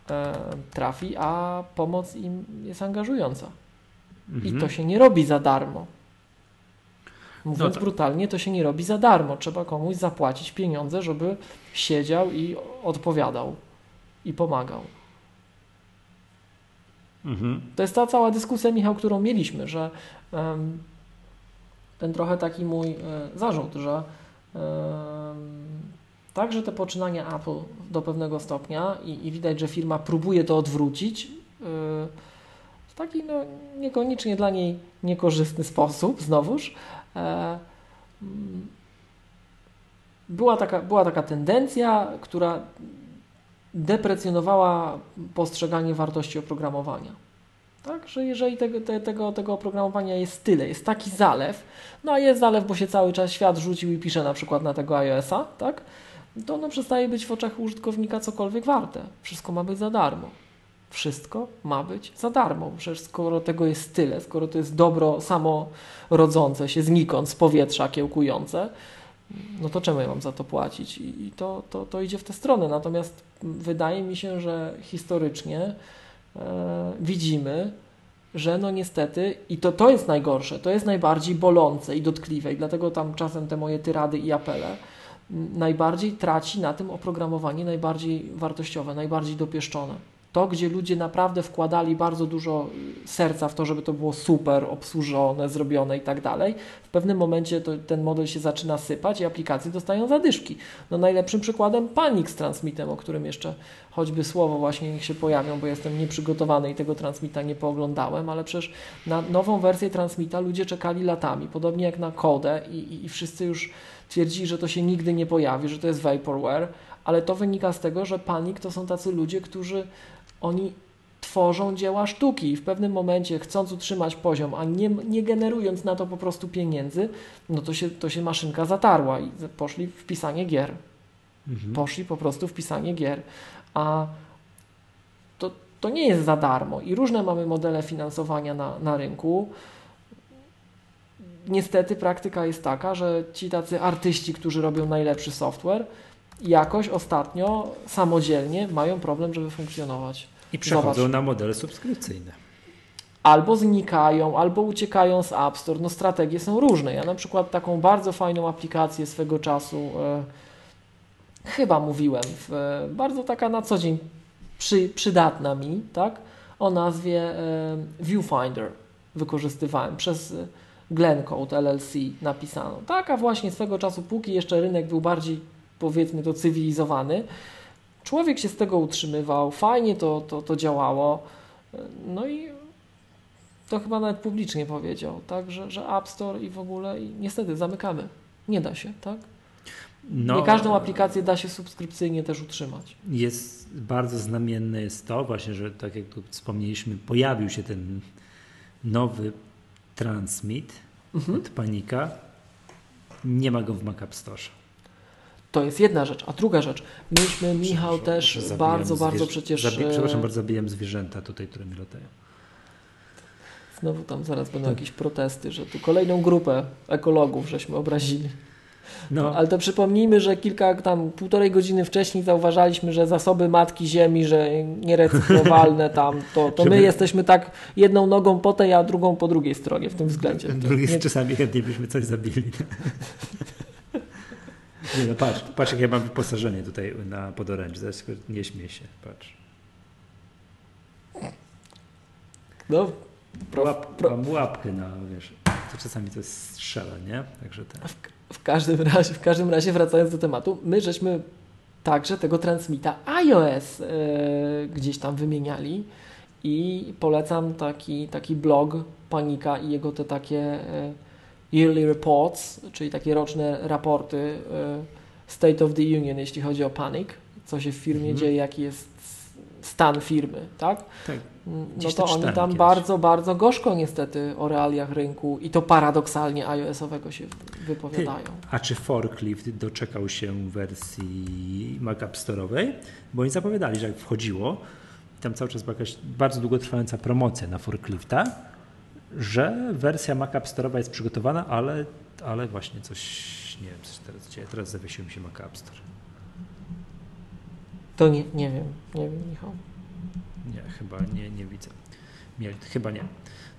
e, trafi, a pomoc im jest angażująca. Mhm. I to się nie robi za darmo. Mówiąc No tak. brutalnie, to się nie robi za darmo. Trzeba komuś zapłacić pieniądze, żeby siedział i odpowiadał i pomagał. Mhm. To jest ta cała dyskusja, Michał, którą mieliśmy, że em, ten trochę taki mój e, zarzut, że także te poczynania Apple do pewnego stopnia i, i widać, że firma próbuje to odwrócić e, w taki no, niekoniecznie dla niej niekorzystny sposób, znowuż. E, mm, była taka, była taka tendencja, która deprecjonowała postrzeganie wartości oprogramowania. Tak, że jeżeli tego, te, tego, tego oprogramowania jest tyle, jest taki zalew, no a jest zalew, bo się cały czas świat rzucił i pisze na przykład na tego iOS-a, tak, to ono przestaje być w oczach użytkownika cokolwiek warte. Wszystko ma być za darmo. Wszystko ma być za darmo. Przecież skoro tego jest tyle, skoro to jest dobro samo rodzące się znikąd, z powietrza kiełkujące, no to czemu ja mam za to płacić? I to, to, to idzie w tę stronę. Natomiast wydaje mi się, że historycznie e, widzimy, że no niestety, i to, to jest najgorsze, to jest najbardziej bolące i dotkliwe, i dlatego tam czasem te moje tyrady i apele, najbardziej traci na tym oprogramowanie najbardziej wartościowe, najbardziej dopieszczone. To, gdzie ludzie naprawdę wkładali bardzo dużo y, serca w to, żeby to było super obsłużone, zrobione i tak dalej, w pewnym momencie to, ten model się zaczyna sypać i aplikacje dostają zadyszki. No najlepszym przykładem Panik z Transmitem, o którym jeszcze choćby słowo właśnie niech się pojawią, bo jestem nieprzygotowany i tego Transmita nie pooglądałem, ale przecież na nową wersję Transmita ludzie czekali latami, podobnie jak na Kodę i, i, i wszyscy już twierdzili, że to się nigdy nie pojawi, że to jest vaporware, ale to wynika z tego, że Panik to są tacy ludzie, którzy oni tworzą dzieła sztuki i w pewnym momencie chcąc utrzymać poziom, a nie, nie generując na to po prostu pieniędzy, no to się, to się maszynka zatarła i poszli w pisanie gier. Mhm. Poszli po prostu w pisanie gier. A to, to nie jest za darmo i różne mamy modele finansowania na, na rynku. Niestety praktyka jest taka, że ci tacy artyści, którzy robią najlepszy software, jakoś ostatnio samodzielnie mają problem, żeby funkcjonować. I przechodzą Zobacz. na modele subskrypcyjne. Albo znikają, albo uciekają z App Store. No strategie są różne. Ja na przykład taką bardzo fajną aplikację swego czasu e, chyba mówiłem, w, e, bardzo taka na co dzień przy, przydatna mi, tak? O nazwie e, Viewfinder wykorzystywałem przez Glencode LLC napisaną. Taka właśnie swego czasu, póki jeszcze rynek był bardziej powiedzmy to cywilizowany, człowiek się z tego utrzymywał, fajnie to, to, to działało. No i to chyba nawet publicznie powiedział, tak, że, że App Store i w ogóle i niestety zamykamy. Nie da się, tak? No, Nie każdą aplikację da się subskrypcyjnie też utrzymać. Jest bardzo znamienne jest to właśnie, że tak jak tu wspomnieliśmy, pojawił się ten nowy Transmit Mhm. od Panika. Nie ma go w Mac App Store. To jest jedna rzecz. A druga rzecz, myśmy, Michał, też bardzo, bardzo przecież... Zabi- e, przepraszam bardzo, zabijam zwierzęta tutaj, które mi latają. Znowu tam zaraz będą jakieś protesty, że tu kolejną grupę ekologów żeśmy obrazili. No, Ale to przypomnijmy, że kilka tam, półtorej godziny wcześniej zauważaliśmy, że zasoby Matki Ziemi, że nierecyklowalne tam, to, to my jesteśmy tak jedną nogą po tej, a drugą po drugiej stronie w tym względzie. To drugi nie- czasami chętnie byśmy coś zabili. Nie no, patrz, patrz jak ja mam wyposażenie tutaj na tylko nie śmiej się, patrz. No, pro, Łap, pro, Mam łapkę na, wiesz, to czasami to jest strzela, nie? Także tak. w, w, każdym razie, w każdym razie, wracając do tematu, my żeśmy także tego transmita iOS e, gdzieś tam wymieniali i polecam taki, taki blog Panika i jego te takie e, yearly reports, czyli takie roczne raporty e, State of the Union, jeśli chodzi o Panic, co się w firmie Mhm. dzieje, jaki jest stan firmy, tak? Tak. No Gdzieś to oni tam kiedyś. bardzo, bardzo gorzko niestety o realiach rynku i to paradoksalnie iOS-owego się wypowiadają. A czy Forklift doczekał się wersji Mac App Store'owej? Bo oni zapowiadali, że jak wchodziło, tam cały czas była jakaś bardzo długotrwająca promocja na Forklifta, że wersja Mac App Store'owa jest przygotowana, ale, ale właśnie coś, nie wiem, coś teraz dzieje. Teraz zawiesił mi się Mac App Store. To nie, nie wiem, nie wiem Michał. Nie, chyba nie, nie widzę. Nie, chyba nie.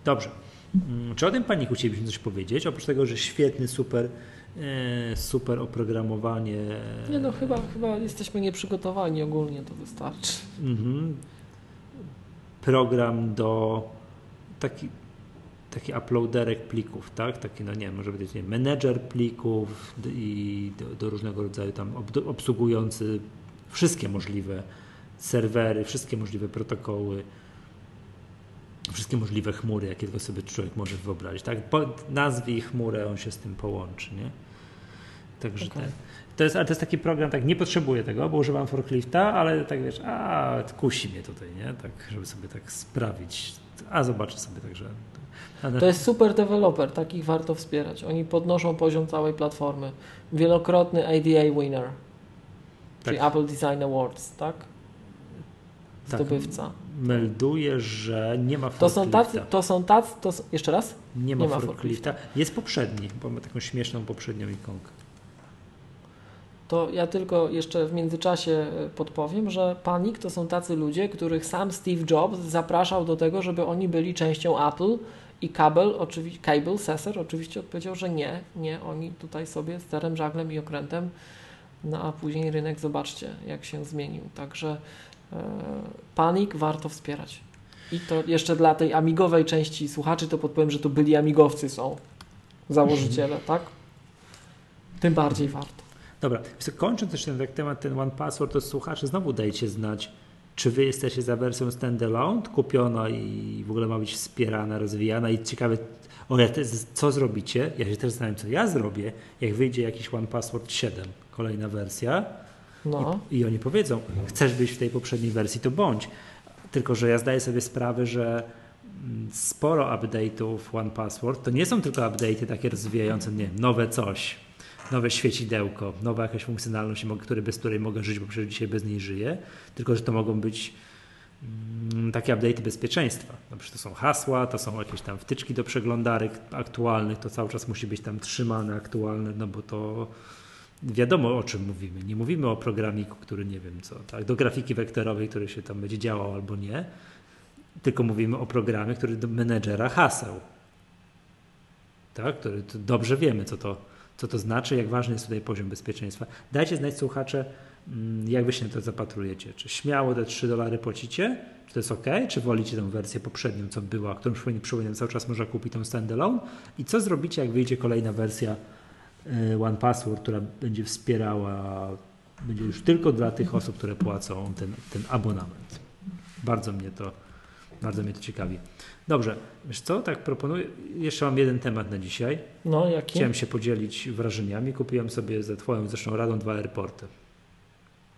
Dobrze. Mm, Czy o tym paniku chcielibyśmy coś powiedzieć? Oprócz tego, że świetny, super, e, super oprogramowanie. Nie no, chyba, chyba jesteśmy nieprzygotowani ogólnie, to wystarczy. Mhm. Program do taki, taki uploaderek plików, tak? Taki, no nie wiem, może być nie, menedżer plików i do, do różnego rodzaju tam ob, obsługujący wszystkie możliwe serwery, wszystkie możliwe protokoły, wszystkie możliwe chmury, jakie tylko sobie człowiek może wyobrazić, tak? Po, nazwij chmurę, on się z tym połączy, nie? Także Okej. ten. To jest, ale to jest taki program, tak nie potrzebuję tego, bo używam forklifta, ale tak wiesz, a kusi mnie tutaj, nie? Tak, żeby sobie tak sprawić. A zobaczę sobie także. To jest super deweloper, takich warto wspierać. Oni podnoszą poziom całej platformy. Wielokrotny ADA winner, czyli Tak. Apple Design Awards, tak? Tak. Zdobywca. melduje, że nie ma To są forklifta. tacy, to są tacy, to są, jeszcze raz? Nie ma, nie ma forklifta. Jest poprzedni, bo ma taką śmieszną poprzednią ikonkę. To ja tylko jeszcze w międzyczasie e, podpowiem, że Panic to są tacy ludzie, których sam Steve Jobs zapraszał do tego, żeby oni byli częścią Apple i Cable, oczywiście, Cable, Sesser oczywiście odpowiedział, że nie, nie, oni tutaj sobie sterem, żaglem i okrętem, no a później rynek zobaczcie, jak się zmienił. Także e, Panic warto wspierać. I to jeszcze dla tej amigowej części słuchaczy to podpowiem, że to byli amigowcy są założyciele, tak? Tym bardziej warto. Dobra, kończąc też ten temat, ten One Password, to słuchacze znowu dajcie znać, czy wy jesteście za wersją standalone, kupiona i w ogóle ma być wspierana, rozwijana i ciekawe, o ja te, co zrobicie, ja się też zastanawiam, co ja zrobię, jak wyjdzie jakiś One Password 7, kolejna wersja No. i, i oni powiedzą, chcesz być w tej poprzedniej wersji, to bądź. Tylko, że ja zdaję sobie sprawę, że mm, sporo update'ów One Password to nie są tylko update'y takie rozwijające, nie wiem, nowe coś, nowe świecidełko, nowa jakaś funkcjonalność, który, bez której mogę żyć, bo przecież dzisiaj bez niej żyję, tylko, że to mogą być mm, takie update'y bezpieczeństwa. Przykład to są hasła, to są jakieś tam wtyczki do przeglądarek aktualnych, to cały czas musi być tam trzymane, aktualne, no bo to wiadomo o czym mówimy. Nie mówimy o programiku, który nie wiem co, tak, do grafiki wektorowej, który się tam będzie działał albo nie, tylko mówimy o programie, który do menedżera haseł. Tak, który dobrze wiemy, co to, co to znaczy, jak ważny jest tutaj poziom bezpieczeństwa. Dajcie znać słuchacze, mm, jak wy się na to zapatrujecie. Czy śmiało te 3 dolary płacicie? Czy to jest ok? Czy wolicie tę wersję poprzednią, co była, którą przypominam, cały czas można kupić tą standalone? I co zrobicie, jak wyjdzie kolejna wersja y, One Password, która będzie wspierała, będzie już tylko dla tych osób, które płacą ten, ten abonament. Bardzo mnie to, bardzo mnie to ciekawi. Dobrze, wiesz co, tak proponuję, jeszcze mam jeden temat na dzisiaj. No, jaki? Chciałem się podzielić wrażeniami. Kupiłem sobie za Twoją zresztą radą dwa airporty.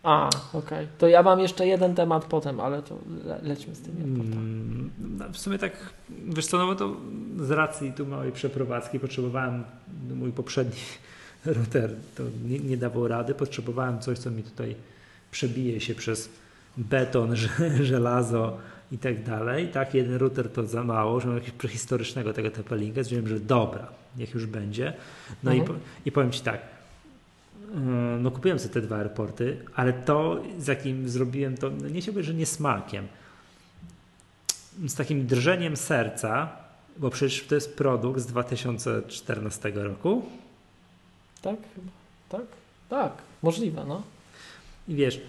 A, okej. To ja mam jeszcze jeden temat potem, ale to le lećmy z tym. Mm. No, w sumie tak, wiesz co, no to z racji tu małej przeprowadzki potrzebowałem, no, mój poprzedni router to nie, nie dawał rady, potrzebowałem coś, co mi tutaj przebije się przez beton, żelazo i tak dalej. Tak, jeden router to za mało, że mam jakiegoś prehistorycznego tego TP-Linka, stwierdziłem, że dobra, niech już będzie. No mhm. i, i powiem Ci tak, mm, no kupiłem sobie te dwa airporty, ale to z jakim zrobiłem to, no nie się że nie smakiem, z takim drżeniem serca, bo przecież to jest produkt z 2014 roku. Tak, tak, tak, możliwe, no. I wiesz,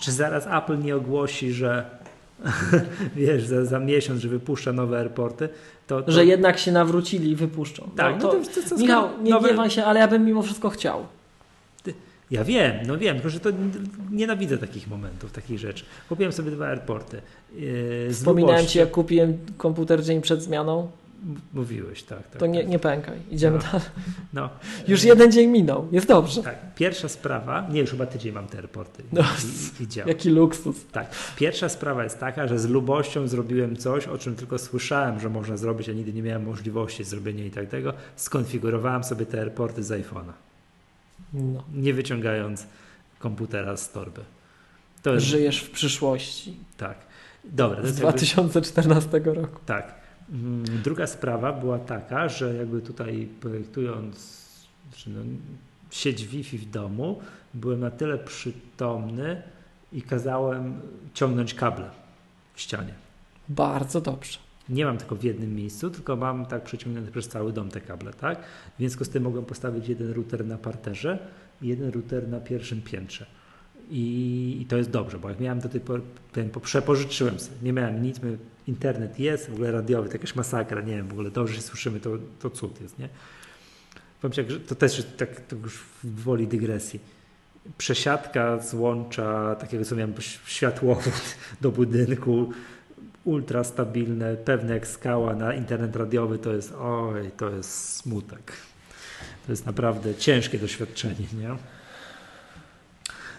czy zaraz Apple nie ogłosi, że wiesz, za, za miesiąc, że wypuszcza nowe airporty, to, to... Że jednak się nawrócili i wypuszczą. Tak, no, to, to, to, to Michał, nie nowe... gniewaj się, ale ja bym mimo wszystko chciał. Ja wiem, no wiem, tylko że to nienawidzę takich momentów, takich rzeczy. Kupiłem sobie dwa airporty. Yy, Wspominałem Ci, jak kupiłem komputer dzień przed zmianą. Mówiłeś, tak. tak to nie, tak. nie pękaj, idziemy no. dalej. No. Już jeden dzień minął, jest dobrze. Tak, pierwsza sprawa, nie już chyba tydzień mam te airporty no, i, i, i Jaki luksus. Tak, pierwsza sprawa jest taka, że z lubością zrobiłem coś, o czym tylko słyszałem, że można zrobić, a nigdy nie miałem możliwości zrobienia i tak tego. Skonfigurowałem sobie te airporty z iPhone'a. No. Nie wyciągając komputera z torby. Jest... Żyjesz w przyszłości. Tak. Dobra. Z 2014 jakby... roku. Tak. Mm, druga sprawa była taka, że jakby tutaj projektując no, sieć Wi-Fi w domu, byłem na tyle przytomny i kazałem ciągnąć kable w ścianie. Bardzo dobrze. Nie mam tylko w jednym miejscu, tylko mam tak przeciągnięte przez cały dom te kable, tak? W związku z tym mogłem postawić jeden router na parterze i jeden router na pierwszym piętrze. I, I, to jest dobrze, bo jak miałem do tej pory, przepożyczyłem sobie, nie miałem nic, my, internet jest, w ogóle radiowy, to jakaś masakra, nie wiem, w ogóle dobrze się słyszymy, to, to cud jest, nie? Powiem Ci, to też tak to już w woli dygresji. Przesiadka z łącza takiego, co miałem światłowód do budynku, ultra stabilne, pewne jak skała na internet radiowy, to jest oj, to jest smutek. To jest naprawdę ciężkie doświadczenie, nie?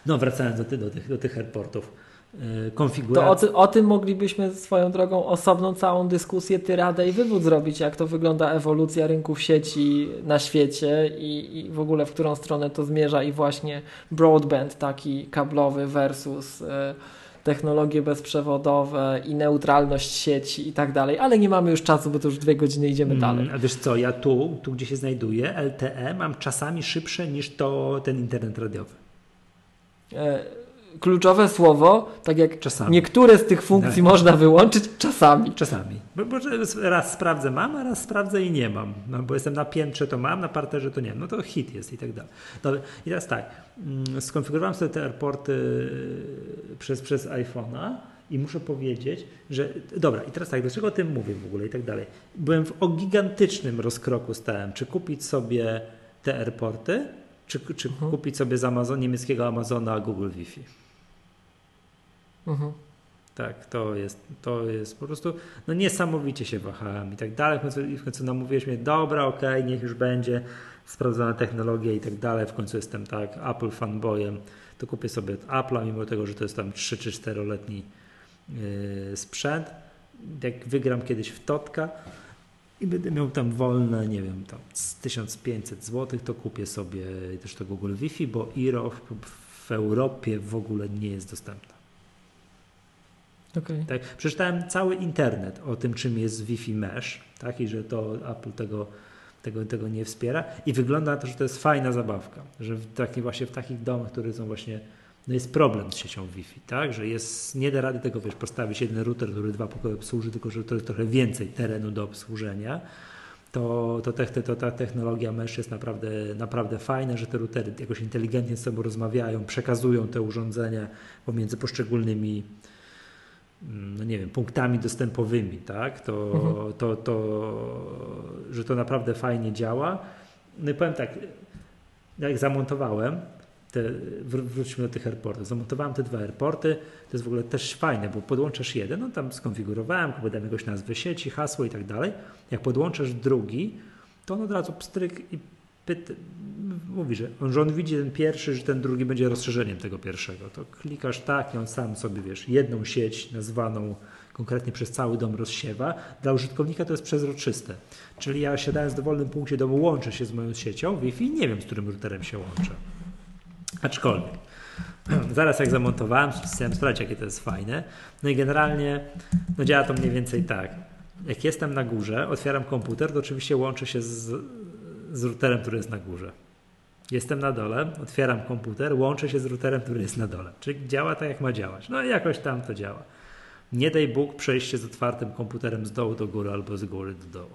No, wracając do, do, tych, do tych airportów. Yy, konfiguracja. To o, ty, o, tym moglibyśmy swoją drogą osobną całą dyskusję, tyradę i wywód zrobić, jak to wygląda ewolucja rynków sieci na świecie i, i w ogóle w którą stronę to zmierza i właśnie broadband taki kablowy versus yy, technologie bezprzewodowe i neutralność sieci i tak dalej, ale nie mamy już czasu, bo to już dwie godziny idziemy mm, dalej. A wiesz co, ja tu, tu gdzie się znajduję, LTE mam czasami szybsze niż to ten internet radiowy. E, kluczowe słowo, tak jak czasami. niektóre z tych funkcji tak. można wyłączyć czasami. Czasami. Bo, bo, raz sprawdzę mam, a raz sprawdzę i nie mam. No, bo jestem na piętrze to mam, na parterze to nie mam. No to hit jest i tak dalej. Dobra. I teraz tak, mm, skonfigurowałem sobie te airporty y, przez, przez iPhone'a i muszę powiedzieć, że dobra, i teraz tak, dlaczego o tym mówię w ogóle i tak dalej. Byłem w o gigantycznym rozkroku stałem, czy kupić sobie te airporty, czy, czy mhm. kupić sobie z Amazon, niemieckiego Amazona Google Wi-Fi. Mhm. Tak, to jest, to jest po prostu, no niesamowicie się wahałem i tak dalej. W końcu, w końcu namówiłeś mnie, dobra, okej, okay, niech już będzie sprawdzona technologia i tak dalej. W końcu jestem tak Apple fanboyem, to kupię sobie Apple'a, mimo tego, że to jest tam 3 czy 4-letni yy, sprzęt. Jak wygram kiedyś w Totka i będę miał tam wolne, nie wiem, tam z 1500 zł, to kupię sobie też to Google Wi-Fi, bo IRO w, w Europie w ogóle nie jest dostępne. Okay. Tak, przeczytałem cały internet o tym, czym jest Wi-Fi Mesh, tak, i że to Apple tego, tego, tego nie wspiera. I wygląda na to, że to jest fajna zabawka, że w taki, właśnie w takich domach, które są właśnie, no jest problem z siecią Wi-Fi, tak, że jest, nie da rady tego, wiesz, postawić jeden router, który dwa pokoje obsłuży, tylko że to jest trochę więcej terenu do obsłużenia. To, to, te, to, ta technologia mesh jest naprawdę, naprawdę fajna, że te routery jakoś inteligentnie z sobą rozmawiają, przekazują te urządzenia pomiędzy poszczególnymi no nie wiem, punktami dostępowymi, tak? To, mhm. to, to, że to naprawdę fajnie działa. No i powiem tak, jak zamontowałem, te, wróćmy do tych airportów. Zamontowałem te dwa airporty, to jest w ogóle też fajne, bo podłączasz jeden, no tam skonfigurowałem, podałem jakoś nazwę sieci, hasło i tak dalej. Jak podłączasz drugi, to on od razu pstryk i pyta, mówi, że on, że on widzi ten pierwszy, że ten drugi będzie rozszerzeniem tego pierwszego. To klikasz tak i on sam sobie, wiesz, jedną sieć nazwaną konkretnie przez cały dom rozsiewa. Dla użytkownika to jest przezroczyste. Czyli ja siadając w dowolnym punkcie domu łączę się z moją siecią Wi-Fi nie wiem, z którym routerem się łączę. Aczkolwiek, zaraz jak zamontowałem, chciałem sprawdzić, jakie to jest fajne. No i generalnie no działa to mniej więcej tak. Jak jestem na górze, otwieram komputer, to oczywiście łączę się z, z routerem, który jest na górze. Jestem na dole, otwieram komputer, łączę się z routerem, który jest na dole. Czyli działa tak, jak ma działać. No i jakoś tam to działa. Nie daj Bóg przejście z otwartym komputerem z dołu do góry albo z góry do dołu.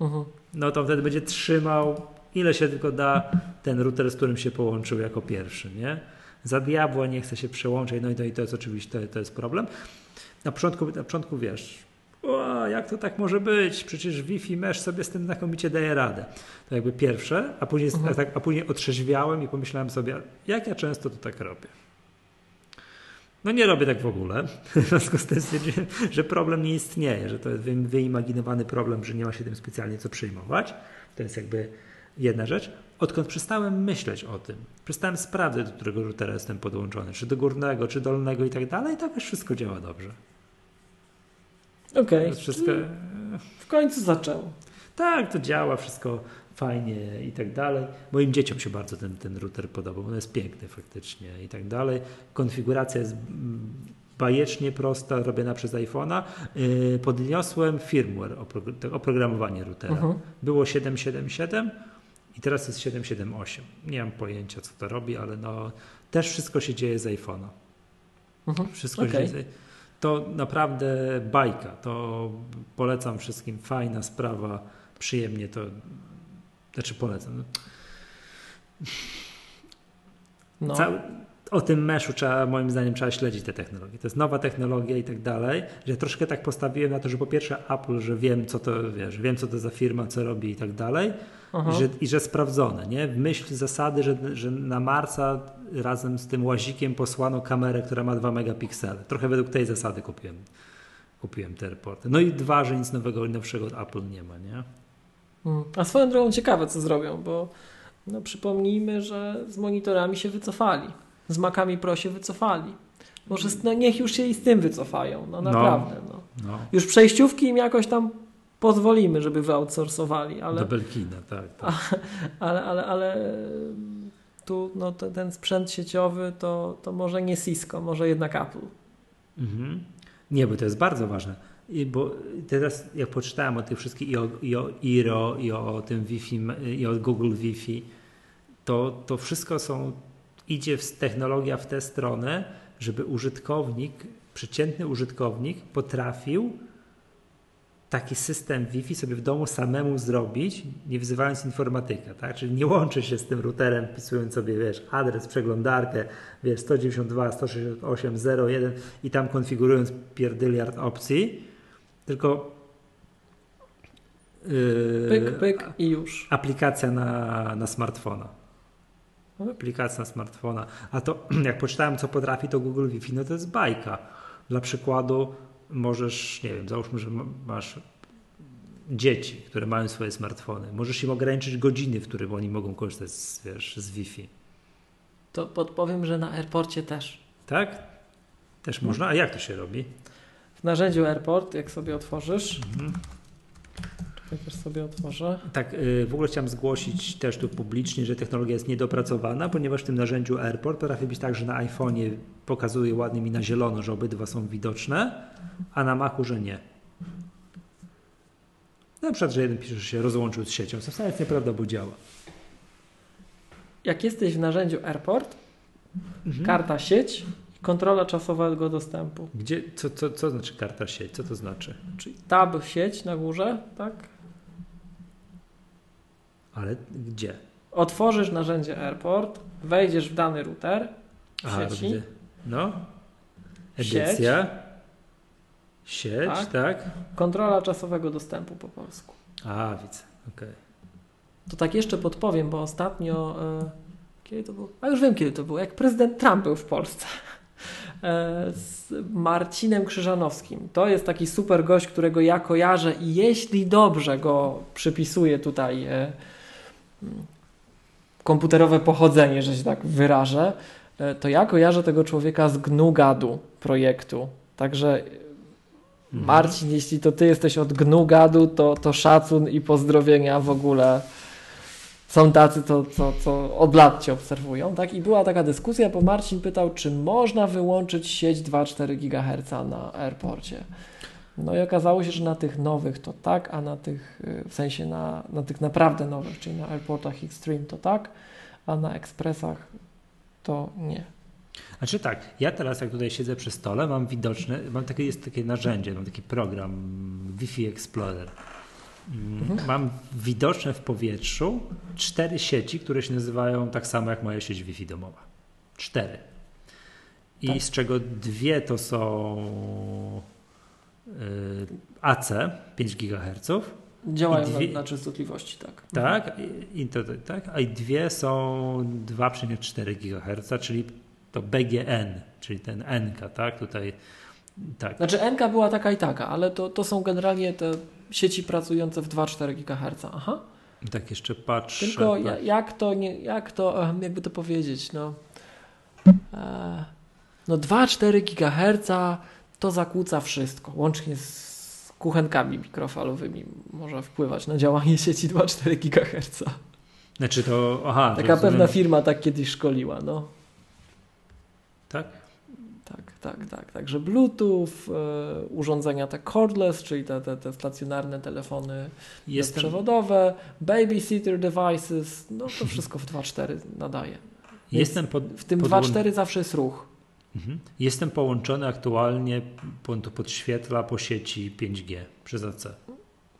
Mhm. No to wtedy będzie trzymał ile się tylko da ten router, z którym się połączył jako pierwszy, nie? Za diabła nie chce się przełączyć, no i to, i to jest oczywiście to, to jest problem. Na początku, na początku wiesz, o, jak to tak może być? Przecież Wi-Fi mesh sobie z tym znakomicie daje radę. To jakby pierwsze, a później, Mhm. a, tak, a później otrzeźwiałem i pomyślałem sobie, jak ja często to tak robię. No nie robię tak w ogóle. W związku z tym stwierdziłem, że problem nie istnieje, że to jest wy- wyimaginowany problem, że nie ma się tym specjalnie co przejmować. To jest jakby jedna rzecz. Odkąd przestałem myśleć o tym, przestałem sprawdzać, do którego routera jestem podłączony, czy do górnego, czy dolnego i tak dalej, to już wszystko działa dobrze. Okej. Jest wszystko... W końcu zaczęło. Tak, to działa, wszystko fajnie i tak dalej. Moim dzieciom się bardzo ten, ten router podobał, on jest piękny faktycznie i tak dalej. Konfiguracja jest bajecznie prosta, robiona przez iPhone'a. Yy, Podniosłem firmware, oprogramowanie routera. Mhm. Było 777 i teraz jest 778. Nie mam pojęcia, co to robi, ale no, też wszystko się dzieje z iPhone'a. Mhm. Wszystko Okej. się dzieje. To naprawdę bajka. To polecam wszystkim. Fajna sprawa. Przyjemnie to. Znaczy polecam. No. Cały, o tym meszu trzeba, moim zdaniem, trzeba śledzić te technologie. To jest nowa technologia i tak dalej. Że ja troszkę tak postawiłem na to, że po pierwsze Apple, że wiem, co to wiesz, wiem, co to za firma, co robi i tak dalej. I że, I że sprawdzone, nie? W myśl zasady, że, że na Marsa razem z tym łazikiem posłano kamerę, która ma 2 megapiksele. Trochę według tej zasady kupiłem, kupiłem te reporty. No i dwa, że nic nowego, nowszego od Apple nie ma, nie? Mm. A swoją drogą ciekawe, co zrobią, bo no, przypomnijmy, że z monitorami się wycofali. Z Macami Pro się wycofali. Może no, niech już się i z tym wycofają. No naprawdę. No. No, Już przejściówki im jakoś tam pozwolimy, żeby wyoutsourcowali, ale, do Belkina, tak. tak. ale, ale, ale tu no, te- ten sprzęt sieciowy to, to może nie Cisco, może jednak Apple. Mhm. Nie, bo to jest bardzo ważne. I bo teraz jak poczytałem o tych wszystkich i o, i o IRO, i o tym Wi-Fi, i o Google Wi-Fi, to, to wszystko są, idzie w, technologia w tę stronę, żeby użytkownik, przeciętny użytkownik potrafił taki system Wi-Fi sobie w domu samemu zrobić, nie wzywając informatyka, tak? Czyli nie łączy się z tym routerem, wpisując sobie, wiesz, adres, przeglądarkę, wiesz, 192, 168, 01 i tam konfigurując pierdyliard opcji, tylko yy, Pyk, pyk i już. aplikacja na, na smartfona. Aplikacja na smartfona. A to jak poczytałem, co potrafi to Google Wi-Fi, no to jest bajka. Dla przykładu możesz, nie wiem, załóżmy, że ma- masz dzieci, które mają swoje smartfony. Możesz im ograniczyć godziny, w których oni mogą korzystać z, wiesz, z Wi-Fi. To podpowiem, że na airporcie też. Tak? Też można? A jak to się robi? W narzędziu Airport, jak sobie otworzysz, Mhm. Też sobie otworzę. Tak, y, w ogóle chciałem zgłosić też tu publicznie, że technologia jest niedopracowana, ponieważ w tym narzędziu AirPort potrafi być tak, że na iPhone'ie pokazuje ładnie mi na zielono, że obydwa są widoczne, a na Macu, że nie. Na przykład, że jeden pisze, że się rozłączył z siecią, co wcale jest nieprawda, bo działa. Jak jesteś w narzędziu Airport, Mhm. karta sieć kontrola czasowego dostępu. Gdzie, co, co, co znaczy karta sieć? Co to znaczy? Czyli tab sieć na górze, tak? Ale gdzie? Otworzysz narzędzie Airport, wejdziesz w dany router w A, sieci, gdzie? No. Sieć. Edycja. Sieć, Tak. tak? kontrola czasowego dostępu po polsku. A, widzę. Okej. To tak jeszcze podpowiem, bo ostatnio, e, kiedy to było? A już wiem kiedy to było, jak prezydent Trump był w Polsce. E, z Marcinem Krzyżanowskim. To jest taki super gość, którego ja kojarzę i jeśli dobrze go przypisuję tutaj e, komputerowe pochodzenie, że się tak wyrażę, e, to ja kojarzę tego człowieka z GNU-GADu projektu Także Mhm. Marcin, jeśli to ty jesteś od gnu gadu, to, to szacun i pozdrowienia w ogóle. Są tacy, co, co, co od lat cię obserwują, tak? I była taka dyskusja, bo Marcin pytał, czy można wyłączyć sieć 2,4 GHz na airporcie. No i okazało się, że na tych nowych to tak, a na tych, y, w sensie na, na tych naprawdę nowych, czyli na airportach Extreme to tak, a na ekspresach to nie. Znaczy tak, ja teraz jak tutaj siedzę przy stole, mam widoczne, mam takie, jest takie narzędzie, mam taki program Wi-Fi Explorer. Mm, Mhm. Mam widoczne w powietrzu cztery sieci, które się nazywają tak samo jak moja sieć Wi-Fi domowa. Cztery. I Tak. z czego dwie to są AC 5 GHz, Działają dwie- na, na częstotliwości, tak. tak, i, i to, tak, a i dwie są 2,4 GHz, czyli to BGN, czyli ten NK, tak, tutaj, tak, Znaczy NK była taka i taka, ale to, to są generalnie te sieci pracujące w 2,4 GHz. Aha. tak jeszcze patrzę. Tylko ja, jak to, nie, jak to, jakby to powiedzieć, no, e, no 2,4 GHz to zakłóca wszystko, łącznie z kuchenkami mikrofalowymi może wpływać na działanie sieci 2,4 GHz. Znaczy to, aha, Taka pewna firma tak kiedyś szkoliła, no. Tak? Tak, tak, tak. Także Bluetooth, e, urządzenia te cordless, czyli te, te, te stacjonarne telefony Jestem, bezprzewodowe, babysitter devices, no to wszystko w 2.4 nadaje. jestem, pod, W tym podłą- 2.4 zawsze jest ruch. Mhm. jestem połączony aktualnie, on to podświetla po sieci 5G przez AC.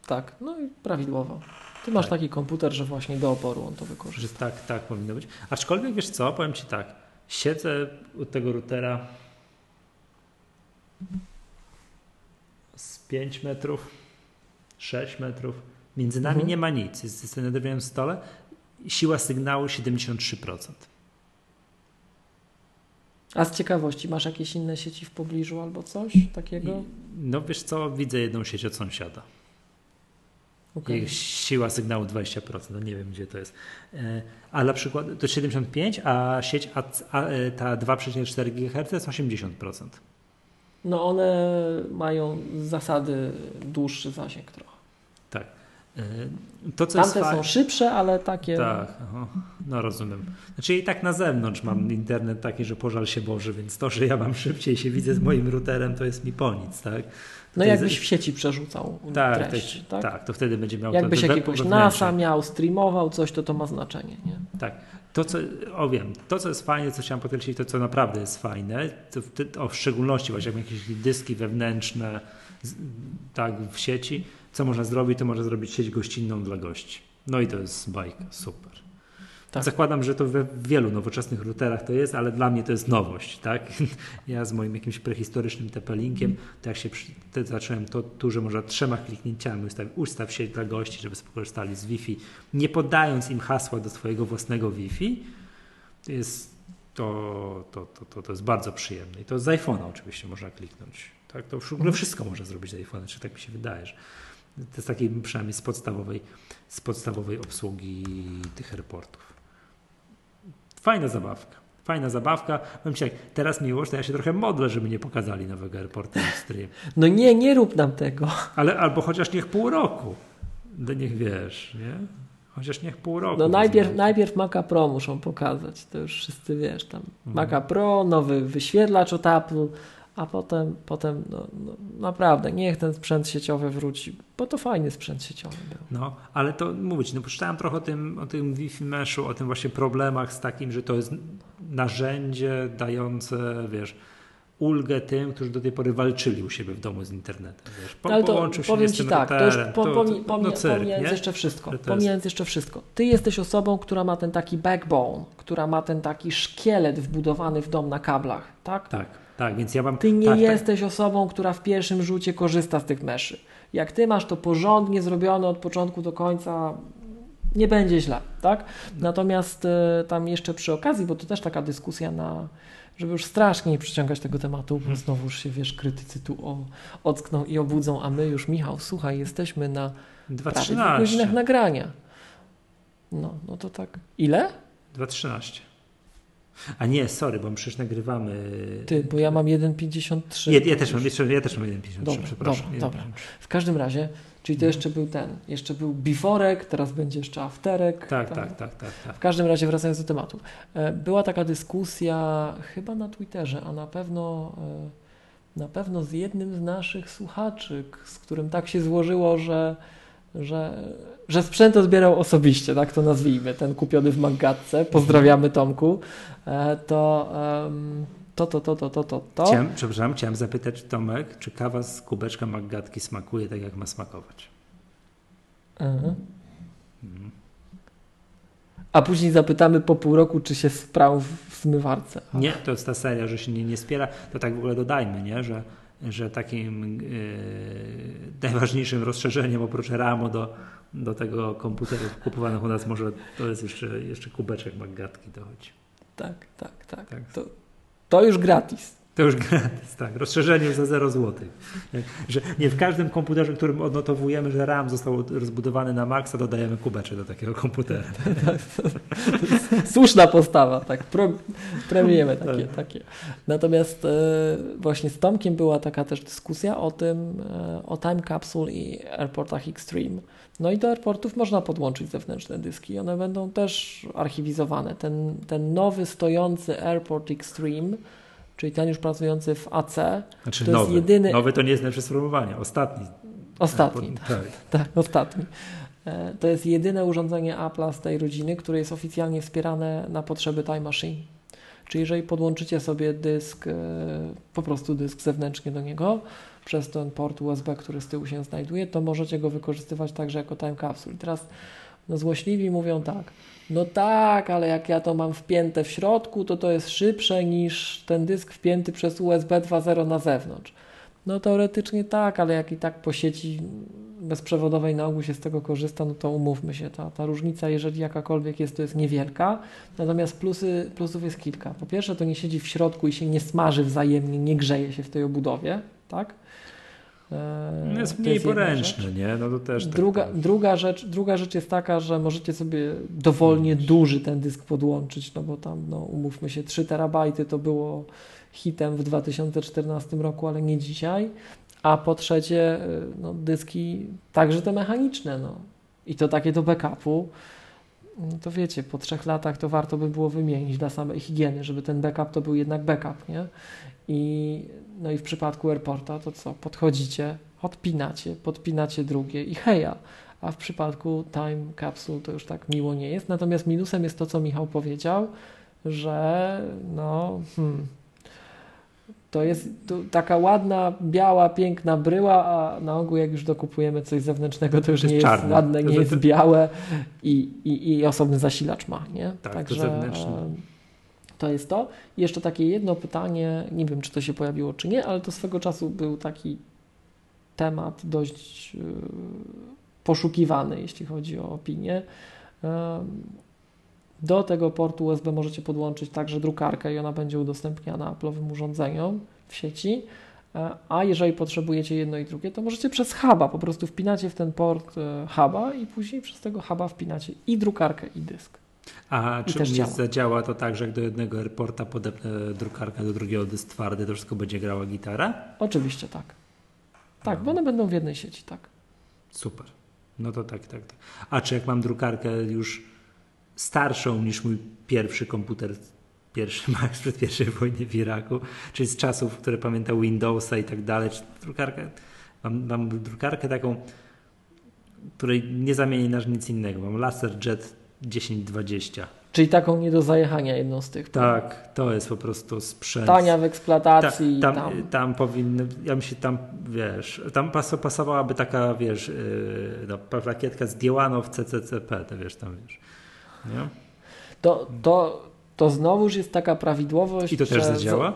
Tak, no i prawidłowo. Ty masz Tak. taki komputer, że właśnie do oporu on to wykorzysta. Że tak, tak powinno być. Aczkolwiek wiesz co, powiem Ci tak, siedzę u tego routera z 5 metrów, 6 metrów, między nami Mhm. nie ma nic, jest, jest na drewnianym stole, siła sygnału 73%. A z ciekawości, masz jakieś inne sieci w pobliżu albo coś takiego? No wiesz co, widzę jedną sieć od sąsiada. Jej siła sygnału 20%, no nie wiem gdzie to jest. E, A na przykład to 75, a sieć a, a, e, ta 2,4 GHz jest 80%. No one mają z zasady dłuższy zasięg trochę. E, To co jest Tamte są szybsze, ale takie... Tak, aha, no rozumiem. Znaczy i tak na zewnątrz mam internet taki, że pożal się Boże, więc to, że ja mam szybciej się widzę z moim routerem, to jest mi po nic, tak? No To jakbyś w sieci przerzucał tak, treść, tak, tak? tak, to wtedy będzie miał Jakbyś to jakiegoś. NASA miał, streamował coś, to to ma znaczenie, nie? Tak. To, co, o wiem, to, co jest fajne, co chciałem podkreślić, to, co naprawdę jest fajne, to w, ty- o, w szczególności właśnie jak jakieś dyski wewnętrzne, tak, w sieci, co można zrobić, to można zrobić sieć gościnną dla gości. No i to jest bajka, super. Tak. Zakładam, że to we wielu nowoczesnych routerach to jest, ale dla mnie to jest nowość, tak? Ja z moim jakimś prehistorycznym TP-Linkiem, to jak się te, zacząłem to tu, że można trzema kliknięciami ustaw, ustaw sieć dla gości, żeby sobie korzystali z Wi-Fi, nie podając im hasła do swojego własnego Wi-Fi, to jest, to, to, to, to, to jest bardzo przyjemne. I to z iPhone'a oczywiście można kliknąć. Tak? To w ogóle wszystko można zrobić z iPhone'a, czy tak mi się wydaje, że to jest takiej przynajmniej z podstawowej, z podstawowej obsługi tych airportów. Fajna zabawka. Fajna zabawka. Powiem Ci, jak teraz miłość, to ja się trochę modlę, żeby nie pokazali nowego airportu Extreme. No nie, nie rób nam tego. Ale albo chociaż niech pół roku. No niech wiesz, nie? Chociaż niech pół roku. No najpierw, najpierw Maca Pro muszą pokazać, to już wszyscy wiesz, tam Mhm. Maca Pro, nowy wyświetlacz od Apple, a potem, potem no, no, naprawdę niech ten sprzęt sieciowy wróci, bo to fajny sprzęt sieciowy był. No, ale to mówić, no poczytałem trochę o tym, o tym Wi-Fi meszu, o tym właśnie problemach z takim, że to jest narzędzie dające, wiesz, ulgę tym, którzy do tej pory walczyli u siebie w domu z internetem. Wiesz, po, Ale to połączył się powiem Ci tak, to już po, to- to- no cyrk, pomijając nie? jeszcze wszystko, to jest- pomijając jeszcze wszystko. Ty jesteś osobą, która ma ten taki backbone, która ma ten taki szkielet wbudowany w dom na kablach, tak? Tak, tak, więc ja mam... Ty nie tak, tak, jesteś osobą, która w pierwszym rzucie korzysta z tych meszy. Jak ty masz to porządnie zrobione od początku do końca, nie będzie źle, tak? Natomiast e, tam jeszcze przy okazji, bo to też taka dyskusja na, żeby już strasznie nie przyciągać tego tematu, bo znowu już się, wiesz, krytycy tu o, ockną i obudzą, a my już, Michał, słuchaj, jesteśmy na prawie dwóch godzinach 2.13. nagrania. No, no to tak. Ile? 2.13. A nie, sorry, bo my przecież nagrywamy. Ty, bo ja mam 1,53. Ja, ja, też mam, ja też mam 1,53, Dobra, przepraszam. dobra, dobra. W każdym razie, czyli to jeszcze był ten, jeszcze był beforek, teraz będzie jeszcze afterek. Tak, tak, tak, tak, tak. W każdym razie, wracając do tematu. E, Była taka dyskusja chyba na Twitterze, a na pewno, e, na pewno z jednym z naszych słuchaczy, z którym tak się złożyło, że, że, że sprzęt odbierał osobiście, tak to nazwijmy, ten kupiony w Maggatce. Pozdrawiamy Tomku. E, To, to, to, to, to, to, to, to. Chciałem, przepraszam, chciałem zapytać Tomek, czy kawa z kubeczka Maggatki smakuje tak, jak ma smakować? Mhm. Mhm. A później zapytamy po pół roku, czy się sprał w, w zmywarce. Nie, to jest ta seria, że się nie, nie spiera. To tak w ogóle dodajmy, nie? Że, że takim yy, najważniejszym rozszerzeniem oprócz RAMu do, do tego komputerów kupowanych u nas może to jest jeszcze, jeszcze kubeczek Maggatki dochodzi. Tak, tak, tak. Tak. To, to już gratis. To już gratis, tak. Rozszerzenie za 0 zł. Że nie w każdym komputerze, którym odnotowujemy, że RAM został rozbudowany na maksa, dodajemy kubeczek do takiego komputera. Słuszna postawa, tak. Premiujemy takie, Tak. takie. Natomiast e, właśnie z Tomkiem była taka też dyskusja o tym, e, o Time Capsule i airportach Extreme. No i do airportów można podłączyć zewnętrzne dyski. One będą też archiwizowane. Ten, ten nowy stojący Airport Extreme, czyli ten już pracujący w AC, Znaczy To jest nowy. jedyny- Nowy to nie jest najlepsze sformułowanie. Ostatni. ostatni, Tak. Tak, ostatni. E, To jest jedyne urządzenie Apple'a z tej rodziny, które jest oficjalnie wspierane na potrzeby Time Machine. Czyli jeżeli podłączycie sobie dysk, e, po prostu dysk zewnętrznie do niego, przez ten port USB, który z tyłu się znajduje, to możecie go wykorzystywać także jako time capsule. I teraz no, złośliwi mówią tak, no tak, ale jak ja to mam wpięte w środku, to to jest szybsze niż ten dysk wpięty przez USB 2.0 na zewnątrz. No teoretycznie tak, ale jak i tak po sieci bezprzewodowej na ogół się z tego korzysta, no to umówmy się, ta, ta różnica, jeżeli jakakolwiek jest, to jest niewielka. Natomiast plusy, plusów jest kilka. Po pierwsze, to nie siedzi w środku i się nie smaży wzajemnie, nie grzeje się w tej obudowie, tak? No jest mniej poręczny, rzecz. nie? No to też tak Druga, powiem. druga, rzecz, druga rzecz jest taka, że możecie sobie dowolnie duży ten dysk podłączyć, no bo tam, no, umówmy się, 3 terabajty to było hitem w 2014 roku, ale nie dzisiaj. A po trzecie, y, no, dyski także te mechaniczne, no. I to takie do backupu. No to wiecie, po trzech latach to warto by było wymienić dla samej higieny, żeby ten backup to był jednak backup, nie? I, no i w przypadku airporta to co? Podchodzicie, odpinacie, podpinacie drugie i heja. A w przypadku time capsule to już tak miło nie jest. Natomiast minusem jest to, co Michał powiedział, że no, hmm, to jest taka ładna, biała, piękna bryła, a na ogół jak już dokupujemy coś zewnętrznego, to już nie jest czarne. ładne, nie to- jest białe i, i, i osobny zasilacz ma, nie? Tak, to zewnętrzne. To jest to. I jeszcze takie jedno pytanie, nie wiem czy to się pojawiło czy nie, ale to swego czasu był taki temat dość e, poszukiwany, jeśli chodzi o opinię. Do tego portu USB możecie podłączyć także drukarkę i ona będzie udostępniana Apple'owym urządzeniom w sieci. E, A jeżeli potrzebujecie jedno i drugie, to możecie przez huba, po prostu wpinacie w ten port e, huba i później przez tego huba wpinacie i drukarkę i dysk. A czy mnie działa. zadziała to tak, że jak do jednego airporta podepnę drukarkę, do drugiego dysk twardy, to wszystko będzie grała gitara? Oczywiście tak. Tak, bo one będą w jednej sieci, tak. Super. No to tak, tak, tak. A czy jak mam drukarkę już starszą niż mój pierwszy komputer, pierwszy Mac sprzed pierwszej wojny w Iraku, czyli z czasów, które pamięta Windowsa i tak dalej, czy drukarkę, mam, mam drukarkę taką, której nie zamienię na nic innego. Mam LaserJet 1020. Czyli taką nie do zajechania jedną z tych. Tak, to jest po prostu sprzęt. Tania w Ta, eksploatacji. tam, tam, tam powinny, ja się tam, wiesz, tam pas, pasowałaby taka, wiesz, yy, no, plakietka zdjęłano w CCCP, to wiesz, tam, wiesz, nie? To, to, to znowuż jest taka prawidłowość. I to też zadziała?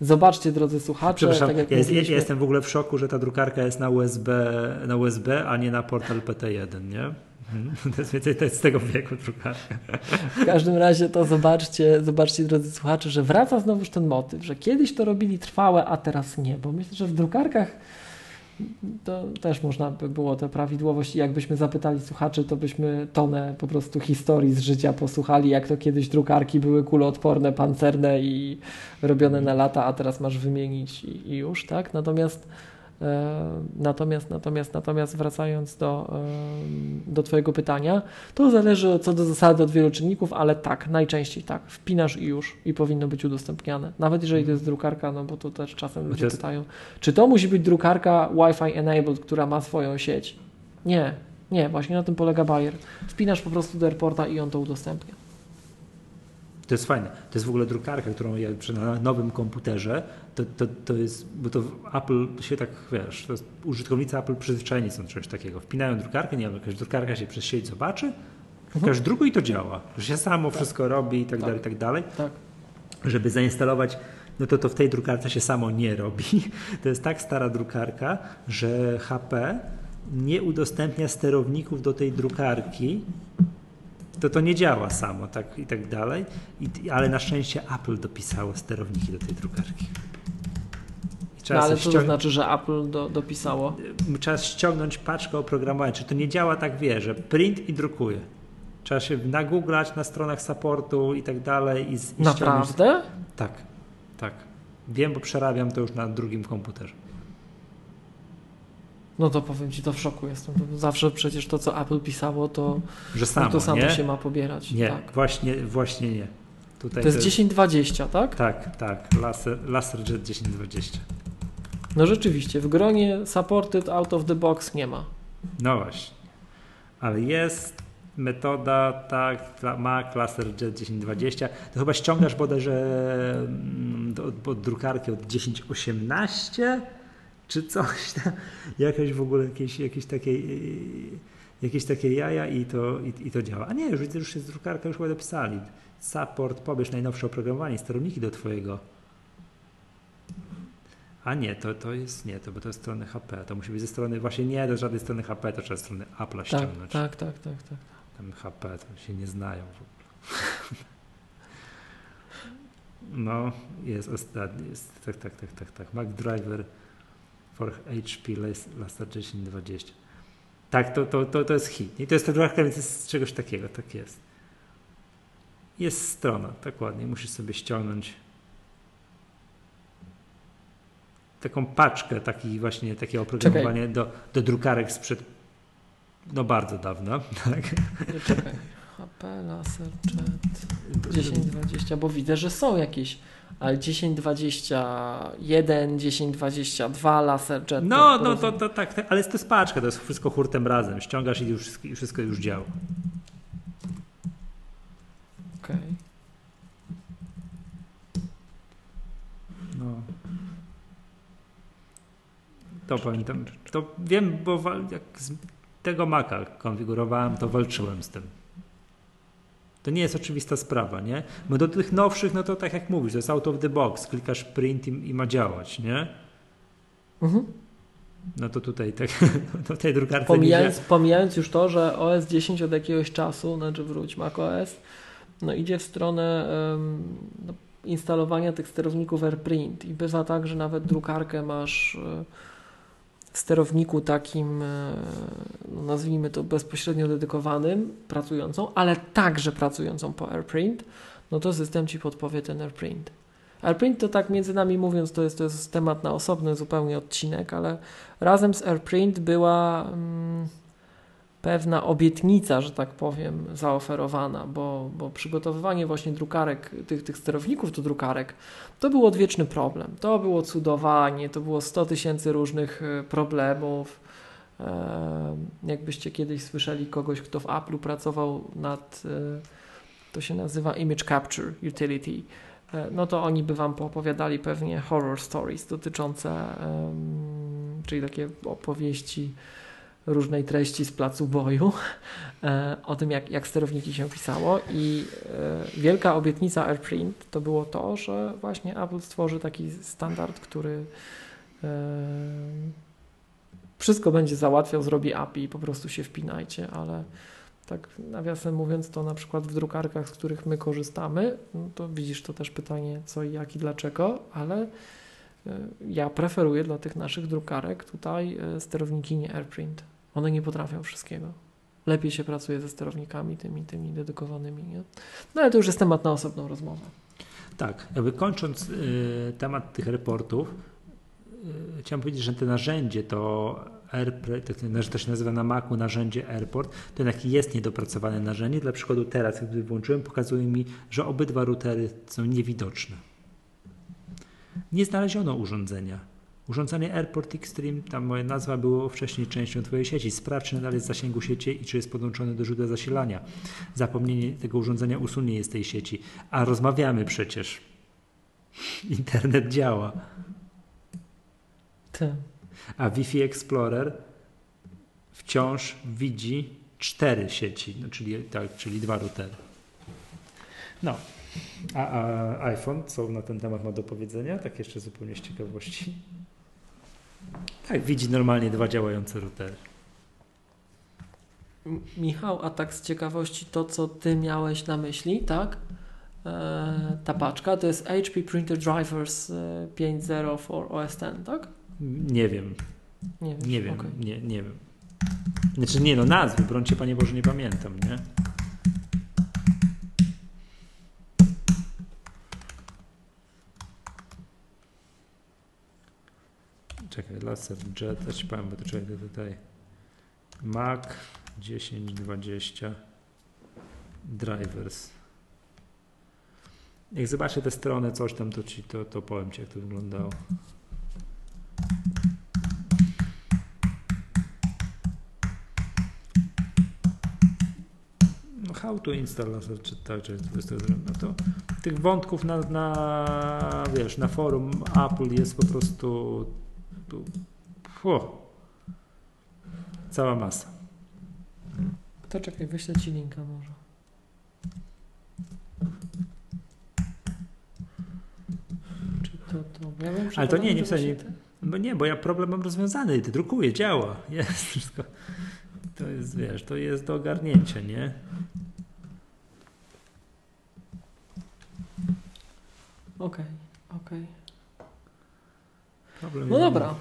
Zobaczcie, drodzy słuchacze. Przepraszam, tak ja, jest, ja, jestem w ogóle w szoku, że ta drukarka jest na USB, na USB a nie na portal PT1, nie? Mhm. To jest, więcej- to jest z tego wieku drukarka. W każdym razie to zobaczcie, zobaczcie, drodzy słuchacze, że wraca znowuż ten motyw, że kiedyś to robili trwałe, a teraz nie, bo myślę, że w drukarkach to też można by było te prawidłowości. Jakbyśmy zapytali słuchaczy, to byśmy tonę po prostu historii z życia posłuchali, jak to kiedyś drukarki były kuloodporne, pancerne i robione na lata, a teraz masz wymienić i, i już, tak? Natomiast natomiast, natomiast, natomiast wracając do, e, do Twojego pytania, to zależy co do zasady od wielu czynników, ale tak, najczęściej tak, wpinasz i już i powinno być udostępniane. Nawet jeżeli to jest drukarka, no bo to też czasem ludzie pytają, czy to musi być drukarka Wi-Fi enabled, która ma swoją sieć? Nie, nie, właśnie na tym polega Bayer. Wpinasz po prostu do airporta i on to udostępnia. To jest fajne. To jest w ogóle drukarka, którą ja na nowym komputerze, to, to, to jest, bo to Apple się tak, wiesz, użytkownicy Apple przyzwyczajeni są do czegoś takiego. Wpinają drukarkę, nie wiem, jakaś drukarka się przez sieć zobaczy, klikasz mhm. i to działa. Że się samo tak. wszystko robi i tak, tak, dalej, i tak dalej. Tak. Żeby zainstalować no to to w tej drukarce się samo nie robi. To jest tak stara drukarka, że HP nie udostępnia sterowników do tej drukarki, to to nie działa samo tak i tak dalej, I, ale na szczęście Apple dopisało sterowniki do tej drukarki. No ale co to znaczy, że Apple do, dopisało? Trzeba ściągnąć paczkę oprogramowania. Czy to nie działa tak, wie, że print i drukuje. Trzeba się nagooglać na stronach supportu i tak dalej. I, i Naprawdę? Ściągnąć. Tak, tak. Wiem, bo przerabiam to już na drugim komputerze. No to powiem Ci, to w szoku jestem. Zawsze przecież to, co Apple pisało, to, że samo, no to samo nie? się ma pobierać. Nie, tak. właśnie, właśnie nie. Tutaj to jest 1020, tak? Tak, tak. Laser, LaserJet 1020. No rzeczywiście, w gronie supported out of the box nie ma. No właśnie. Ale jest metoda, tak, Mac LaserJet 1020. To chyba ściągasz bodajże mm, od, od drukarki od 1018 czy coś tam, jakaś w ogóle jakieś, jakieś takie jakieś takie jaja i to, i, i to działa. A nie, już widzę, już jest drukarka, już chyba dopisali. Support, pobierz najnowsze oprogramowanie, sterowniki do twojego. A nie, to, to jest nie, to bo to jest strony HP. To musi być ze strony, właśnie nie do żadnej strony HP, to trzeba ze strony Apple'a tak, ściągnąć. Tak, tak, tak, tak. Tam HP to się nie znają w ogóle. No, jest ostatni, jest, tak, tak, tak, tak, tak. Mac Driver for HP Laser 1020. Tak, to, to, to, to jest hit. I to jest ta drukarka, więc jest czegoś takiego, tak jest. Jest strona, tak ładnie, musisz sobie ściągnąć taką paczkę taki właśnie takiego oprogramowania do, do drukarek sprzed no bardzo dawno. Tak. Czekaj. HP, laser, chat, 1020, bo widzę, że są jakieś ale 1021, 1022 laser jet. No, no to, to tak, ale to jest paczka, to jest wszystko hurtem razem. Ściągasz i już wszystko już działa. Okej. Okay. No. To pamiętam. To wiem, bo jak z tego Maca konfigurowałem, to walczyłem z tym. To nie jest oczywista sprawa, nie? Bo do tych nowszych, no to tak jak mówisz, to jest out of the box, klikasz print i, i ma działać, nie? Mhm. No to tutaj tak, do tej drukarce pomijając, pomijając już to, że OS 10 od jakiegoś czasu, znaczy wróć macOS, no idzie w stronę um, no, instalowania tych sterowników AirPrint i bywa tak, że nawet drukarkę masz um, sterowniku takim, e, no nazwijmy to bezpośrednio dedykowanym, pracującą, ale także pracującą po AirPrint, no to system Ci podpowie ten AirPrint. AirPrint to tak między nami mówiąc, to jest, to jest temat na osobny zupełnie odcinek, ale razem z AirPrint była... Hmm, pewna obietnica, że tak powiem, zaoferowana, bo, bo przygotowywanie właśnie drukarek, tych, tych sterowników do drukarek, to był odwieczny problem. To było cudowanie, to było 100 tysięcy różnych e, problemów. E, jakbyście kiedyś słyszeli kogoś, kto w Apple'u pracował nad, e, to się nazywa Image Capture Utility, no to oni by Wam poopowiadali pewnie horror stories dotyczące, czyli takie opowieści, różnej treści z placu boju, e, o tym, jak, jak sterowniki się pisało. I e, wielka obietnica AirPrint to było to, że właśnie Apple stworzy taki standard, który e, wszystko będzie załatwiał, zrobi API po prostu się wpinajcie, ale tak nawiasem mówiąc, to na przykład w drukarkach, z których my korzystamy, no to widzisz to też pytanie co i jak i dlaczego, ale ja preferuję dla tych naszych drukarek tutaj sterowniki nie AirPrint. One nie potrafią wszystkiego. Lepiej się pracuje ze sterownikami tymi, tymi dedykowanymi. Nie? No ale to już jest temat na osobną rozmowę. Tak, jakby kończąc y, temat tych reportów, y, chciałem powiedzieć, że to narzędzie to AirPlay, to się nazywa na Macu narzędzie Airport, to jednak jest niedopracowane narzędzie. Dla przykładu teraz, gdy włączyłem, pokazuje mi, że obydwa routery są niewidoczne. Nie znaleziono urządzenia. Urządzenie Airport Extreme, tam moja nazwa było wcześniej częścią Twojej sieci. Sprawdź, czy nadal jest w zasięgu sieci i czy jest podłączony do źródła zasilania. Zapomnienie tego urządzenia usunie je z tej sieci. A rozmawiamy przecież. Internet działa. Ty. A Wi-Fi Explorer wciąż widzi cztery sieci, no, czyli, tak, czyli dwa routery. No, a, a iPhone, co na ten temat ma do powiedzenia? Tak jeszcze zupełnie z ciekawości. Tak, widzi normalnie dwa działające routery. Michał, a tak z ciekawości to, co ty miałeś na myśli, tak? E, ta paczka to jest HP Printer Drivers e, 5.0 for OS X, tak? Nie wiem, Nie wiem. nie wiem, okej. nie, nie wiem. Znaczy nie no, nazwy, brońcie Panie Boże, nie pamiętam, nie? Czekaj, laser jet, powiem, bo to czekaj tutaj. Mac 1020 drivers. Jak zobaczę tę stronę, coś tam, to ci to, to powiem ci, jak to wyglądało. No, how to install czy tak, czy no to tych wątków na, na wiesz, na forum Apple jest po prostu tu, fu, cała masa. To czekaj, wyślę ci linka może. Czy to to? Ja wiem, Ale to nie, nie w sensie- właśnie No nie, bo ja problem mam rozwiązany, ty drukuje, działa, jest wszystko. To jest, wiesz, to jest do ogarnięcia, nie? Okej, okej. Problem No dobra.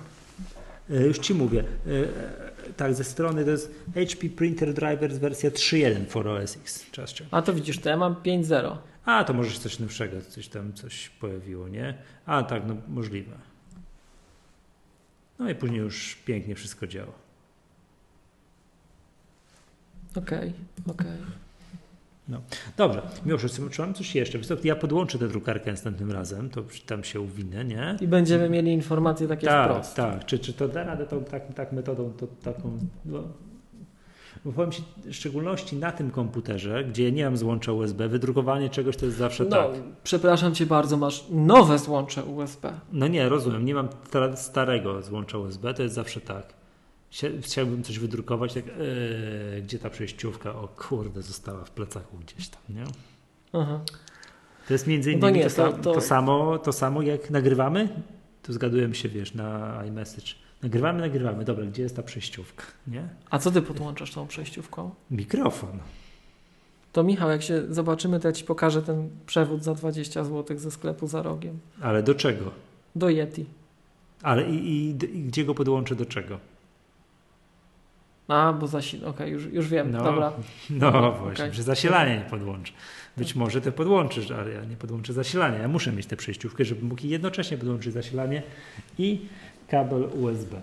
E, Już ci mówię. E, e, Tak, ze strony to jest HP Printer Drivers wersja 3.1 for OS X. A to widzisz, to ja mam 5.0. A, to może coś nowszego, coś tam coś pojawiło, nie? A, tak, no możliwe. No i później już pięknie wszystko działa. Okej, okej. Dobrze, Miłosz, czy mam coś jeszcze? Ja podłączę tę drukarkę następnym razem, to tam się uwinę, nie? I będziemy mieli informacje takie tak, wprost. tak. Czy, czy to da radę tą tak, tak metodą, to, taką... No, bo powiem Ci, w szczególności na tym komputerze, gdzie nie mam złącza USB, wydrukowanie czegoś to jest zawsze No, tak. przepraszam cię bardzo, masz nowe złącze USB. No nie, rozumiem, nie mam starego złącza USB, to jest zawsze tak. Chcia- Chciałbym coś wydrukować, tak, yy, gdzie ta przejściówka, o kurde, została w plecaku gdzieś tam, nie? Aha. To jest między No innymi to nie, to, to- to, samo, to samo jak nagrywamy, to zgadujemy się, wiesz, na iMessage. Nagrywamy, nagrywamy, dobra, gdzie jest ta przejściówka, nie? A co ty podłączasz tą przejściówką? Mikrofon. To Michał, jak się zobaczymy, to ja ci pokażę ten przewód za 20 zł ze sklepu za rogiem. Ale do czego? Do Yeti. Ale i, i, i gdzie go podłączę do czego? A, bo zasil... Okej, już, już wiem, No, dobra. No właśnie, Okej. że zasilania nie podłączę. Być może te podłączysz, ale ja nie podłączę zasilania. Ja muszę mieć tę przejściówkę, żeby mógł jednocześnie podłączyć zasilanie i kabel USB.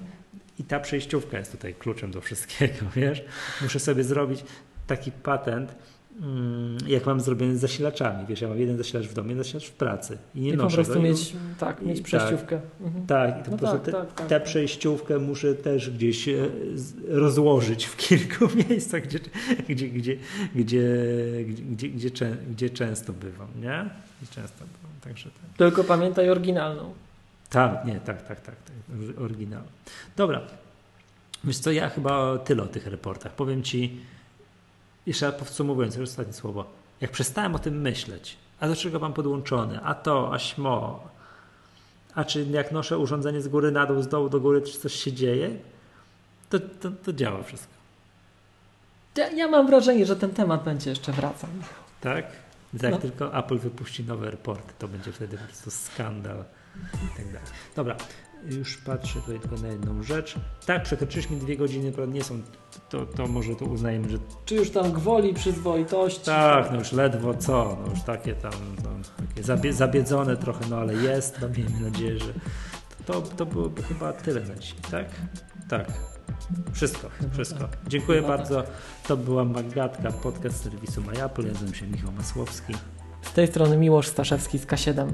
I ta przejściówka jest tutaj kluczem do wszystkiego, wiesz? Muszę sobie zrobić taki patent, jak mam zrobiony z zasilaczami. Wiesz, ja mam jeden zasilacz w domu, jeden zasilacz w pracy i nie I po noszę prostu go. Mieć, tak, mieć tak. przejściówkę. Mhm. Tak, i to No po tak, te, tak, tak. tę przejściówkę muszę też gdzieś e, rozłożyć w kilku miejscach, gdzie, gdzie, gdzie, gdzie, gdzie, gdzie, czę, gdzie często bywam, nie? Gdzie często bywam, także tak. Tylko pamiętaj oryginalną. Tak, nie, tak, tak, tak, tak oryginał. Dobra, wiesz co, ja chyba tyle o tych reportach. Powiem Ci, jeszcze podsumowując, już ostatnie słowo, jak przestałem o tym myśleć, a do czego mam podłączone, a to, a śmo, a czy jak noszę urządzenie z góry na dół, z dołu do góry, czy coś się dzieje, to, to, to działa wszystko, Ja, ja mam wrażenie, że ten temat będzie jeszcze wracał. tak? Jak No. tylko Apple wypuści nowe reporty, to będzie wtedy po prostu skandal. i tak dalej. Dobra, już patrzę tutaj tylko na jedną rzecz. Tak, przekroczyliśmy dwie godziny, prawda, nie są, to, to może to uznajemy, że Czy już tam gwoli przyzwoitości? tak, no już ledwo co, no już takie tam, no, takie zabie, zabiedzone trochę, no ale jest, no miejmy nadzieję, że to, to byłoby chyba tyle na dzisiaj, tak? Tak. Wszystko, wszystko. Dziękuję Chyba tak. bardzo. To była Magatka, podcast serwisu MyApple. Ja nazywam się Michał Masłowski. Z tej strony Miłosz Staszewski z K7.